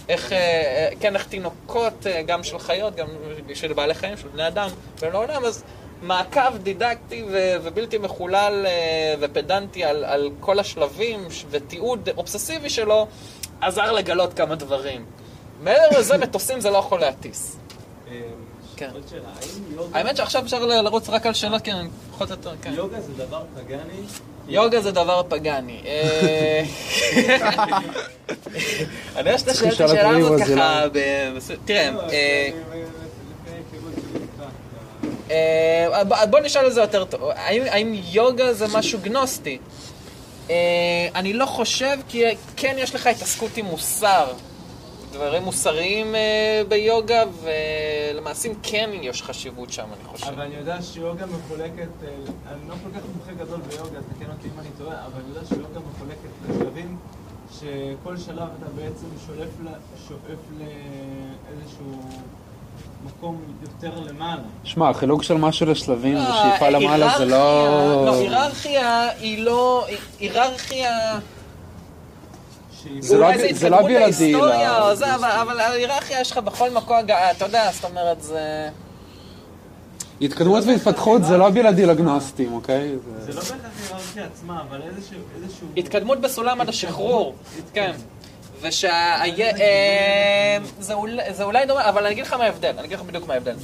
איך, אה, אה, כן, איך תינוקות, גם של חיות, גם של בעלי חיים, של בני אדם, והם לעולם, אז מעקב דידקטי ו- ובלתי מחולל אה, ופדנטי על, על כל השלבים ש- ותיעוד אובססיבי שלו, עזר לגלות כמה דברים. מעבר לזה, מטוסים זה לא יכול להטיס. כן. האם יוגה... האמת שעכשיו אפשר לרוץ רק על שאלות, כן, פחות או יותר, כן. יוגה זה דבר פגאני? יוגה זה דבר פגאני. אה, אני יודע שאתה שואל את השאלה הזאת. ככה, תראה, לא, אה, לפני היכרות שלי איתך. אה, ב- בוא נשאל את זה יותר טוב. האם, האם יוגה זה משהו גנוסטי? אה, אני לא חושב, כי כן יש לך התעסקות עם מוסר. דברים מוסריים אה, ביוגה, ולמעשים כן יש חשיבות שם, אני חושב. אבל אני יודע שיוגה מחולקת, אה, אני לא כל כך מומחה גדול ביוגה, תקן אותי אם אני טועה, אבל אני יודע שיוגה מחולקת לשלבים, שכל שלב אתה בעצם שואף לאיזשהו מקום יותר למעלה. שמע, החילוק של משהו לשלבים לא, ושאיפה למעלה זה לא... היררכיה- לא, היררכיה היא לא... היררכיה... זה לא- זה זה לא בלעדי ההיסטוריה, ל- או זה, אבל- אבל ההיררכיה יש לך בכל מקום, הגעה, אתה יודע, זאת אומרת, זה... התקדמות והתפתחות זה לא בלעדי לגנוסטים, אוקיי? זה לא בהכרח היררכיה עצמה, אבל. איזשהו... התקדמות בסולם עד השחרור, כן. ושה... אה, זה אולי- זה אולי דומה, אבל אני אגיד לך מה ההבדל, אני אגיד לך בדיוק מה ההבדל.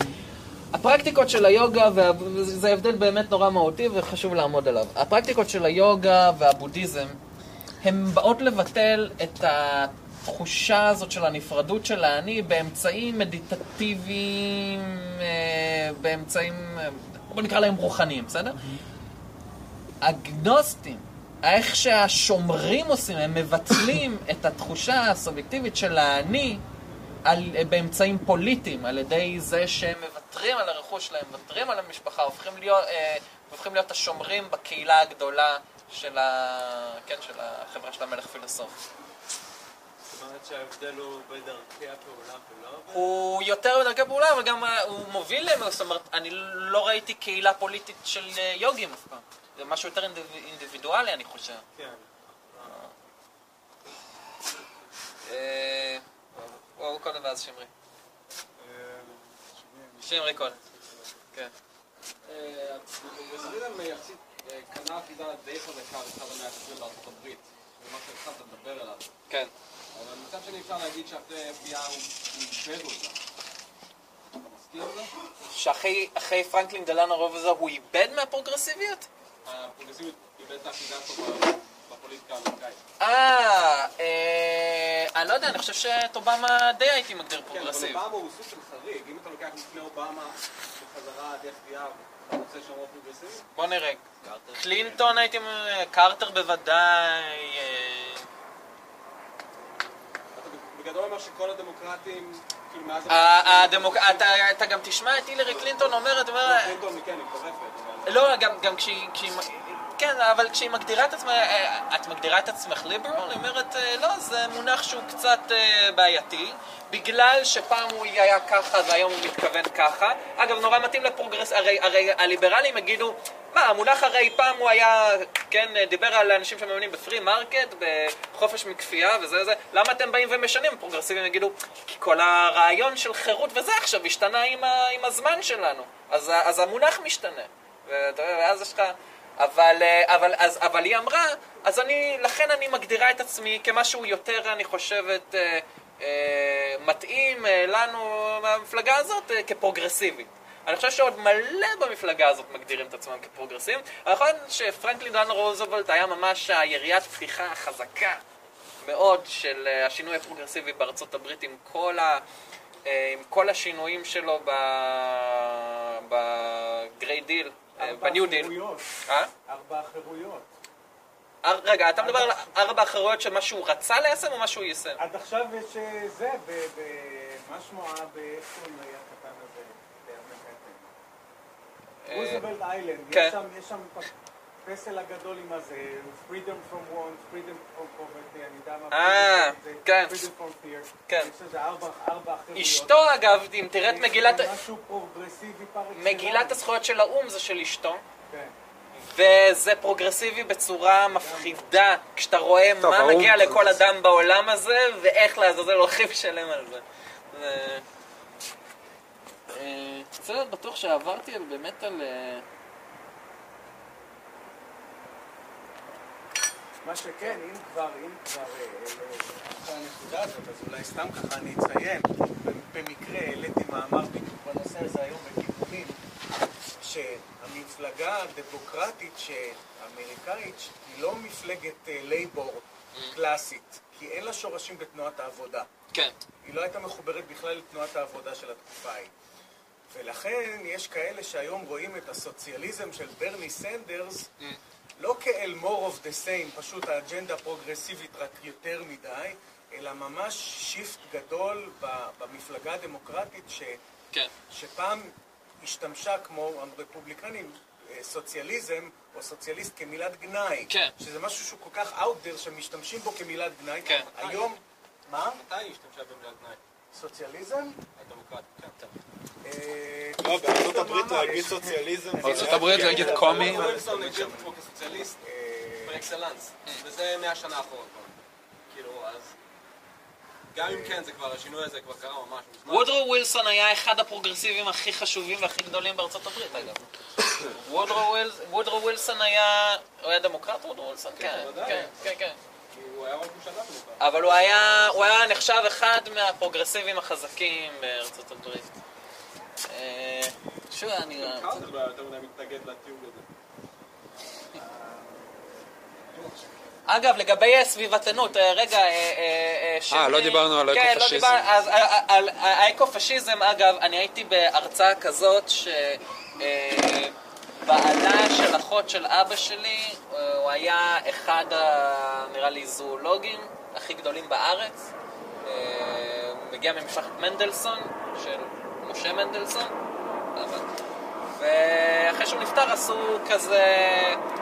הפרקטיקות של היוגה, וה- זה הבדל באמת נורא מהותי וחשוב לעמוד עליו. הפרקטיקות של היוגה והבודהיזם, הן באות לבטל את התחושה הזאת של הנפרדות של האני באמצעים מדיטטיביים, אה, באמצעים, אה, בוא נקרא להם רוחניים, בסדר? הגנוסטים, איך שהשומרים עושים, הם מבטלים את התחושה הסובייקטיבית של האני על, באמצעים פוליטיים, על ידי זה שהם מוותרים על הרכוש שלהם, מוותרים על המשפחה, הופכים להיות, אה, הופכים להיות השומרים בקהילה הגדולה של, ה, כן, של החברה של המלך פילוסוף. שההבדל הוא בדרכי הפעולה ולא... הוא יותר בדרכי פעולה, אבל גם אה, הוא מוביל להם, זאת אומרת, אני לא ראיתי קהילה פוליטית של אה, יוגים אף פעם. זה משהו יותר אינדיב- אינדיבידואלי, אני חושב. כן. אה, הוא קודם ואז שמרי. שמרי קודם. כן. בודהיזם יחסית אה, קנה אחיזה די חזקה בתחילת המאה ה-20 בארצות הברית, זה מה שהתחלת לדבר עליו. כן. אבל מצד שני אפשר להגיד שאחרי FBI הוא איבד אותה. שאחרי אחרי פרנקלין דלן הרוב הזה הוא איבד מהפרוגרסיביות? הפרוגרסיביות בפוליטיקה האמריקאית. אה, אה, אני לא יודע, אני חושב שאת אובמה די הייתי מגדיר כן, אבל progressive. אובמה הוא סוג של חריג. אם אתה לוקח לפני אובמה בחזרה? בוא נראה. קלינטון הייתי אומר, קרטר בוודאי. אה, אתה בגדול אומר שכל הדמוקרטים, אתה, גם תשמע את הילרי קלינטון אומרת, קלינטון, כן, היא לא, גם, כשהיא, כן, אבל כשהיא מגדירה את עצמה, אה, את מגדירה את עצמך ליברל? היא אומרת, אה, לא, זה מונח שהוא קצת אה, בעייתי, בגלל שפעם הוא היה ככה והיום הוא מתכוון ככה. אגב, נורא מתאים ל progress, הרי, הרי הליברלים יגידו, מה, המונח הרי פעם הוא היה, כן, דיבר על אנשים שמאמינים ב free market, בחופש מכפייה וזה וזה, למה אתם באים ומשנים? הפרוגרסיבים יגידו, כי כל הרעיון של חירות וזה עכשיו השתנה עם, ה, עם הזמן שלנו, אז, אז המונח משתנה. ואז יש לך... אבל, אבל, אז, אבל היא אמרה, אז אני, לכן אני מגדירה את עצמי כמשהו יותר, אני חושבת, אה, אה, מתאים אה, לנו מהמפלגה הזאת אה, כפרוגרסיבית. אני חושב שעוד מלא במפלגה הזאת מגדירים את עצמם כפרוגרסיביים. נכון שפרנקלין דן רוזוולט היה ממש היריית פתיחה החזקה מאוד של אה, השינוי הפרוגרסיבי בארצות הברית עם כל, ה, אה, עם כל השינויים שלו ב great deal, ב New Deal. אה? ארבע חירויות. אר- רגע, אתה מדבר על ארבע חירויות של מה שהוא רצה ליישם או מה שהוא יישם? עד עכשיו יש אה, זה, ב... ב- מה שמו. באיך קוראים לו הקטן הזה? באמריקה? רוזוולט איילנד. כן. יש שם- הפסל הגדול עם הזה, freedom from want, freedom from poverty, אני יודע מה... אה, זה- כן. freedom from fear. כן. יש לזה ארבע ארבע חירויות. אשתו אגב, אם תראה את מגילת... משהו פרוגרסיבי פר אקסלנס. מגילת הזכויות של האו"ם זה של אשתו. כן. וזה פרוגרסיבי בצורה מפחידה, כשאתה רואה טוב, מה האו"ם מגיע לכל אדם בעולם הזה, ואיך לעזאזל הולכים לשלם על זה. זה... אה, רוצה להיות בטוח שעברתי על- באמת על... אה, מה שכן, אם כבר, אם כבר, אה, אה, אחרי הנקודה הזאת, אז אולי סתם ככה אני אציין, במקרה העליתי מאמר בדיוק בנושא הזה היום בכיוונים, שהמפלגה הדמוקרטית האמריקאית היא לא מפלגת אה, Labor קלאסית, כי אין לה שורשים בתנועת העבודה. כן. היא לא הייתה מחוברת בכלל לתנועת העבודה של התקופה ההיא. ולכן יש כאלה שהיום רואים את הסוציאליזם של ברני סנדרס לא כאל more of the same, פשוט האג'נדה הפרוגרסיבית רק יותר מדי, אלא ממש shift גדול במפלגה הדמוקרטית ש, כן. שפעם השתמשה כמו הרפובליקנים אה, סוציאליזם או סוציאליסט כמילת גנאי. כן. שזה משהו שהוא כל כך out there שמשתמשים בו כמילת גנאי. כן. היום... מה? מתי היא השתמשה במילת גנאי? סוציאליזם? הדמוקרטית, כן. אה, לא, בארצות הברית להגיד סוציאליזם... בארצות הברית להגיד commie. ווילסון הגדיר את עצמו כסוציאליסט פר-אקסלנס, וזה מהשנה האחרונה. כאילו, אז... גם אם כן, זה כבר, השינוי הזה כבר קרה ממש מזמן. וודרו ווילסון היה אחד הפרוגרסיבים הכי חשובים והכי גדולים בארצות הברית, אגב. וודרו ווילס- וודרו ווילסון היה... הוא היה דמוקרט, וודרו ווילסון? כן. כן, כן, כן. כי הוא היה ראש ממשלה דמוקרטי. אבל הוא היה נחשב אחד מהפרוגרסיבים החזקים בארצות הברית. אה, שוב, אני... לא הזה. אגב, לגבי אה, סביבתנות, אה, רגע, אה, אה, אה, אה, לא דיברנו על כן, לא האקו-פשיזם. אה, אה, על האקו-פשיזם, אגב, אני הייתי בהרצאה כזאת ש... אה, בעלה של אחות של אבא שלי, אה, הוא היה אחד, ה- נראה לי, זואולוגים הכי גדולים בארץ. אה, הוא מגיע ממשפחת מנדלסון, של משה מנדלסון. ואחרי שהוא נפטר עשו כזה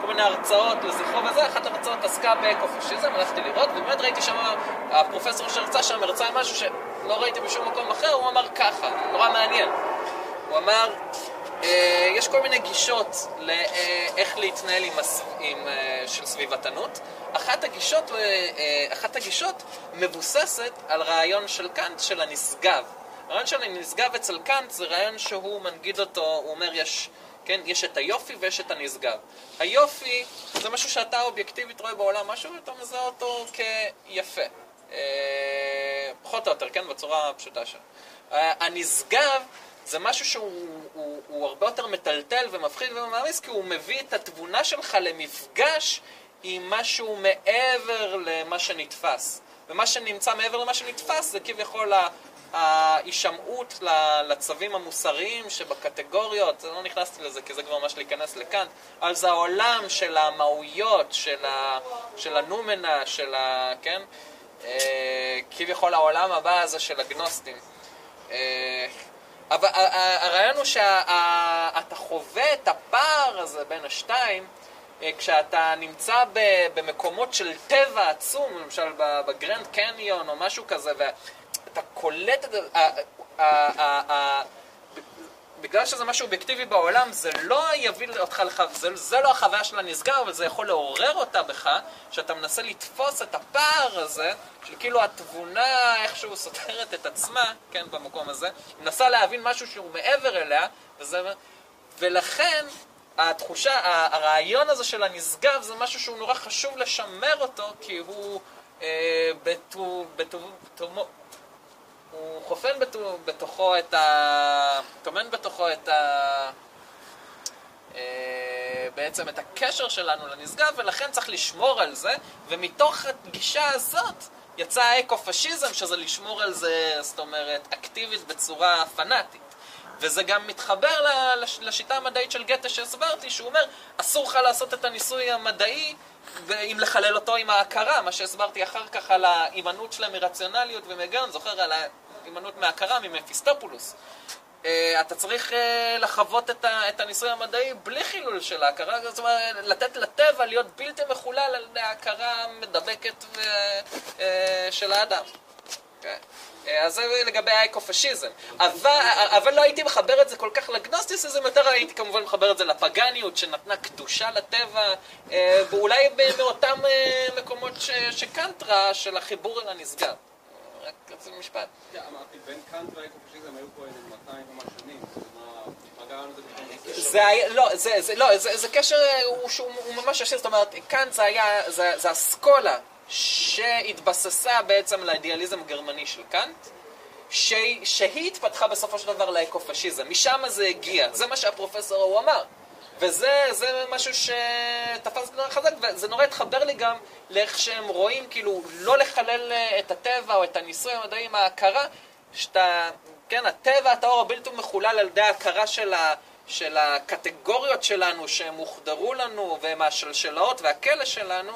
כל מיני הרצאות לזכרו וזה, אחת ההרצאות עסקה באקו-פשיזם, הלכתי לראות, ובאמת ראיתי שם, הפרופסור שהרצה שם הרצה משהו שלא ראיתי בשום מקום אחר, הוא אמר ככה, נורא מעניין. הוא אמר, אה, יש כל מיני גישות לאיך להתנהל עם, הס... עם אה, של סביבתנות. אחת הגישות, אה, אחת הגישות מבוססת על רעיון של קאנט של הנשגב. הרעיון של הנשגב אצל קאנט זה רעיון שהוא מנגיד אותו, הוא אומר יש, כן, יש את היופי ויש את הנשגב. היופי זה משהו שאתה אובייקטיבית רואה בעולם משהו ואתה מזהה אותו כיפה. אה, פחות או יותר, כן, בצורה הפשוטה שלו. אה, הנשגב זה משהו שהוא הוא, הוא הרבה יותר מטלטל ומפחיד ומעמיס, כי הוא מביא את התבונה שלך למפגש עם משהו מעבר למה שנתפס. ומה שנמצא מעבר למה שנתפס זה כביכול ההישמעות לצווים המוסריים שבקטגוריות, לא נכנסתי לזה כי זה כבר ממש להיכנס לכאן, זה העולם של המהויות, של, ה, של הנומנה, של ה... כן? אה, כביכול העולם הבא הזה של הגנוסטים. אה, אבל ה- ה- הרעיון הוא שאתה חווה את הפער הזה בין השתיים אה, כשאתה נמצא במקומות של טבע עצום, למשל בגרנד קניון או משהו כזה, ואתה קולט את ה- בגלל שזה משהו אובייקטיבי בעולם, זה לא יביא אותך לך, זה, זה לא החוויה של הנשגב, אבל זה יכול לעורר אותה בך, שאתה מנסה לתפוס את הפער הזה, של כאילו התבונה איכשהו סותרת את עצמה, כן, במקום הזה, מנסה להבין משהו שהוא מעבר אליה, וזה, ולכן התחושה, הרעיון הזה של הנשגב זה משהו שהוא נורא חשוב לשמר אותו, כי הוא אה, בטו, בטו, תומו- הוא חופן בתו- בתוכו את ה... טומן בתוכו את ה... אה, בעצם את הקשר שלנו לנשגב, ולכן צריך לשמור על זה, ומתוך הגישה הזאת יצא האקו-פשיזם, שזה לשמור על זה, זאת אומרת, אקטיבית בצורה פנאטית. וזה גם מתחבר לשיטה המדעית של גתה שהסברתי, שהוא אומר, אסור לך לעשות את הניסוי המדעי אם לחלל אותו עם ההכרה, מה שהסברתי אחר כך על ההימנעות שלהם מרציונליות ומגן, זוכר על ההימנעות מהכרה ממפיסטופולוס. אה, אתה צריך אה, לחוות את, ה, את הניסוי המדעי בלי חילול של ההכרה, זאת אומרת, לתת לטבע להיות בלתי מחולל על ההכרה המדבקת ו, אה, של האדם. כן. אז זה לגבי האקו-פשיזם. אבל, אבל לא הייתי מחבר את זה כל כך לגנוסטיסיזם, יותר הייתי כמובן מחבר את זה לפגניות שנתנה קדושה לטבע, אה, ואולי מאותם אה, מקומות ש, שקאנט ראה של החיבור אל הנשגב. רק רציתי משפט. כן, אמרתי, בין קאנט והאקו-פשיזם היו פה איזה 200 ומה שנים. זה היה, לא, זה, זה, לא, זה, זה קשר אה, הוא, שהוא הוא ממש ישיר, זאת אומרת, כאן זה היה, זה, זה אסכולה שהתבססה בעצם על האידיאליזם הגרמני של קאנט, ש, שהיא התפתחה בסופו של דבר לאקו-פשיזם, משם זה הגיע, זה מה שהפרופסור ההוא אמר. וזה זה משהו שתפס נורא חזק, וזה נורא התחבר לי גם לאיך שהם רואים, כאילו, לא לחלל אה, את הטבע או את הניסוי המדעי עם ההכרה, שאתה, כן, הטבע הטהור הבלתי מחולל על ידי ההכרה של, ה, של הקטגוריות שלנו, שהם הוחדרו לנו, והם השלשלאות והכלא שלנו,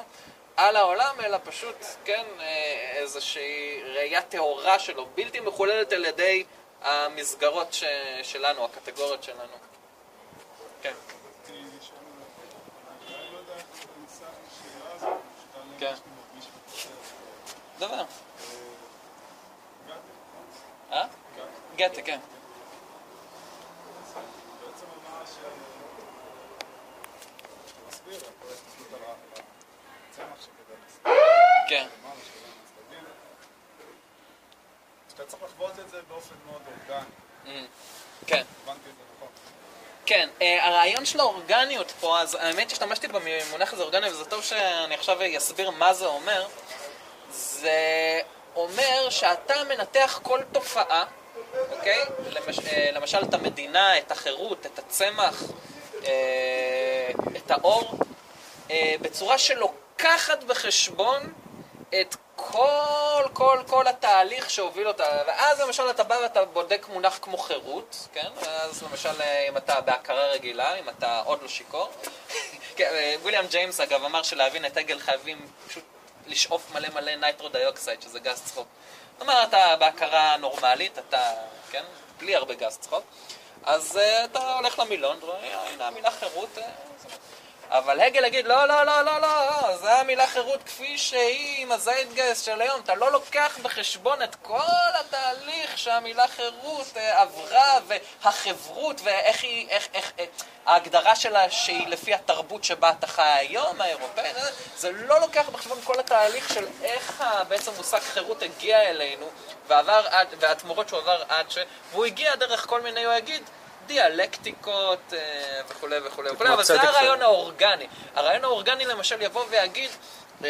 על העולם, אלא פשוט, כן, אה, איזושהי ראייה טהורה שלו, בלתי מחוללת על ידי המסגרות ש, שלנו, הקטגוריות שלנו. כן. כן. דבר. אה? גתה, כן. כן. שאתה צריך לחוות את זה באופן מאוד אורגני. Mm, כן. נכון. כן, אה, הרעיון של האורגניות פה, אז האמת השתמשתי במונח הזה אורגני, וזה טוב שאני עכשיו אסביר מה זה אומר. זה אומר שאתה מנתח כל תופעה, אוקיי? למש, אה, למשל את המדינה, את החירות, את הצמח, אה, את האור, בצורה שלוקחת בחשבון את כל, כל, כל התהליך שהוביל אותה, ואז למשל אתה בא ואתה בודק מונח כמו חירות, כן? ואז למשל אם אתה בהכרה רגילה, אם אתה עוד לא שיכור. כן, אה, ויליאם ג'יימס אגב אמר שלהבין את הגל חייבים פשוט לשאוף מלא מלא nitro dioxide, שזה גז צחוק. אומרת, אתה בהכרה נורמלית, אתה, כן? בלי הרבה גז צחוק. אז uh, אתה הולך למילון, ורואה, הנה המילה חירות. Uh, אבל הגל יגיד, לא, לא, לא, לא, לא, זה המילה חירות כפי שהיא עם הזיידגייסט של היום. אתה לא לוקח בחשבון את כל התהליך שהמילה חירות אה, עברה, והחברות, ואיך היא, איך, איך, איך, ההגדרה שלה שהיא לפי התרבות שבה אתה חי היום, האירופאית, אה, זה לא לוקח בחשבון כל התהליך של איך בעצם מושג חירות הגיע אלינו, ועבר עד, והתמורות שהוא עבר עד ש... והוא הגיע דרך כל מיני, הוא יגיד, דיאלקטיקות אה, וכולי וכולי וכולי, אבל זה הרעיון. האורגני. הרעיון האורגני למשל יבוא ויגיד, אה,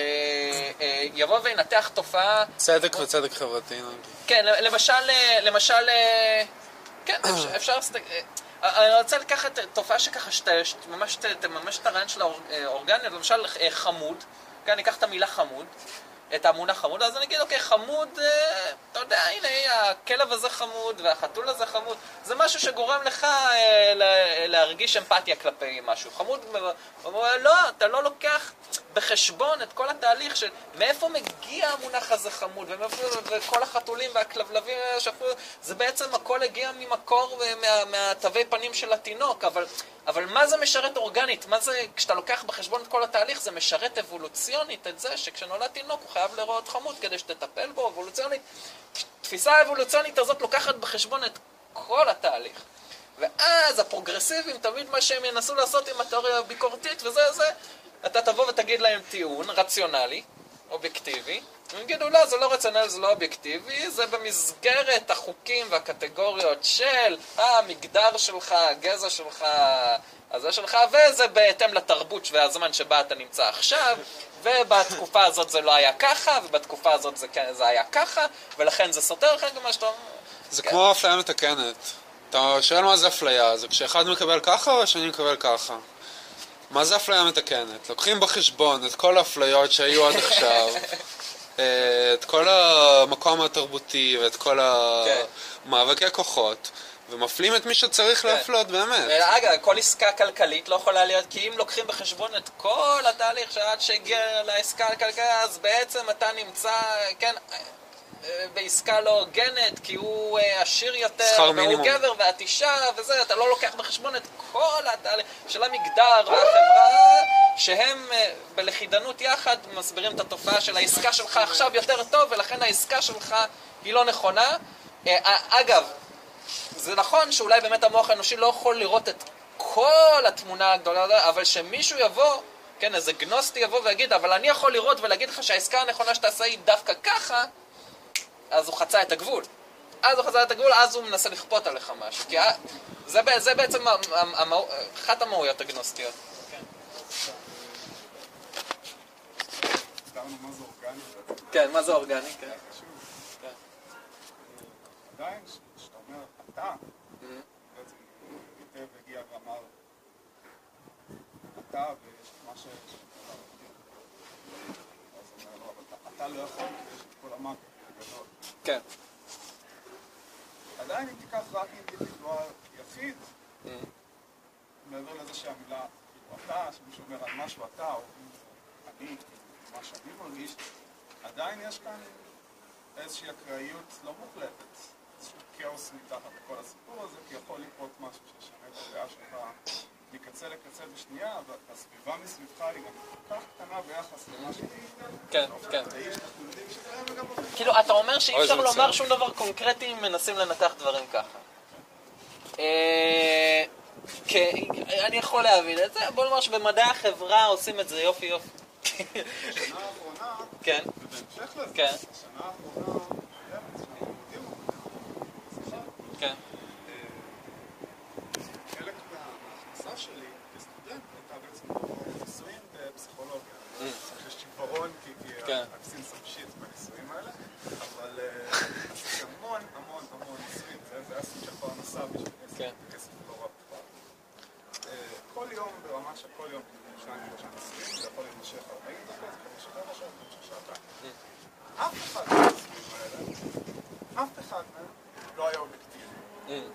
אה, יבוא וינתח תופעה, צדק וצדק חברתי, נגיד. כן, למשל, למשל, כן, אפשר- אני רוצה לקחת תופעה שככה, שאתה ממש תממש את הרעיון של האורגני, למשל חמוד, כן, אני אקח את המילה חמוד, את המונח חמוד, אז אני אגיד, אוקיי, חמוד, אה, אתה יודע, הנה, הכלב הזה חמוד והחתול הזה חמוד, זה משהו שגורם לך אה, להרגיש אמפתיה כלפי משהו. חמוד, אומר, לא, אתה לא לוקח בחשבון את כל התהליך של מאיפה מגיע המונח הזה חמוד, ומאיפה, וכל החתולים והכלבלבים האלה שהפכו, זה בעצם הכל הגיע ממקור אה, מה- מהתווי פנים של התינוק, אבל, אבל מה זה משרת אורגנית? מה זה, כשאתה לוקח בחשבון את כל התהליך, זה משרת אבולוציונית את זה שכשנולד תינוק הוא חייב להיראות חמוד כדי שתטפל בו אבולוציונית. התפיסה האבולוציונית הזאת לוקחת בחשבון את כל התהליך. ואז הפרוגרסיבים, תמיד מה שהם ינסו לעשות עם התיאוריה הביקורתית וזה, זה, אתה תבוא ותגיד להם טיעון רציונלי, אובייקטיבי, הם יגידו, לא, זה לא רציונלי, זה לא אובייקטיבי, זה במסגרת החוקים והקטגוריות של המגדר שלך, הגזע שלך, הזה שלך, וזה בהתאם לתרבות והזמן שבה אתה נמצא עכשיו, ובתקופה הזאת זה לא היה ככה, ובתקופה הזאת זה, כן, זה היה ככה, ולכן זה סותר לך גם מה שאתה אומר. זה כמו אפליה מתקנת. אתה שואל מה זה אפליה, זה כשאחד מקבל ככה או השני מקבל ככה? מה זה אפליה מתקנת? לוקחים בחשבון את כל האפליות שהיו עד עכשיו, אה, את כל המקום התרבותי ואת כל המאבקי כוחות, ומפלים את מי שצריך להפלות באמת. אגב, כל עסקה כלכלית לא יכולה להיות, כי אם לוקחים בחשבון את כל התהליך שעד שהגיע לעסקה הכלכלית, אז בעצם אתה נמצא, כן, אה, בעסקה לא הוגנת, כי הוא אה, עשיר יותר, והוא מינימום. גבר ואת אישה, וזה, אתה לא לוקח בחשבון את כל התהליך של המגדר והחברה, שהם אה, בלכידנות יחד מסבירים את התופעה של העסקה שלך עכשיו יותר טוב, ולכן העסקה שלך היא לא נכונה. אה, אגב, זה נכון שאולי באמת המוח האנושי לא יכול לראות את כל התמונה הגדולה, אבל שמישהו יבוא, כן, איזה גנוסטי יבוא ויגיד, אבל אני יכול לראות ולהגיד לך שהעסקה הנכונה שתעשה היא דווקא ככה, אז הוא חצה את הגבול. אז הוא חצה את הגבול, אז הוא מנסה לכפות עליך משהו. כי זה, זה בעצם המ- המ- המהות- אחת המהויות הגנוסטיות. כן, מה זה אורגני? כן. חשוב. עדיין, כשאתה אומר אתה, בעצם היטב הגיע ואמר אתה ויש מה ש... אבל אתה- לא יכול, יש את כל המאקרו הגדול. כן. עדיין אם תיקח רק אינדיבידואל יחיד, מעבר לזה שהמילה אתה, שמישהו אומר על משהו אתה, או אני, מה שאני מרגיש, עדיין יש כאן איזושהי אקראיות לא מוחלטת, איזשהו כאוס מתחת לכל הסיפור הזה, כי יכול לקרות משהו שישנה את הדעה שלך מקצה לקצה בשנייה, והסביבה מסביבך היא גם כל כך קטנה ביחס למה שהיא. כן, כן. כאילו, אתה אומר שאי אפשר לומר. שום דבר קונקרטי אם מנסים לנתח דברים ככה. כן, אני יכול להבין את זה, בוא נאמר שבמדעי החברה עושים את זה יופי יופי. בשנה האחרונה, כן. ובהמשך לזה, כן. בשנה האחרונה, לימודים בשיחה, כן. חלק מה- מההכנסה שלי כסטודנט הייתה בעצם ניסויים בפסיכולוגיה. יש עיוורון כי כי כן. Some shit בניסויים האלה, אבל אה, עשיתי המון המון המון ניסויים, זה היה סוג של פרנסה בשביל כסף, כן. כסף לא בכלל. אה, כל יום ברמה של כל יום, שניים שלושה ניסויים, זה יכול להימשך 40 דקות, זה יכול להימשך רבע שעה, זה יכול שעתיים. אף אחד האלה, אף אחד מהם לא היה אובייקטיבי.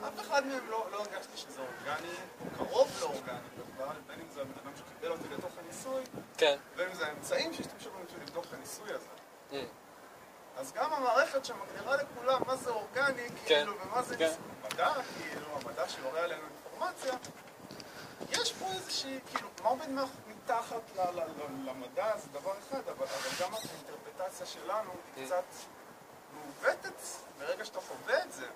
אף אחד מהם לא, לא הרגשתי שזה אורגני, או קרוב לאורגני בכלל, בין אם זה הבן אדם שקיבל אותי לתוך הניסוי, כן. בין אם זה האמצעים שהשתמשו בהם בשביל לבדוק את הניסוי הזה. אז גם המערכת שמגדירה לכולם מה זה אורגני, כאילו, ומה זה כן. מדע, כאילו, המדע שיורה עלינו אינפורמציה, יש פה איזושהי, כאילו, מה עומד מתחת למדע זה דבר אחד, אבל, אבל גם האינטרפטציה שלנו היא קצת מעוותת ברגע שאתה חווה את זה.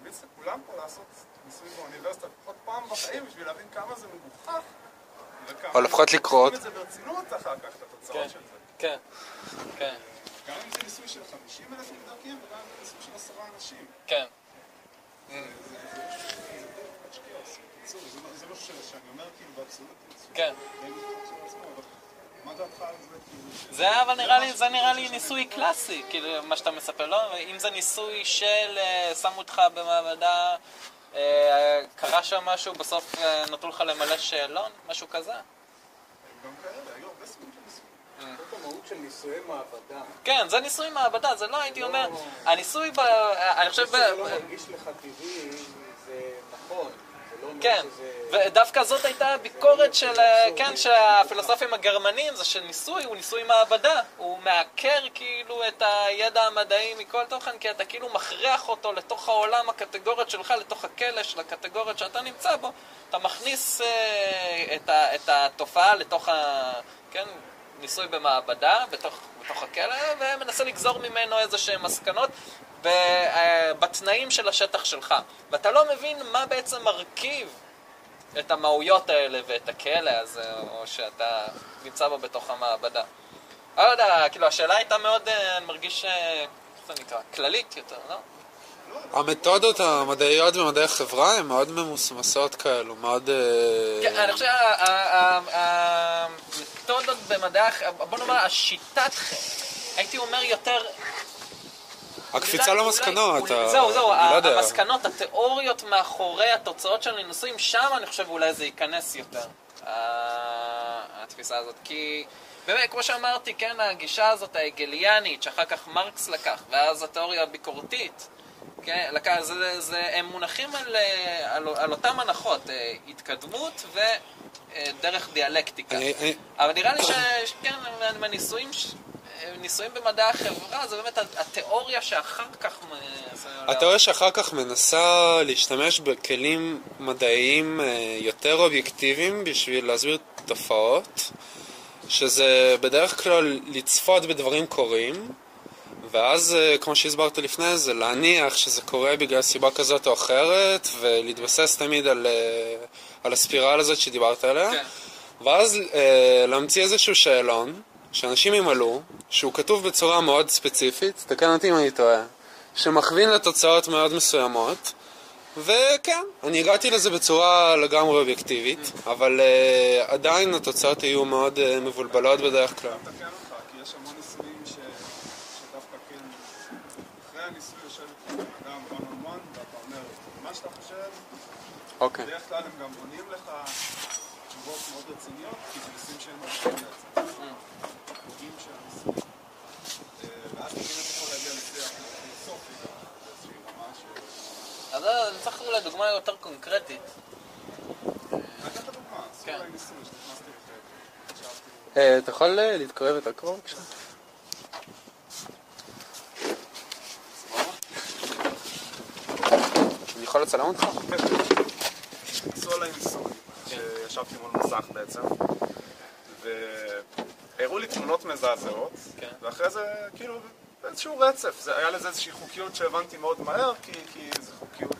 ממליץ לכולם פה לעשות ניסוי באוניברסיטה לפחות פעם בחיים בשביל להבין כמה זה מגוחך. או לפחות. לוקחים את זה ברצינות אחר כך, את התוצאות כן. של זה. כן. כן. גם אם זה ניסוי של 50 אלף נבדקים וגם אם זה ניסוי של עשרה אנשים. כן. זה- לא- לא ש- שאני אומר כאילו באבסולוטיות. כן. מה דעתך על זה? אבל נראה לי, זה נראה לי ניסוי קלאסי, כאילו, מה שאתה מספר, לא? אם זה ניסוי של אה, שמו אותך במעבדה, אה, קרה שם משהו, בסוף אה, נתנו לך למלא שאלון, משהו כזה? גם כאלה, היו הרבה סוגים של ניסויים. זאת המהות של ניסויי מעבדה. כן, זה ניסוי מעבדה, זה לא הייתי אומר, הניסוי ב... אני חושב... זה לא מרגיש לך טבעי, זה נכון. לא כן. ודווקא זאת הייתה הביקורת של, אה, כן, של הפילוסופים הגרמנים, זה שניסוי הוא ניסוי מעבדה. הוא מעקר כאילו את הידע המדעי מכל תוכן, כי אתה כאילו מכריח אותו לתוך העולם הקטגוריות שלך, לתוך הכלא של הקטגוריות שאתה נמצא בו. אתה מכניס אה, את, ה, את התופעה לתוך ה... כן, ניסוי במעבדה, בתוך, בתוך הכלא, ומנסה לגזור ממנו איזה שהן מסקנות. אה, בתנאים של השטח שלך, ואתה לא מבין מה בעצם מרכיב את המהויות האלה ואת הכלא הזה, או שאתה נמצא בו בתוך המעבדה. אני לא יודע, כאילו השאלה הייתה מאוד, אה, אני מרגיש, אה, איך זה נקרא, כללית יותר, לא? המתודות המדעיות במדעי החברה הן מאוד ממוסמסות כאלו, מאוד... אה, כן, אני חושב, ה- ה- ה- המתודות במדעי, בוא נאמר, השיטת, הייתי אומר יותר... הקפיצה אולי- למסקנות, אולי- זהו, זהו, לא יודע. המסקנות, התיאוריות מאחורי התוצאות של הניסויים, שם אני חושב אולי זה ייכנס יותר, התפיסה הזאת. כי באמת, כמו שאמרתי, כן, הגישה הזאת ההגליאנית, שאחר כך מרקס לקח, ואז התיאוריה הביקורתית, כן, לקח, זה, זה, הם מונחים על, אה, על, על אותם הנחות, אה, התקדמות ודרך דיאלקטיקה. אני- אבל נראה לי שכן, מהניסויים, ניסויים במדעי החברה, זה באמת התיאוריה שאחר כך... התיאוריה שאחר כך מנסה להשתמש בכלים מדעיים אה, יותר אובייקטיביים בשביל להסביר תופעות, שזה בדרך כלל לצפות בדברים קורים, ואז, אה, כמו שהסברת לפני זה, להניח שזה קורה בגלל סיבה כזאת או אחרת, ולהתבסס תמיד על, אה, על הספירל הזאת שדיברת עליה, כן. ואז אה, להמציא איזשהו שאלון, שאנשים ימלאו, שהוא כתוב בצורה מאוד ספציפית, תקן אותי אם אני טועה, שמכווין לתוצאות מאוד מסוימות, וכן, אני הגעתי לזה בצורה לגמרי אובייקטיבית, אבל אה, עדיין התוצאות היו מאוד אה, מבולבלות בדרך כלל. כן, אוקיי. בדרך כלל הם גם עונים לך תשובות מאוד רציניות, כי זה ניסויים שהם מרשים בעצם. קובעים של הניסוי. אה, ואז אתה באמת יכול להגיע לשיח פילוסופי גם, באיזושהי רמה אני צריך אולי דוגמה יותר קונקרטית. כן. אה, אתה יכול אה, להתקרב את הקרוב בבקשה? אני יכול לצלם אותך? עשו עליי ניסוי, שישבתי מול מסך בעצם, והראו לי תמונות מזעזעות, ואחרי זה כאילו באיזשהו רצף, זה היה לזה איזושהי חוקיות שהבנתי מאוד מהר, כי, כי זו חוקיות,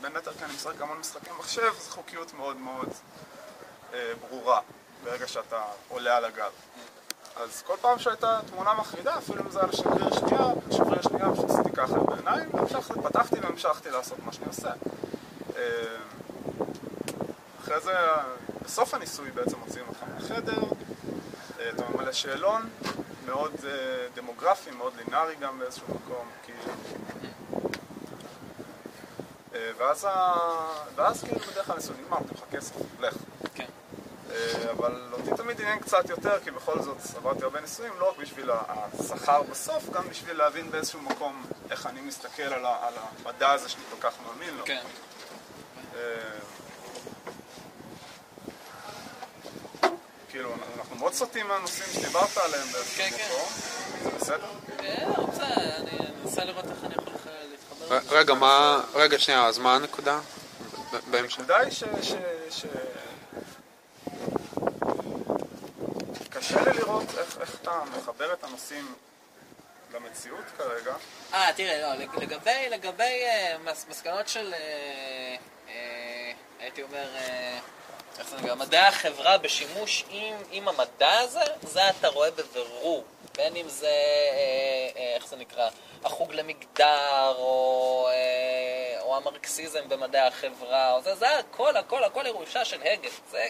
בין היתר כי אני משחק המון משחקי מחשב, זו חוקיות מאוד מאוד אה, ברורה, ברגע שאתה עולה על הגל. אז כל פעם שהייתה תמונה מחרידה, אפילו אם זה היה לשגריר שנייה, לשגריר שנייה פשוט עשיתי ככה בעיניים, והמשכתי, פתחתי והמשכתי לעשות מה שאני עושה. אה, אחרי זה, בסוף הניסוי בעצם מוציאים אותך מהחדר, אה, אתה ממלא שאלון, מאוד אה, דמוגרפי, מאוד לינארי גם באיזשהו מקום, כאילו. ואז, ה... ואז כאילו בדרך כלל הניסוי נגמר, לך כסף, לך. כן. אה, אבל אותי תמיד עניין קצת יותר, כי בכל זאת עברתי הרבה ניסויים, לא רק בשביל השכר בסוף, גם בשביל להבין באיזשהו מקום איך אני מסתכל. על המדע הזה שאני כל כך מאמין לו. כן. כאילו, אנחנו מאוד סוטים מהנושאים שדיברת עליהם באיזשהו כן, כן. מקום. זה בסדר? אה, רוצה, אני אנסה לראות איך אני יכול להתחבר. רגע, מה... רגע, שנייה, אז מה הנקודה? בהמשך. הנקודה היא ש... ש... ש... קשה לי לראות איך, אתה מחבר את הנושאים למציאות כרגע. אה, תראה, לא, לג- לגבי, לגבי אה, מס, מסקנות של, אה, אה, הייתי אומר, אה, איך זה נקרא, מדעי החברה בשימוש עם, עם המדע הזה, זה אתה רואה בבירור. בין אם זה, אה, אה, איך זה נקרא, החוג למגדר, או, אה, או המרקסיזם במדעי החברה, או זה, זה הכל, הכל, הכל ירושה של הגל. זה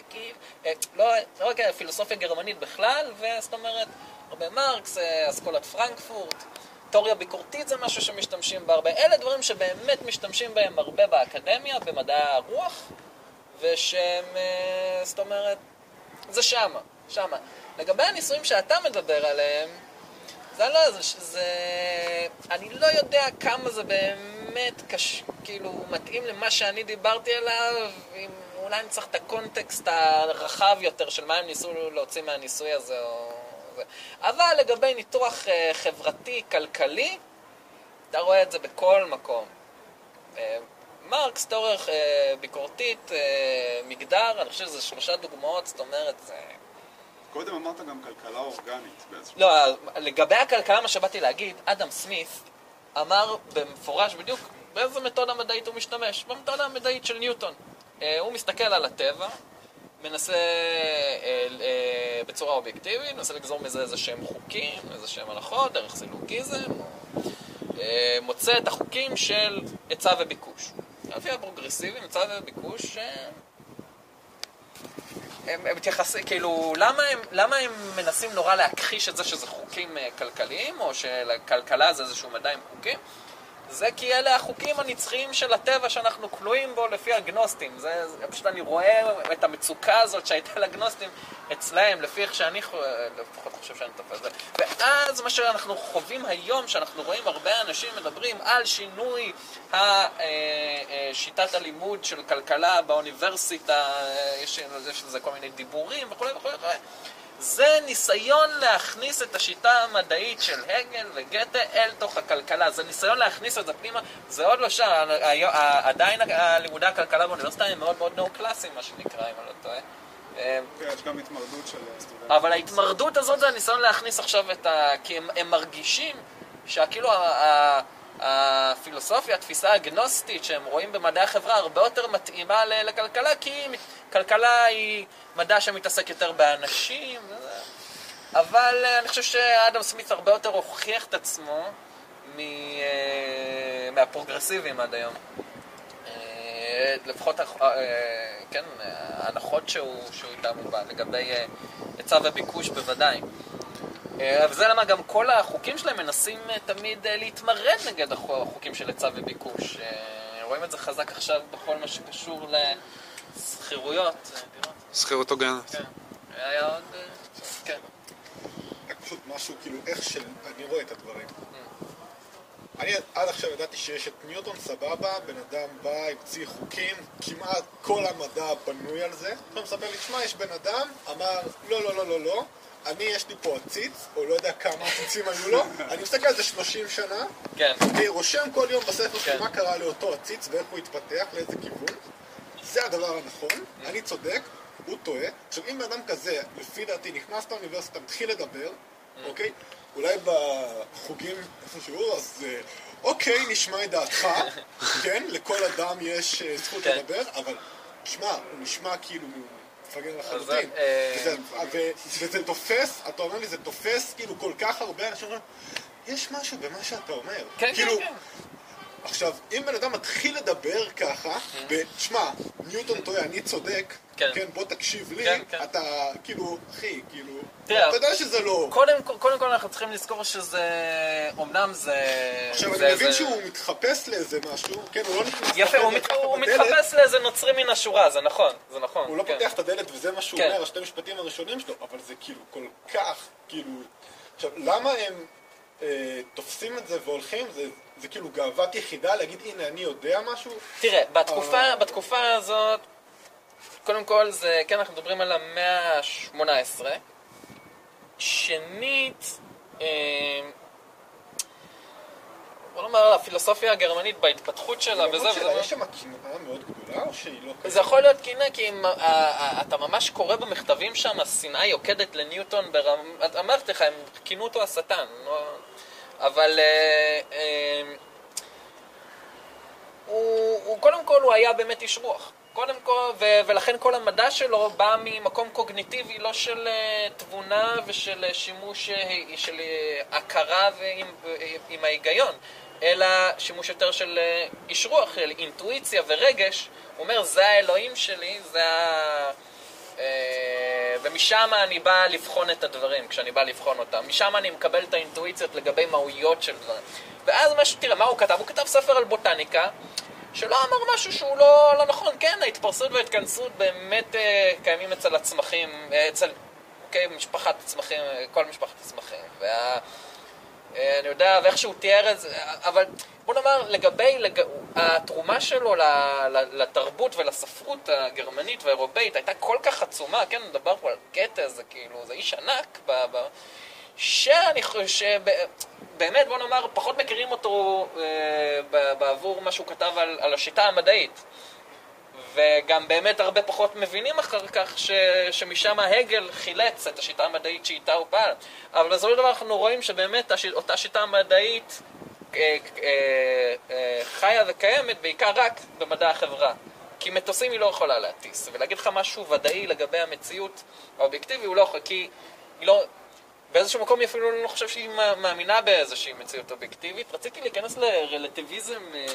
אה, לא, לא רק פילוסופיה גרמנית בכלל, וזאת אומרת, הרבה מרקס, אסכולת פרנקפורט. תיאוריה ביקורתית זה משהו שמשתמשים בה הרבה. אלה דברים שבאמת משתמשים בהם הרבה באקדמיה, במדעי הרוח, ושהם, אה, זאת אומרת, זה שמה, שמה. לגבי הניסויים שאתה מדבר עליהם, זה לא, זה, זה... אני לא יודע כמה זה באמת קש... כאילו מתאים למה שאני דיברתי עליו, אם אולי אני צריך את הקונטקסט הרחב יותר של מה הם ניסו להוציא מהניסוי הזה או... אבל לגבי ניתוח אה, חברתי, כלכלי, אתה רואה את זה בכל מקום. מרקס, תיאוריה אה, ביקורתית, אה, מגדר, אני חושב שזה שלושה דוגמאות, זאת אומרת, זה... קודם אמרת גם כלכלה אורגנית באיזשהו... לא, לגבי הכלכלה, מה שבאתי להגיד, אדם סמית אמר במפורש בדיוק באיזה מתודה מדעית הוא משתמש. במתודה המדעית של ניוטון. אה, הוא מסתכל על הטבע, מנסה בצורה אובייקטיבית, מנסה לגזור מזה איזה שהם חוקים, איזה שהם הלכות, דרך סילוגיזם, מוצא את החוקים של היצע וביקוש. לפי הפרוגרסיבים, היצע וביקוש, אה, הם, מתייחסים, כאילו, למה הם, למה הם מנסים נורא להכחיש את זה שזה חוקים אה, כלכליים, או שלכלכלה זה איזשהו מדע עם חוקים? זה כי אלה החוקים הנצחיים של הטבע שאנחנו כלואים בו לפי הגנוסטים. זה, זה פשוט אני רואה את המצוקה הזאת שהייתה לגנוסטים אצלהם, לפי איך שאני חו- לפחות חושב שאני תופס את זה. ואז מה שאנחנו חווים היום, שאנחנו רואים הרבה אנשים מדברים על שינוי אה, אה, שיטת הלימוד של כלכלה באוניברסיטה, אה, יש לזה כל מיני דיבורים וכולי וכולי וכולי. זה ניסיון להכניס את השיטה המדעית של הגל וגתה אל תוך הכלכלה. זה ניסיון להכניס את זה פנימה, זה עוד לא שם. עדיין לימודי הכלכלה באוניברסיטה הם מאוד מאוד נאו-קלאסיים, מה שנקרא, אם אני לא טועה. אה, כן, יש גם התמרדות של סטודנטים. אבל ההתמרדות הזאת זה הניסיון להכניס עכשיו את ה... כי הם, הם מרגישים שכאילו ה- הפילוסופיה, התפיסה הגנוסטית שהם רואים במדעי החברה הרבה יותר מתאימה לכלכלה, כי כלכלה היא מדע שמתעסק יותר באנשים. אבל אה, אני חושב שאדם סמית הרבה יותר הוכיח את עצמו מ- אה, מהפרוגרסיבים עד היום. אה, לפחות, כן, ההנחות שהוא, שהוא איתם לגבי היצע וביקוש בוודאי. אה, וזה למה גם כל החוקים שלהם מנסים אה, תמיד אה, להתמרד נגד החו- החוקים של היצע וביקוש. אה, רואים את זה חזק עכשיו בכל מה שקשור לשכירויות. אה, דירות. שכירות הוגנת. כן. היה עוד... אה, כן. רק פשוט משהו, כאילו, איך שאני רואה את הדברים. אני עד עכשיו ידעתי שיש את ניוטון סבבה, בן אדם בא, המציא חוקים, כמעט כל המדע בנוי על זה. עכשיו מספר לי, שמע, יש בן אדם, אמר, לא, לא, לא, לא, לא, אני, יש לי פה עציץ, או לא יודע כמה עציצים היו לו, אני מסתכל על זה 30 שנה, כן. ורושם כל יום בספר שלי מה קרה לאותו עציץ ואיך הוא התפתח, לאיזה כיוון. זה הדבר הנכון, אני צודק, הוא טועה. עכשיו, אם בן אדם כזה, לפי דעתי, נכנס לאוניברסיטה, מתחיל לדבר, אוקיי? אולי בחוגים איפשהו, אז אה, אוקיי, נשמע את דעתך, כן? לכל אדם יש אה, זכות כן. לדבר, אבל שמע, הוא נשמע כאילו מפגר לחלוטין. אה, וזה- ו- וזה תופס, אתה אומר לי, זה תופס כאילו כל כך הרבה אנשים אומרים, יש משהו במה שאתה אומר. כן, כאילו, כן, כן. עכשיו, אם בן אדם מתחיל לדבר ככה, ותשמע, ניוטון טועה, אני צודק, כן. כן, בוא תקשיב לי, כן, כן. אתה, כאילו, אחי, כאילו, אתה יודע שזה לא... קודם, כל- אנחנו צריכים לזכור שזה... אמנם זה... עכשיו, אני מבין שהוא מתחפש לאיזה משהו, כן, הוא לא נכנס... יפה, הוא, מתחפש לאיזה נוצרי מן השורה, זה נכון, זה נכון. הוא לא. פותח את הדלת וזה מה שהוא. אומר, השתי משפטים הראשונים שלו, אבל זה כאילו כל כך, כאילו... עכשיו, למה הם אה, תופסים את זה והולכים? זה, זה כאילו גאוות יחידה להגיד, הנה, אני יודע משהו? תראה, בתקופה, אה, בתקופה הזאת, קודם כל זה, כן, אנחנו מדברים על המאה ה-18. שנית, אה, בוא נאמר, הפילוסופיה הגרמנית בהתפתחות שלה וזה וזה. יש שם קנאה מאוד גדולה, או שהיא לא כזאת? זה יכול להיות קנאה, כי אם, אה, אתה ממש קורא במכתבים שם, השנאה יוקדת לניוטון ברמ... אמרתי לך, הם כינו אותו השטן. אבל אה, אה, הוא, הוא, קודם כל הוא היה באמת איש רוח. קודם כל, ו, ולכן כל המדע שלו בא ממקום קוגניטיבי, לא של אה, תבונה ושל אה, שימוש, אה, של אה, הכרה ועם, אה, עם ההיגיון, אלא שימוש יותר של אה, איש רוח, של אינטואיציה ורגש. הוא אומר, זה האלוהים שלי, זה ה... אה, ומשם אני בא לבחון את הדברים, כשאני בא לבחון אותם. משם אני מקבל את האינטואיציות לגבי מהויות של דברים. ואז מה. תראה, מה הוא כתב? הוא כתב ספר על בוטניקה, שלא אמר משהו שהוא לא, לא נכון. כן, ההתפרסות וההתכנסות באמת אה, קיימים אצל הצמחים, אה, אצל אוקיי, משפחת הצמחים, כל משפחת הצמחים. וה... אה, אני יודע, ואיך שהוא תיאר את זה, אבל בוא נאמר, לגבי לג... התרומה שלו לתרבות ולספרות הגרמנית והאירופאית הייתה כל כך עצומה, כן, נדבר פה על קטע, זה כאילו, זה איש ענק, ב... ב... שאני חושב, באמת, בוא נאמר, פחות מכירים אותו אה, בעבור מה שהוא כתב על, על השיטה המדעית. וגם באמת הרבה פחות מבינים אחר כך ש, שמשם הגל חילץ את השיטה המדעית שאיתה הוא פעל. אבל בסופו של דבר אנחנו רואים שבאמת הש, אותה שיטה מדעית אה, אה, אה, חיה וקיימת בעיקר רק במדע החברה. כי מטוסים היא לא יכולה להטיס, ולהגיד לך משהו ודאי לגבי המציאות האובייקטיבי הוא לא יכול, כי היא לא... באיזשהו מקום היא אפילו לא חושב שהיא מאמינה באיזושהי מציאות אובייקטיבית. רציתי להיכנס לרלטיביזם אה,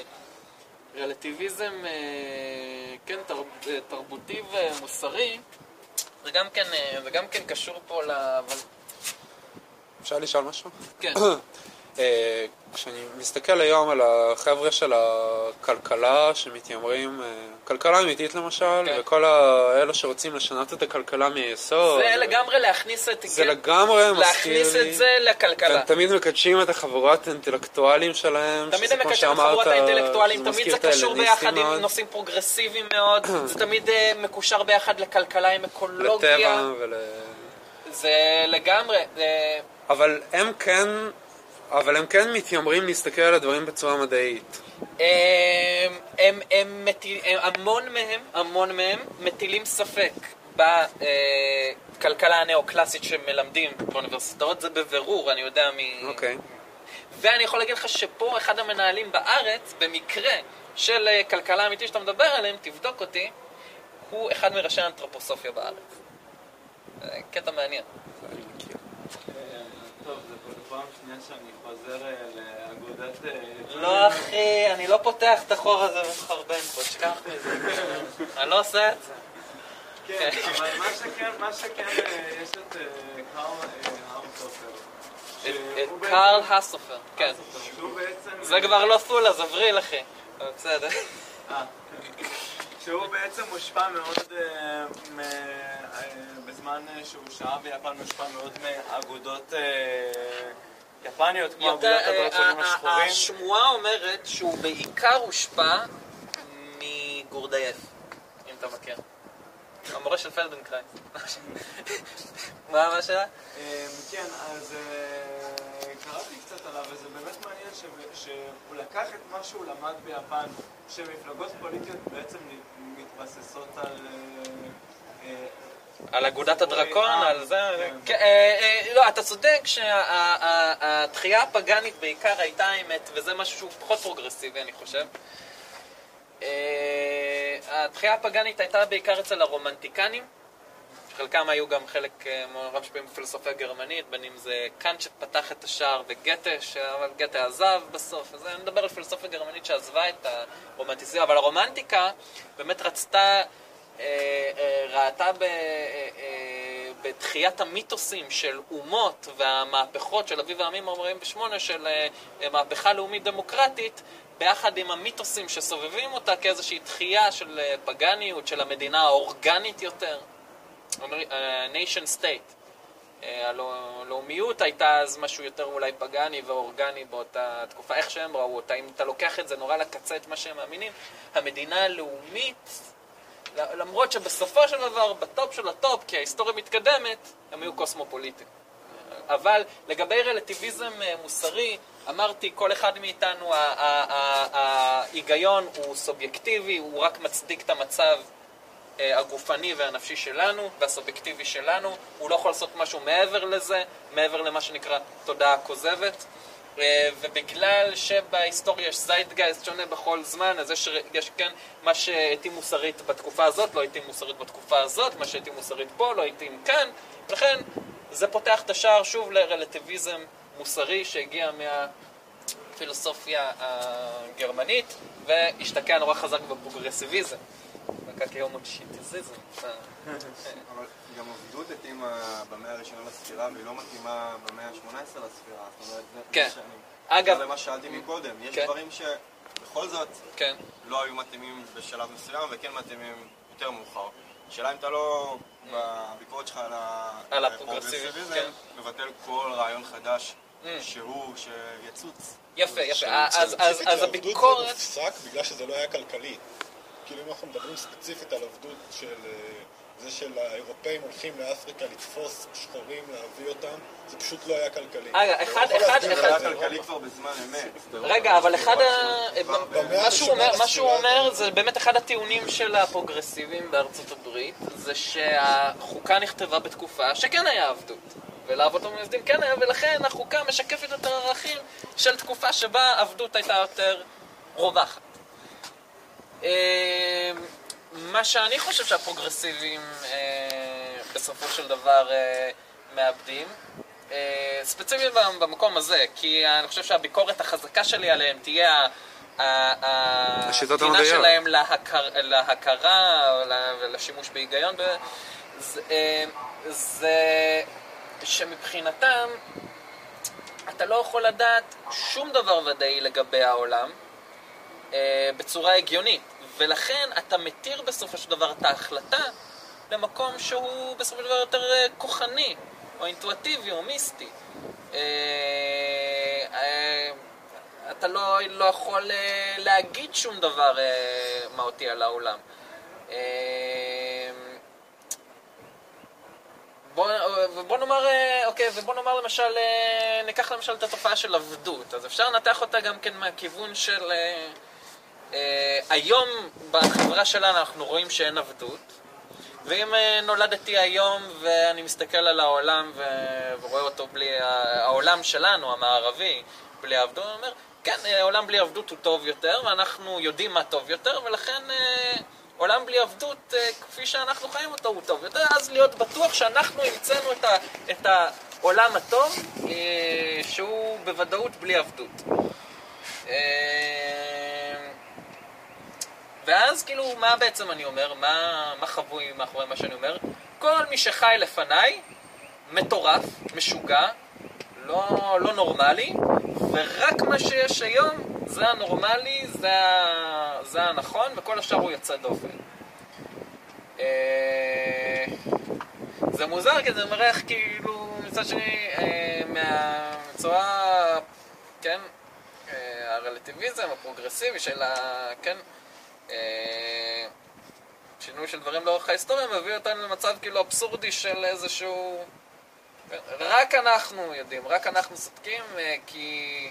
רלטיביזם, אה, כן, תרב, אה, תרבותי ומוסרי, זה גם כן, אה, זה גם כן קשור פה ל... אבל... אפשר לשאול משהו? כן. אה, כשאני מסתכל היום על החבר'ה של הכלכלה שמתיימרים, אה, כלכלה אמיתית למשל, כן. וכל האלה שרוצים לשנות את הכלכלה מיסוד. זה לגמרי להכניס את... זה כן, לגמרי מזכיר להכניס לי. את זה לכלכלה. והם תמיד מקדשים את החבורת האינטלקטואלים שלהם. תמיד הם כמו מקשרים שאמרת, לחבורת האינטלקטואלים, זה תמיד זה את קשור ביחד עם. נושאים פרוגרסיביים מאוד, זה תמיד אה, מקושר ביחד לכלכלה עם אקולוגיה. לטבע ול... זה לגמרי, אה, אבל הם כן, אבל הם כן מתיימרים להסתכל על הדברים בצורה מדעית. הם, הם, הם, מטיל, הם, המון מהם, המון מהם מטילים ספק בכלכלה הנאו-קלאסית שמלמדים באוניברסיטאות, זה בבירור, אני יודע מ... אוקיי. ואני יכול להגיד לך שפה אחד המנהלים בארץ, במקרה של אה, כלכלה אמיתית שאתה מדבר עליהם, תבדוק אותי, הוא אחד מראשי האנתרופוסופיה בארץ. אה, קטע מעניין. פעם שנייה שאני חוזר אה, לאגודת... אה, לא אחי, אני לא פותח את החור הזה ומחרבן פה, תשכח מזה. אני לא עושה את זה. כן, אבל מה שכן, מה שכן, אה, יש את אה, קרל אה, האוסופר. את קארל הסופר, כן. זה כבר לא סולה, זה וריל אחי. בסדר. שהוא בעצם מושפע מאוד, אה, אה, בזמן שהוא שהה ביפן, מושפע מאוד מאגודות אה, יפניות, כמו אגודת אה, השחורים. השמועה אומרת שהוא בעיקר הושפע מגורדייף, אם אתה מכיר. המורה של פלדנקרייס. מה השאלה? כן, אז קראתי קצת עליו, וזה באמת מעניין ש- שהוא לקח את מה שהוא למד ביפן, שמפלגות פוליטיות בעצם מתבססות על... אה, אה, על אגודת הדרקון, על זה... כן. כן, אה, לא, אתה צודק שהתחייה הפגאנית בעיקר הייתה האמת, וזה משהו שהוא פחות פרוגרסיבי, אני חושב. התחייה הפגאנית הייתה בעיקר אצל הרומנטיקנים, חלקם היו גם חלק אה, מאוד משפיעים בפילוסופיה הגרמנית, בין אם זה קאנט שפתח את השער וגתה, אבל גתה עזב בסוף. אז אני מדבר על פילוסופיה גרמנית שעזבה את הרומנטיסיזם, אבל הרומנטיקה באמת רצתה, אה, אה, ראתה ב, בתחיית המיתוסים של אומות והמהפכות של אביב העמים 48 של מהפכה לאומית דמוקרטית, ביחד עם המיתוסים שסובבים אותה כאיזושהי תחייה של פגניות, של המדינה האורגנית יותר. אה, nation state. אה, הלא- הלאומיות הייתה אז משהו יותר אולי פגאני ואורגני באותה תקופה, איך שהם ראו אותה. אם אתה לוקח את זה נורא לקצה את מה שהם מאמינים, המדינה הלאומית, למרות שבסופו של דבר, בטופ של הטופ, כי ההיסטוריה מתקדמת, הם היו קוסמופוליטים. אבל לגבי רלטיביזם אה, מוסרי, אמרתי, כל אחד מאיתנו, ההיגיון הוא סובייקטיבי, הוא רק מצדיק את המצב הגופני והנפשי שלנו והסובייקטיבי שלנו, הוא לא יכול לעשות משהו מעבר לזה, מעבר למה שנקרא תודעה כוזבת. אה, ובגלל שבהיסטוריה יש זיידגייסט שונה בכל זמן, אז יש, יש כן, מה שהתאים מוסרית בתקופה הזאת לא התאים מוסרית בתקופה הזאת, מה שהתאים מוסרית פה לא התאים כאן, לכן זה פותח את השער שוב לרלטיביזם מוסרי שהגיע מהפילוסופיה הגרמנית והשתקע נורא חזק בפרוגרסיביזם. נקע כהומושיטיזיזם. אבל גם עבדות התאימה במאה הראשונה לספירה והיא לא מתאימה במאה ה-18 לספירה. כן. אגב- זה מה ששאלתי מקודם. יש כן. דברים שבכל זאת כן. לא היו מתאימים בשלב מסוים וכן מתאימים יותר מאוחר. השאלה אם אתה לא, בביקורת שלך על הפרוגרסיביזם. הפרוגרסיביזם מבטל כל רעיון חדש שהוא, שיצוץ. יפה, יפה. אז- הביקורת... זה הופסק בגלל שזה לא היה כלכלי. כאילו אם אנחנו מדברים ספציפית על עבדות של אה, זה של האירופאים הולכים לאפריקה לתפוס שחורים, להביא אותם, זה פשוט לא היה כלכלי. רגע, אתה לא אחד- אחד- אחד- את היה זה. כלכלי כבר בזמן אמת. רגע, אבל אחד ה... במאה מה שהוא אומר- הראשונה מה שהוא לספירה. אומר זה באמת אחד הטיעונים של הפרוגרסיבים בארצות הברית זה שהחוקה נכתבה בתקופה שכן היה עבדות ולאבות המייסדים כן היה ולכן החוקה משקפת את הערכים של תקופה שבה עבדות הייתה יותר רווחת. אה, מה שאני חושב שהפרוגרסיבים אה, בסופו של דבר אה, מאבדים אה, ספציפית במקום הזה, כי אני חושב שהביקורת החזקה שלי עליהם תהיה ה- ה- ה- השיטות הנתינה המדעיות. שלהם להכר, להכרה ול- ולשימוש בהיגיון. זה, זה שמבחינתם אתה לא יכול לדעת שום דבר ודאי לגבי העולם אה, בצורה הגיונית, ולכן אתה מתיר בסופו של דבר את ההחלטה למקום שהוא בסופו של דבר יותר אה, כוחני, או אינטואטיבי, או מיסטי. אה, אה, אתה לא, לא יכול אה, להגיד שום דבר אה, מהותי על העולם. אה, בוא, ובוא נאמר, אה, אוקיי, ובוא נאמר למשל, אה, ניקח למשל את התופעה של עבדות, אז אפשר לנתח אותה גם כן מהכיוון של... אה, היום בחברה שלנו אנחנו רואים שאין עבדות, ואם אה, נולדתי היום ואני מסתכל על העולם ורואה אותו בלי, העולם שלנו, המערבי, בלי עבדות, אני אומר, כן, אה, עולם בלי עבדות הוא טוב יותר, ואנחנו יודעים מה טוב יותר, ולכן אה, עולם בלי עבדות, אה, כפי שאנחנו חיים אותו, הוא טוב יותר, אז להיות בטוח שאנחנו המצאנו את, את העולם הטוב, אה, שהוא בוודאות בלי עבדות. ואז כאילו, מה בעצם אני אומר? מה, מה חבוי מאחורי מה שאני אומר? כל מי שחי לפניי, מטורף, משוגע, לא, לא נורמלי, ורק מה שיש היום זה הנורמלי, זה, זה הנכון, וכל השאר הוא יוצא דופן. אה, זה מוזר, כי זה מראה איך כאילו, מצד שני, אה, מהצורה, כן, אה, הרלטיביזם הפרוגרסיבי של ה... כן, אה, שינוי של דברים לאורך ההיסטוריה מביא אותנו למצב כאילו אבסורדי של איזשהו... רק אנחנו יודעים, רק אנחנו צודקים, אה, כי...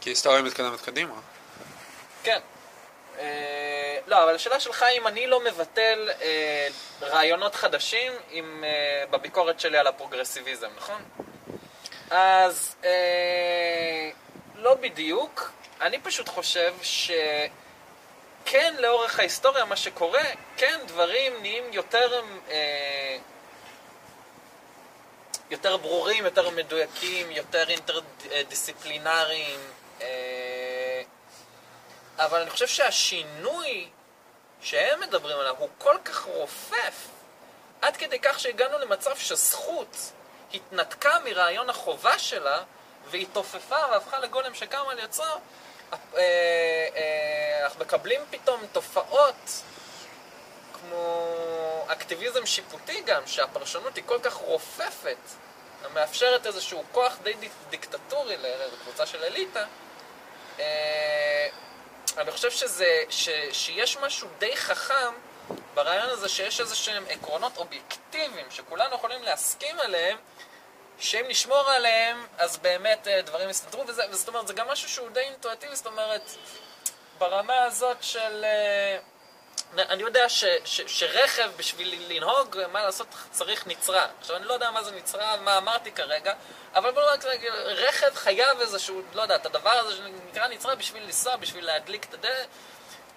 כי היסטוריה מתקדמת קדימה. כן. אה, לא, אבל השאלה שלך אם אני לא מבטל אה, רעיונות חדשים עם, אה, בביקורת שלי על הפרוגרסיביזם, נכון? אז אה, לא בדיוק. אני פשוט חושב שכן, לאורך ההיסטוריה, מה שקורה, כן, דברים נהיים יותר... אה, יותר ברורים, יותר מדויקים, יותר אינטרדיסציפלינריים. אה, אבל אני חושב שהשינוי שהם מדברים עליו הוא כל כך רופף, עד כדי כך שהגענו למצב שזכות התנתקה מרעיון החובה שלה, והיא תופפה והפכה לגולם שקם על אה, אנחנו מקבלים פתאום תופעות כמו אקטיביזם שיפוטי גם, שהפרשנות היא כל כך רופפת, המאפשרת איזשהו כוח די דיק- דיקטטורי לקבוצה של אליטה, אה, אני חושב שזה, ש, שיש משהו די חכם ברעיון הזה שיש איזה שהם עקרונות אובייקטיביים שכולנו יכולים להסכים עליהם, שאם נשמור עליהם, אז באמת אה, דברים יסתדרו, וזה, וזאת אומרת, זה גם משהו שהוא די אינטואטיבי, זאת אומרת, ברמה הזאת של... אה, אני יודע ש, ש, שרכב בשביל לנהוג, מה לעשות, צריך נצרה. עכשיו, אני לא יודע מה זה נצרה, מה אמרתי כרגע, אבל בוא נגיד, רכב חייב איזשהו, לא יודע, את הדבר הזה שנקרא נצרה בשביל לנסוע, בשביל להדליק את הדלת.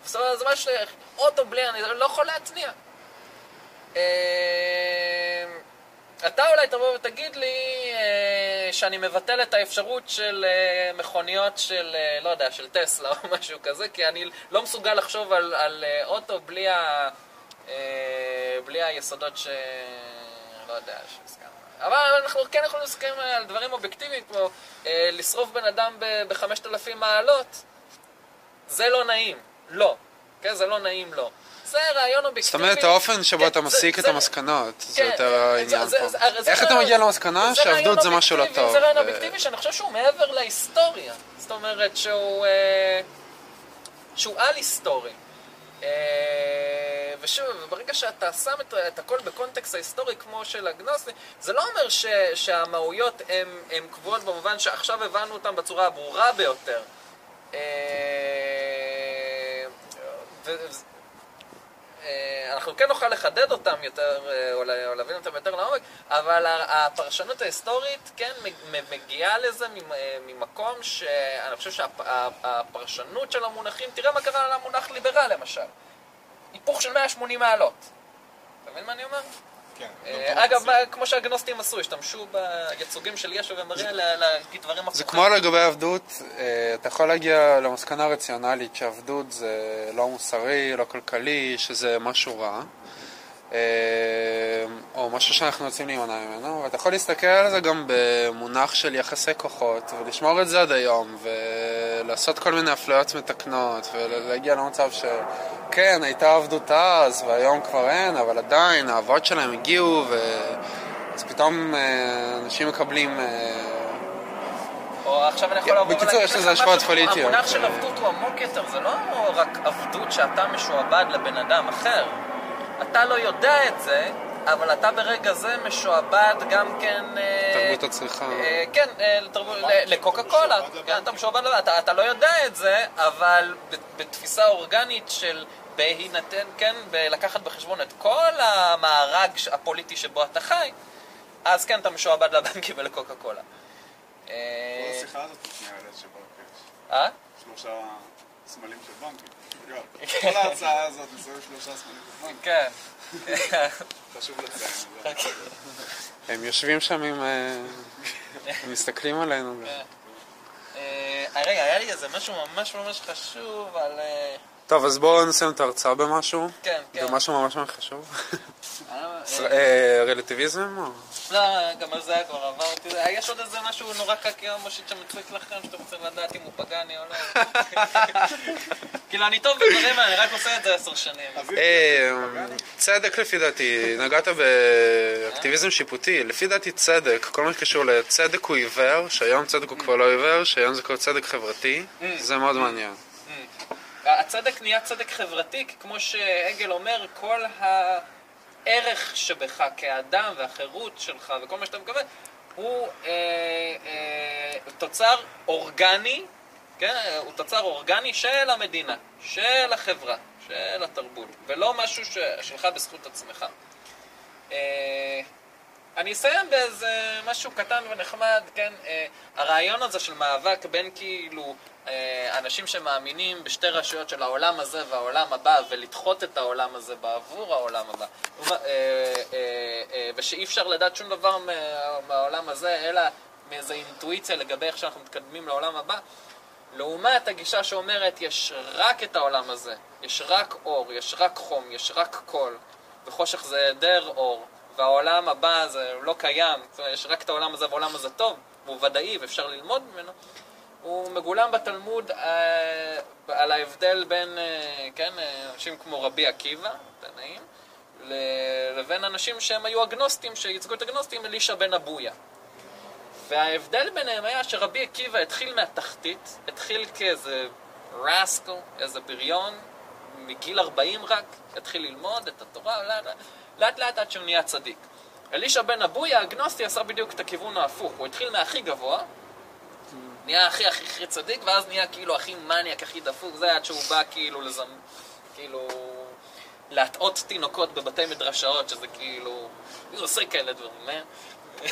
זאת אומרת, זה משהו, אוטו בלי, אני לא יכול להתניע. אתה אולי תבוא ותגיד לי אה, שאני מבטל את האפשרות של אה, מכוניות של, אה, לא יודע, של טסלה או משהו כזה, כי אני לא מסוגל לחשוב על, על אוטו בלי, ה, בלי היסודות ש... לא יודע, שהזכרנו. אבל אנחנו כן יכולים להסכים על דברים אובייקטיביים, כמו לשרוף בן אדם ב-5,000 מעלות, זה לא נעים, לא. כן, זה לא נעים, לא. זה רעיון זאת אובייקטיבי. אומרת, האופן שבו כן, אתה מסיק את המסקנות, זה כן, יותר העניין פה. איך אתה מגיע למסקנה שעבדות זה משהו לא טוב? זה רעיון אובייקטיבי שאני חושב שהוא מעבר להיסטוריה. זאת אומרת שהוא... אה, שהוא על-היסטורי. אה, ושוב, ברגע שאתה שם את, את הכל בקונטקסט ההיסטורי כמו של הגנוסי, זה לא אומר ש, שהמהויות הן קבועות במובן שעכשיו הבנו אותן בצורה הברורה ביותר. אה, ו- אנחנו כן נוכל לחדד אותם יותר, אה, או לה- או להבין אותם יותר לעומק, אבל הפרשנות ההיסטורית כן מגיעה לזה אה, ממקום שאני חושב שהפרשנות של המונחים, תראה מה קרה למונח ליברל למשל. היפוך של 180 מעלות. אתה מבין מה אני אומר? כן. אה, אגב, מה- כמו שהגנוסטים עשו, השתמשו בייצוגים של ישו ומריה לה- להגיד דברים הפוכים. זה כמו לגבי עבדות, אה, אתה יכול להגיע למסקנה רציונלית שעבדות זה לא מוסרי, לא כלכלי, שזה משהו רע, או משהו שאנחנו רוצים להימנע ממנו, ואתה יכול להסתכל על זה גם במונח של יחסי כוחות, ולשמור את זה עד היום, ולעשות כל מיני אפליות מתקנות, ולהגיע למצב שכן, הייתה עבדות אז, והיום כבר אין, אבל עדיין האבות שלהם הגיעו, ו... אז פתאום אה, אנשים מקבלים... אה, או עכשיו אני יכול לך בקיצור, יש לזה השפעות פוליטיות. המונח של עבדות הוא עמוק יותר, זה לא רק עבדות שאתה משועבד לבן אדם אחר. אתה לא יודע את זה, אבל אתה ברגע זה משועבד גם כן... אה, תרבות הצריכה. אה, כן, אה, לתרבות- לקוקה קולה. כן, אתה משועבד אתה- אתה לא יודע את זה, אבל בתפיסה אורגנית של בהינתן, כן, לקחת בחשבון את כל המארג הפוליטי שבו אתה חי, אז כן, אתה משועבד לבנקים ולקוקה קולה. כל אה, השיחה הזאת שנייה שבקש. אה? שלושה סמלים של בנקים. כל ההרצאה הזאת מסביב שלושה סמלים של בנקים. כן. חשוב לציין זה. הם יושבים שם עם... אה, הם מסתכלים עלינו. אה, רגע, היה לי איזה משהו ממש ממש חשוב על... אה, טוב, אז בואו נסיים את ההרצאה במשהו. כן, כן. במשהו ממש ממש חשוב. אה, אה, רלטיביזם? או- לא, גם על זה כבר עברתי. אה, יש עוד איזה משהו נורא קקי או מושיט שמציק לכם, שאתם רוצים לדעת אם הוא פגני או לא? כאילו, אני טוב בדברים האלה, אני רק עושה את זה עשר שנים. אה, צדק לפי דעתי, נגעת באקטיביזם שיפוטי, לפי דעתי צדק, כל מה שקשור לצדק הוא עיוור, שהיום צדק הוא כבר לא עיוור, שהיום זה כבר צדק חברתי, זה מאוד מעניין. הצדק נהיה צדק חברתי, כי כמו שהגל אומר, כל הערך שבך כאדם והחירות שלך וכל מה שאתה מקבל, הוא אה, אה, תוצר אורגני, כן? הוא תוצר אורגני של המדינה, של החברה, של התרבות, ולא משהו ש... שלך בזכות עצמך. אה, אני אסיים באיזה משהו קטן ונחמד, כן? אה, הרעיון הזה של מאבק בין כאילו אנשים שמאמינים בשתי רשויות של העולם הזה והעולם הבא, ולדחות את העולם הזה בעבור העולם הבא, אה, אה, אה, ושאי אפשר לדעת שום דבר מה- מהעולם הזה, אלא מאיזו אינטואיציה לגבי איך שאנחנו מתקדמים לעולם הבא, לעומת הגישה שאומרת יש רק את העולם הזה, יש רק אור, יש רק חום, יש רק קול, וחושך זה היעדר אור, והעולם הבא זה לא קיים, זאת אומרת, יש רק את העולם הזה והעולם הזה טוב, והוא ודאי ואפשר ללמוד ממנו, הוא מגולם בתלמוד אה, על ההבדל בין, אה, כן, אה, אנשים כמו רבי עקיבא, תנאים, לבין אנשים שהם היו אגנוסטים, שייצגו את הגנוסטים, אלישע בן אבויה. וההבדל ביניהם היה שרבי עקיבא התחיל מהתחתית, התחיל כאיזה רסקל, איזה בריון, מגיל 40 רק, התחיל ללמוד את התורה, לאט לאט, לאט עד שהוא נהיה צדיק. אלישע בן אבויה, האגנוסטי, עשה בדיוק את הכיוון ההפוך. הוא התחיל מהכי גבוה, נהיה הכי הכי הכי צדיק, ואז נהיה כאילו הכי מניאק, הכי דפוק, זה עד שהוא בא כאילו לזמ... כאילו... להטעות תינוקות בבתי מדרשאות, שזה כאילו... הוא עושה כאלה דברים, אה?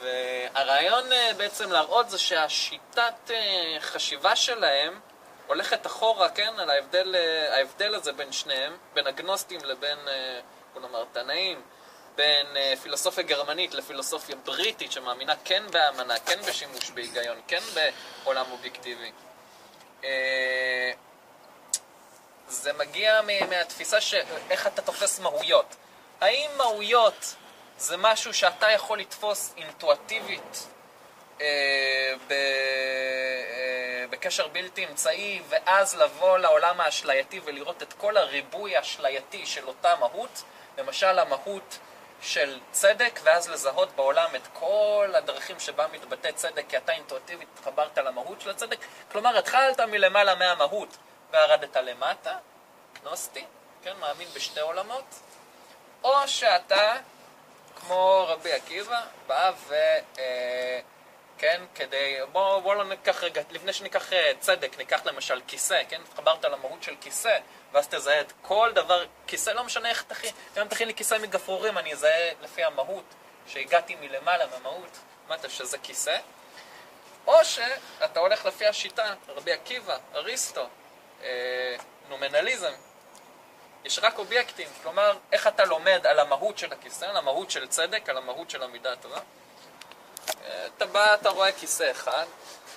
והרעיון אה, בעצם להראות זה שהשיטת אה, חשיבה שלהם הולכת אחורה, כן, על ההבדל, אה, ההבדל הזה בין שניהם, בין אגנוסטים לבין, בוא נאמר, תנאים, בין אה, פילוסופיה גרמנית לפילוסופיה בריטית שמאמינה כן באמנה, כן בשימוש בהיגיון, כן בעולם אובייקטיבי. אה, זה מגיע מהתפיסה של איך אתה תופס מהויות. האם מהויות זה משהו שאתה יכול לתפוס אינטואטיבית אה, ב, אה, בקשר בלתי אמצעי, ואז לבוא לעולם האשלייתי ולראות את כל הריבוי האשלייתי של אותה מהות, למשל המהות של צדק, ואז לזהות בעולם את כל הדרכים שבה מתבטא צדק, כי אתה אינטואיטיבית התחברת למהות של הצדק. כלומר, התחלת מלמעלה מהמהות וירדת למטה, גנוסטי, כן, מאמין בשתי עולמות, או שאתה, כמו רבי עקיבא, בא ו... אה, כן, כדי, בואו בוא לא ניקח רגע, לפני שניקח אה, צדק, ניקח למשל כיסא, כן, התחברת למהות של כיסא, ואז תזהה את כל דבר, כיסא לא משנה איך תכין, גם תכין לי כיסא מגפרורים, אני אזהה לפי המהות, שהגעתי מלמעלה מהמהות, אמרת שזה כיסא, או שאתה הולך לפי השיטה, רבי עקיבא, אריסטו, אה, נומנליזם, יש רק אובייקטים, כלומר, איך אתה לומד על המהות של הכיסא, על המהות של צדק, על המהות של המידה הטובה. אה, אתה בא, אתה רואה כיסא אחד,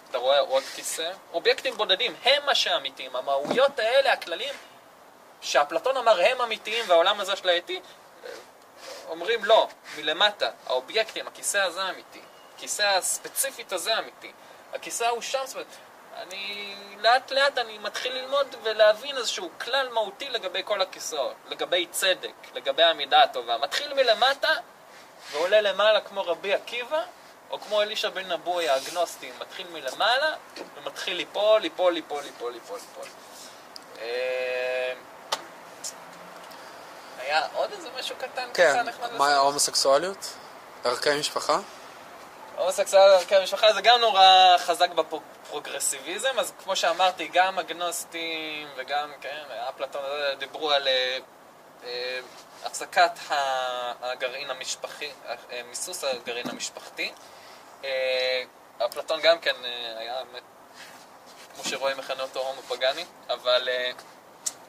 אתה רואה עוד כיסא, אובייקטים בודדים הם מה שאמיתיים, המהויות האלה, הכללים, שאפלטון אמר הם אמיתיים והעולם הזה שלייתי, אומרים לא, מלמטה, האובייקטים, הכיסא הזה אמיתי, הכיסא הספציפית הזה אמיתי, הכיסא הוא שם ספציפית. אני לאט לאט אני מתחיל ללמוד ולהבין איזשהו כלל מהותי לגבי כל הכיסאות, לגבי צדק, לגבי המידה הטובה. מתחיל מלמטה ועולה למעלה כמו רבי עקיבא, או כמו אלישע בן נבוי האגנוסטי, מתחיל מלמעלה ומתחיל ליפול, ליפול, ליפול, ליפול, ליפול, ליפול. היה עוד איזה משהו קטן כן, ככה נחמד מה ההומוסקסואליות? ערכי משפחה? הומוסקסואל ערכי המשפחה זה גם נורא חזק בפרוגרסיביזם, אז כמו שאמרתי, גם אגנוסטים וגם, כן, אפלטון אה, דיברו על אה, אה, הפסקת הגרעין המשפחי, מיסוס הגרעין המשפחתי. אפלטון גם כן היה כמו שרואים, מכנה אותו הומו פגני, אבל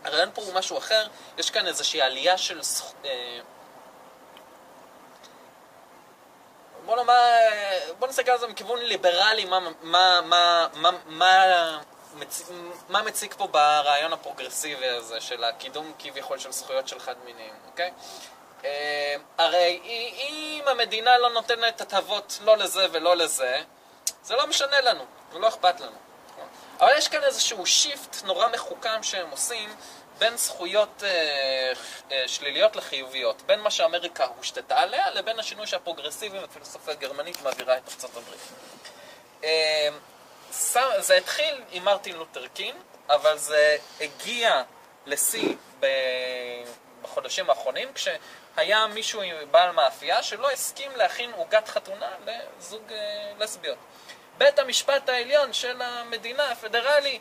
הרעיון פה הוא משהו אחר, יש כאן איזושהי עלייה של... אה, בוא נאמר, בוא נסתכל על זה מכיוון ליברלי, מה, מה, מה, מה, מה, מצ... מה מציג פה ברעיון הפרוגרסיבי הזה של הקידום כביכול של זכויות של חד מיניים, אוקיי? אה, הרי אם המדינה לא נותנת הטבות לא לזה ולא לזה, זה לא משנה לנו, ולא אכפת לנו. אבל יש כאן איזשהו שיפט נורא מחוכם שהם עושים בין זכויות אה, אה, שליליות לחיוביות, בין מה שאמריקה הושתתה עליה לבין השינוי שהפרוגרסיבים והפילוסופיה הגרמנית מעבירה את ארצות הברית. אה, זה התחיל עם מרטין לותר קין, אבל זה הגיע לשיא בחודשים האחרונים, כשהיה מישהו עם בעל מאפייה שלא הסכים להכין עוגת חתונה לזוג אה, לסביות. בית המשפט העליון של המדינה הפדרלי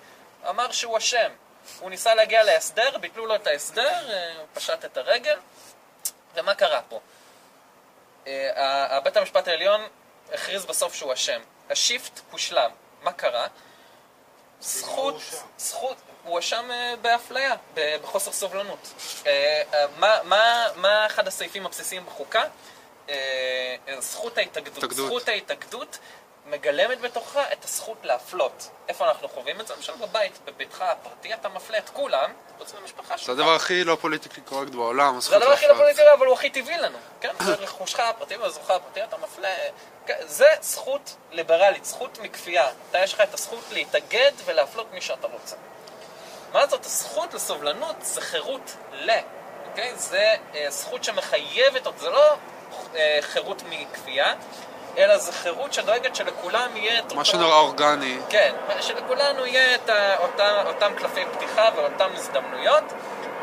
אמר שהוא אשם. הוא ניסה להגיע להסדר, ביטלו לו את ההסדר, אה, הוא פשט את הרגל, ומה קרה פה? אה, בית המשפט העליון הכריז בסוף שהוא אשם. השיפט הושלם. מה קרה? זכות, זכות, הוא הואשם אה, באפליה, בחוסר סובלנות. מה, מה, מה אחד הסעיפים הבסיסיים בחוקה? זכות ההתאגדות. התאגדות. זכות ההתאגדות מגלמת בתוכה את הזכות להפלות. איפה אנחנו חווים את זה? למשל בבית, בביתך הפרטי, אתה מפלה את כולם, חוץ מהמשפחה שלך. זה הדבר הכי לא פוליטיקלי קורקט בעולם, זה הזכות הדבר הכי לא להפלות. פוליטי, אבל הוא הכי טבעי לנו, כן? זה רכושך הפרטי וזוכך הפרטי, אתה מפלה... כן, זה זכות ליברלית, זכות מכפייה. אתה יש לך את הזכות להתאגד ולהפלות מי שאתה רוצה. מה זאת הזכות לסובלנות זה חירות ל, אוקיי? זה אה, זכות שמחייבת זה לא אה, חירות מכפייה, אלא זה חירות שדואגת שלכולם יהיה את אותו... משהו נורא אורגני. כן, שלכולנו יהיה את אותה, אותם קלפי פתיחה ואותן הזדמנויות,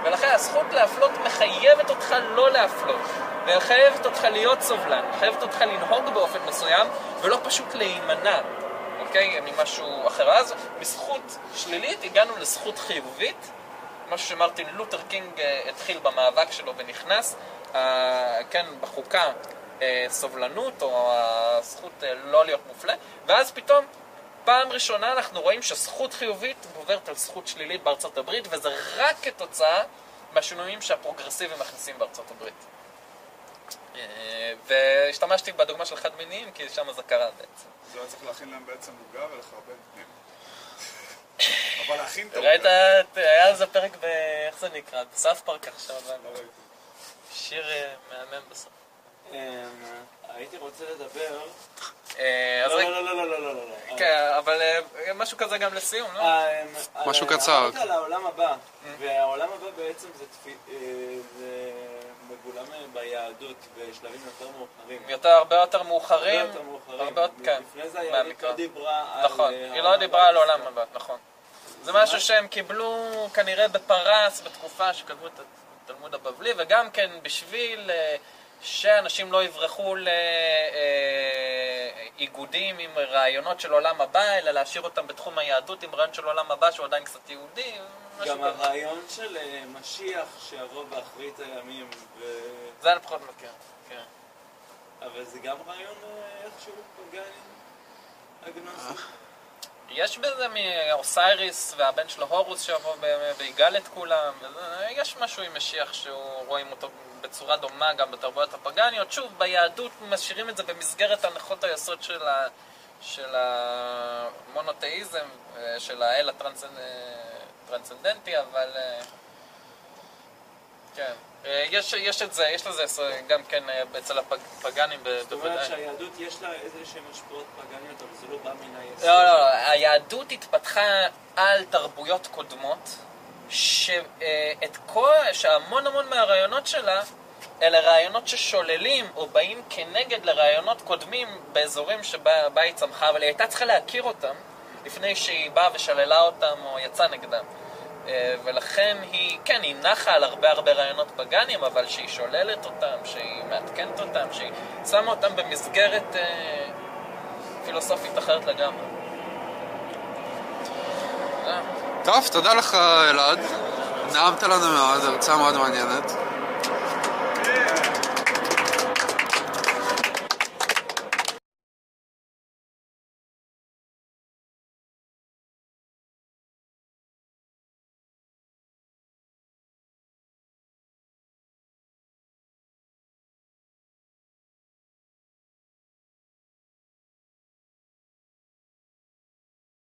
ולכן הזכות להפלות מחייבת אותך לא להפלות, ומחייבת אותך להיות סובלן, מחייבת אותך לנהוג באופן מסוים, ולא פשוט להימנע, אוקיי, ממשהו אחר. אז מזכות שלילית הגענו לזכות חיובית, משהו שמרטין לותר קינג אה, התחיל במאבק שלו ונכנס, אה, כן, בחוקה סובלנות, או הזכות אה, לא להיות מופלה, ואז פתאום, פעם ראשונה אנחנו רואים שזכות חיובית גוברת על זכות שלילית בארצות הברית, וזה רק כתוצאה מהשינויים שהפרוגרסיבים מכניסים בארצות הברית. אה, והשתמשתי בדוגמה של חד מיניים, כי שם זה קרה בעצם. זה היה צריך להכין להם בעצם עוגה ולחרבן פנים. אבל להכין את ראית, העוגה. היה על זה פרק ב... איך זה נקרא? בסאף פארק עכשיו. לא שיר אה, מהמם בסוף. אמ, הייתי רוצה לדבר אה, לא, לא, לא, לא, לא, לא, לא, לא. כן, אבל אה, משהו כזה גם לסיום, לא? אה, משהו קצר. אמרת על העולם הבא, והעולם הבא בעצם זה אה, מגולם אה, ביהדות בשלבים יותר מאוחרים. יותר, הרבה יותר מאוחרים. הרבה יותר מאוחרים. כן. לפני זה היהדות. לא דיברה על... נכון, אה, היא לא דיברה על. עולם הבא, נכון. זה משהו שהם קיבלו כנראה בפרס בתקופה שכתבו את התלמוד הבבלי, וגם כן בשביל אה, שאנשים לא יברחו לאיגודים עם רעיונות של עולם הבא, אלא להשאיר אותם בתחום היהדות עם רעיון של עולם הבא שהוא עדיין קצת יהודי. גם. הרעיון של אה, משיח שיבוא באחרית הימים, ו... זה אני פחות מכיר, כן. אבל זה גם רעיון אה, איכשהו פגני, אגנוסי. יש בזה מאוסייריס והבן שלו הורוס שיבוא ויגאל את כולם, יש משהו עם משיח שהוא רואים אותו בצורה דומה גם בתרבויות הפגניות. שוב, ביהדות משאירים את זה במסגרת הנחות היסוד של, ה, של המונותאיזם, אה, של האל הטרנסצנדנטי, אבל אה, כן. אה, יש, יש את זה, יש לזה אה, גם כן אה, אצל הפגנים זאת אומרת בוודאי. שהיהדות יש לה איזה שהן השפעות פגניות, אבל זה לא בא מן היסוד. לא, לא, לא, היהדות התפתחה על תרבויות קודמות, שאת כל, שהמון המון מהרעיונות שלה, אלה רעיונות ששוללים או באים כנגד לרעיונות קודמים באזורים שבה בה היא צמחה, אבל היא הייתה צריכה להכיר אותם לפני שהיא באה ושללה אותם או יצאה נגדם. אה, ולכן היא, כן, היא נחה על הרבה הרבה רעיונות פגאנים, אבל שהיא שוללת אותם, שהיא מעדכנת אותם, שהיא שמה אותם במסגרת אה, פילוסופית אחרת לגמרי. טוב, תודה לך אלעד. נעמת לנו מאוד, הרצאה מאוד מעניינת.